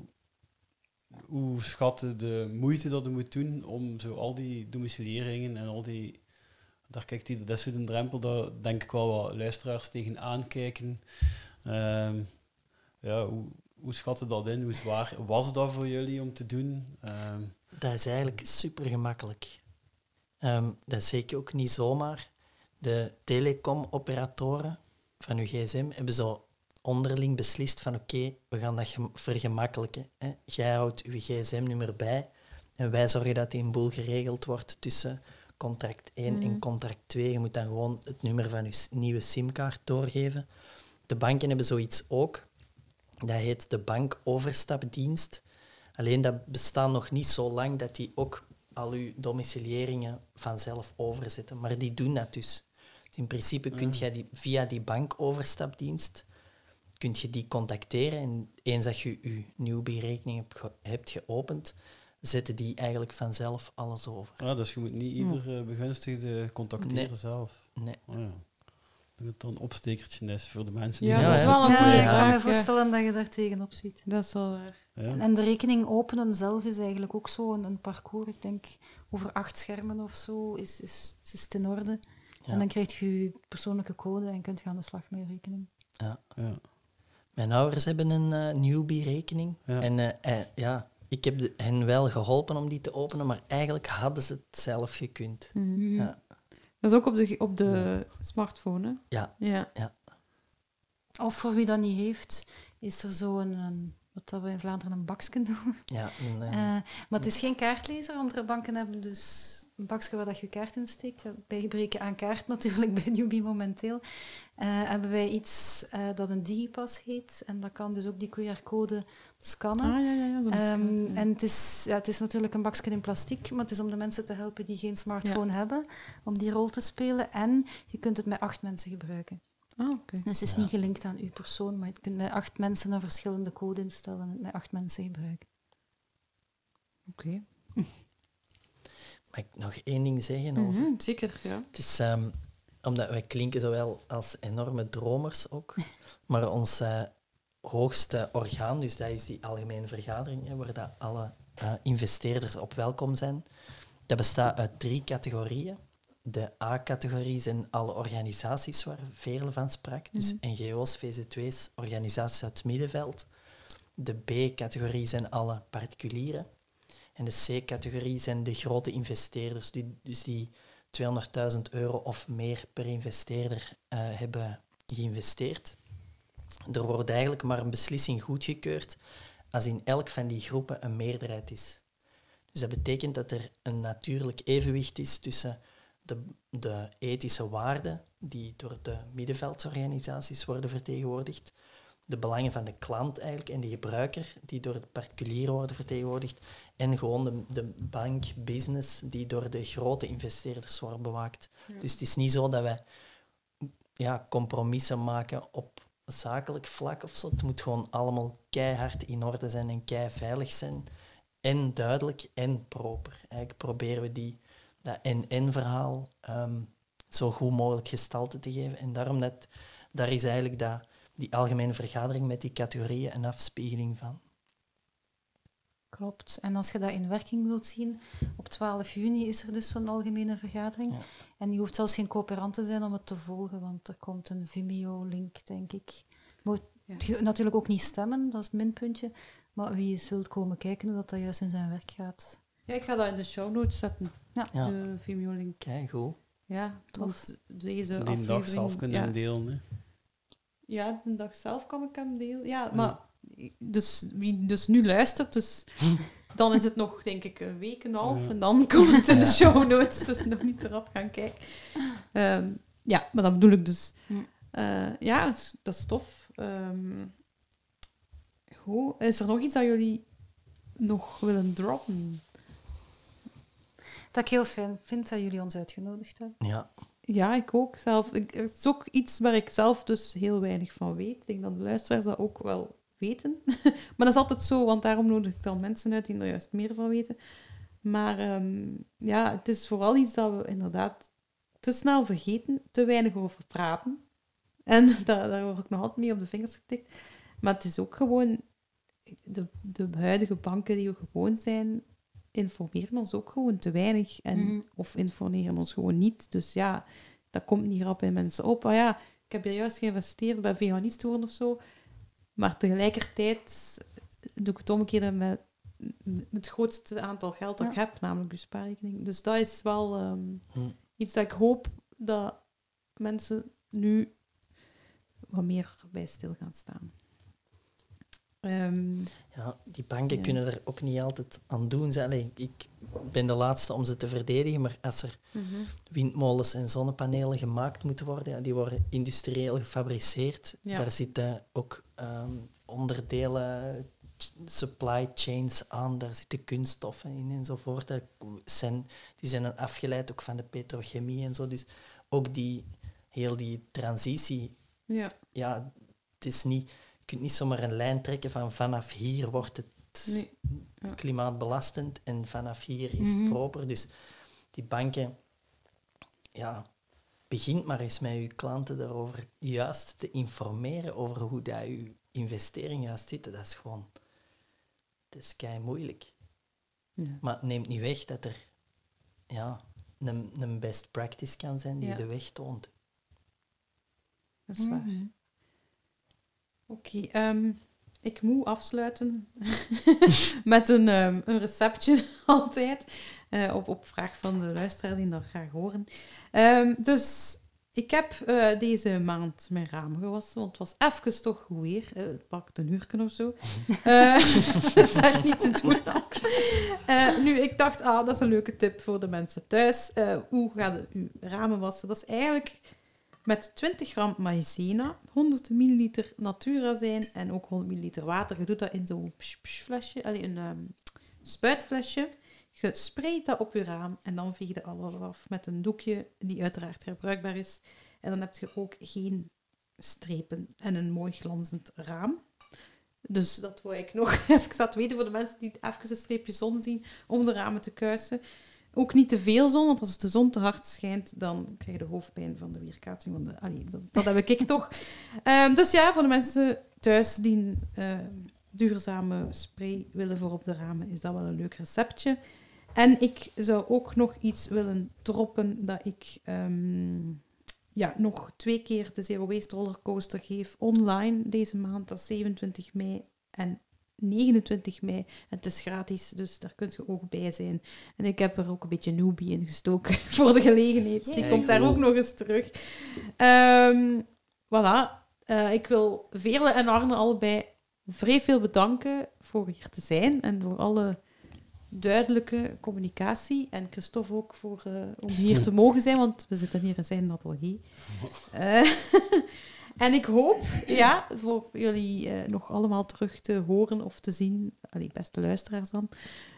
hoe schatten de moeite dat je moet doen om zo al die domicilieringen en al die... Daar kijkt hij, dat is een drempel, daar denk ik wel wat luisteraars tegen aankijken. Ehm, ja, hoe, hoe schatten dat in? Hoe zwaar was dat voor jullie om te doen? Ehm, Dat is eigenlijk super gemakkelijk. Ehm, dat is zeker ook niet zomaar. De telecomoperatoren van uw gsm hebben zo onderling beslist van oké, we gaan dat gem- vergemakkelijken. Hè. Jij houdt uw gsm-nummer bij en wij zorgen dat die een boel geregeld wordt tussen contract 1 en contract 2. Je moet dan gewoon het nummer van je nieuwe simkaart doorgeven. De banken hebben zoiets ook. Dat heet de bankoverstapdienst. Alleen dat bestaat nog niet zo lang dat die ook al uw domicilieringen vanzelf overzetten. Maar die doen dat dus. Dus in principe kun je die, via die bankoverstapdienst kun je die contacteren en eens dat je je Newbie-rekening hebt, ge- hebt geopend, zetten die eigenlijk vanzelf alles over. Ah, dus je moet niet ieder eh, begunstigde contacteren Nee. zelf. Nee. Oh, ja. Dat het dan een opstekertje is voor de mensen Ja, die dat is wel een Ja, goede ik kan vraag, me ja. voorstellen dat je daar tegenop ziet. Dat is wel waar. Ja. En de rekening openen zelf is eigenlijk ook zo een, een parcours. Ik denk over acht schermen of zo is, is, is het in orde. Ja. En dan krijg je je persoonlijke code en kunt je aan de slag met je rekening. Ja. Ja. Mijn ouders hebben een eh, Newbie-rekening. Ja. En eh, eh, ja, ik heb de- hen wel geholpen om die te openen, maar eigenlijk hadden ze het zelf gekund. Ja. Dat is ook op de, op de smartphone, hè? Ja. Ja. Of voor wie dat niet heeft, is er zo een, een wat dat we in Vlaanderen een baksken noemen. Ja, en, eh, Eh, maar het is geen kaartlezer. Andere banken hebben dus een bakje waar dat je kaart in steekt. Bij gebreken aan kaart natuurlijk, bij Newbie momenteel. eh, hebben wij iets eh, dat een digipas heet. En dat kan dus ook die QR-code scannen. Ah, ja, ja, Ehm, ja. En het is, ja, het is natuurlijk een bakje in plastic, maar het is om de mensen te helpen die geen smartphone hebben, om die rol te spelen. En je kunt het met acht mensen gebruiken. Ah, oké. Dus het is niet gelinkt aan uw persoon, maar je kunt met acht mensen een verschillende code instellen en het met acht mensen gebruiken. Oké. mag ik nog één ding zeggen over? Mhm, Zeker, ja. Het is ehm, omdat wij klinken zowel als enorme dromers ook, maar ons eh, hoogste orgaan, dus dat is die algemene vergadering, hè, waar dat alle eh, investeerders op welkom zijn, dat bestaat uit drie categorieën. De A-categorie zijn alle organisaties waar Veerle van sprak, dus NGO's, VZ2's, organisaties uit het middenveld. De B-categorie zijn alle particulieren. En de C-categorie zijn de grote investeerders, die, dus die 200.000 euro of meer per investeerder eh, hebben geïnvesteerd. Er wordt eigenlijk maar een beslissing goedgekeurd als in elk van die groepen een meerderheid is. Dus dat betekent dat er een natuurlijk evenwicht is tussen de, de ethische waarden die door de middenveldsorganisaties worden vertegenwoordigd, de belangen van de klant eigenlijk en de gebruiker die door de particulieren worden vertegenwoordigd en gewoon de, de bank, business die door de grote investeerders wordt bewaakt. Dus het is niet zo dat wij ja, compromissen maken op zakelijk vlak of zo. Het moet gewoon allemaal keihard in orde zijn en kei veilig zijn. En duidelijk en proper. Eigenlijk proberen we die, dat en-en-verhaal ehm, zo goed mogelijk gestalte te geven. En daarom dat, daar is eigenlijk dat, die algemene vergadering met die categorieën een afspiegeling van. Klopt. En als je dat in werking wilt zien, op 12 juni is er dus zo'n algemene vergadering. Ja. En je hoeft zelfs geen coöperant te zijn om het te volgen, want er komt een Vimeo-link, denk ik. Moet natuurlijk ook niet stemmen, dat is het minpuntje. Maar wie eens wilt komen kijken hoe dat, dat juist in zijn werk gaat. Ja, ik ga dat in de show notes zetten. Ja. Ja. De Vimeo-link. Kijk, goed. Ja, want deze Die aflevering... dag zelf kunnen ja, delen. Hè. ja, de dag zelf kan ik hem delen. Ja, maar... Dus wie dus nu luistert, dus... Dan is het nog, denk ik, een week en een half. Ja. En dan komt het in de show notes. Dus nog niet erop gaan kijken. Ehm, ja, maar dat bedoel ik dus. Hm. Eh, ja, dat is- dat is tof. Ehm, goed. Is er nog iets dat jullie nog willen droppen? Dat ik heel fijn vind dat jullie ons uitgenodigd hebben. Ja, Ja, ik ook zelf. Ik, het is ook iets waar ik zelf dus heel weinig van weet. Ik denk dat de luisteraars dat ook wel weten. maar dat is altijd zo, want daarom nodig ik dan mensen uit die er juist meer van weten. Maar ehm, ja, het is vooral iets dat we inderdaad te snel vergeten, te weinig over praten. En daar, daar word ik nog altijd mee op de vingers getikt. Maar het is ook gewoon... De, de huidige banken die we gewoon zijn, informeren ons ook gewoon te weinig. En, Mhm. Of informeren ons gewoon niet. Dus ja, dat komt niet rap bij mensen op. Ah ja, ik heb hier juist geïnvesteerd bij veganist worden of zo. Maar tegelijkertijd doe ik het omgekeerde met, met het grootste aantal geld dat ik heb, namelijk uw spaarrekening. Dus dat is wel ehm, Hm. iets dat ik hoop dat mensen nu wat meer bij stil gaan staan. Ehm, Ja, die banken Ja. kunnen er ook niet altijd aan doen. Allee, ik ben de laatste om ze te verdedigen, maar als er windmolens en zonnepanelen gemaakt moeten worden, ja, die worden industrieel gefabriceerd. Ja. Daar zitten ook ehm, onderdelen, supply chains aan, daar zitten kunststoffen in enzovoort. Zijn, die zijn dan afgeleid ook van de petrochemie en zo. Dus ook die, heel die transitie, Ja. ja, het is niet, kunt niet zomaar een lijn trekken van vanaf hier wordt het Nee. Ja. klimaatbelastend en vanaf hier is Mhm. het proper. Dus die banken, ja, begint maar eens met uw klanten daarover juist te informeren over hoe dat uw investering juist zit. Dat is gewoon, dat is kei moeilijk. Ja. Maar het neemt niet weg dat er ja, een, een best practice kan zijn die Ja. de weg toont. Dat is waar. Mhm. Oké, ehm, ik moet afsluiten met een, ehm, een receptje altijd. eh, op, op vraag van de luisteraar die dat graag horen. Ehm, dus ik heb eh, deze maand mijn ramen gewassen, want het was even toch goed weer. Het pakte een uurken of zo. Eh, dat is echt niet te doen. Nu, ik dacht, ah, dat is een leuke tip voor de mensen thuis. Hoe ga je uw ramen wassen? Dat is eigenlijk met 20 gram maïzena, 100 milliliter natuurazijn en ook 100 milliliter water. Je doet dat in zo'n flesje, allee, een ehm, spuitflesje. Je sprayt dat op je raam en dan veeg je alles af met een doekje die uiteraard herbruikbaar is. En dan heb je ook geen strepen en een mooi glanzend raam. Dus dat wil ik nog even laten weten voor de mensen die even een streepje zon zien om de ramen te kuisen. Ook niet te veel zon, want als de zon te hard schijnt, dan krijg je de hoofdpijn van de weerkaatsing. Van de, allee, dat, dat heb ik toch. Ehm, dus ja, voor de mensen thuis die een ehm, duurzame spray willen voor op de ramen, is dat wel een leuk receptje. En ik zou ook nog iets willen droppen dat ik ehm, ja, nog twee keer de Zero Waste Rollercoaster geef online deze maand. Dat is 27 mei en 29 mei. Het is gratis, dus daar kunt je ook bij zijn. En ik heb er ook een beetje newbie in gestoken voor de gelegenheid. Die komt daar ook nog eens terug. Ehm, voilà. Eh, ik wil Veerle en Arne allebei vrij veel bedanken voor hier te zijn en voor alle duidelijke communicatie. En Christophe ook voor, eh, om hier te mogen zijn, want we zitten hier in zijn atelier. Eh, en ik hoop, ja, voor jullie eh, nog allemaal terug te horen of te zien, allee, beste luisteraars dan,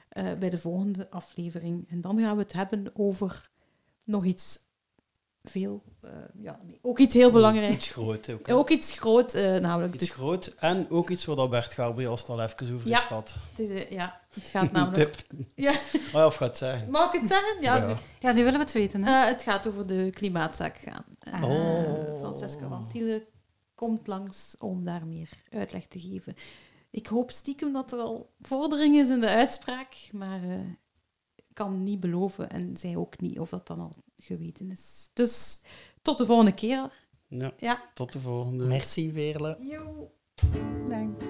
eh, bij de volgende aflevering. En dan gaan we het hebben over nog iets veel, eh, ja, nee, ook iets heel belangrijks. Iets groot ook. hè. Ook iets groot, eh, namelijk Iets de groot en ook iets waar dat Bert Gabriel het al even over Ja. heeft gehad. Het is, eh, ja, het gaat Een namelijk... tip. Ja, Oh ja, of gaat het zeggen? mag ik het zeggen? Ja, Ja. Ja, nu willen we het weten. Hè? eh, het gaat over de klimaatzaak gaan. En, Oh. Francesca van Tiele komt langs om daar meer uitleg te geven. Ik hoop stiekem dat er al vordering is in de uitspraak, maar eh, ik kan niet beloven en zij ook niet of dat dan al geweten is. Dus tot de volgende keer. Ja, Ja. tot de volgende. Merci, Veerle. Yo. Dank.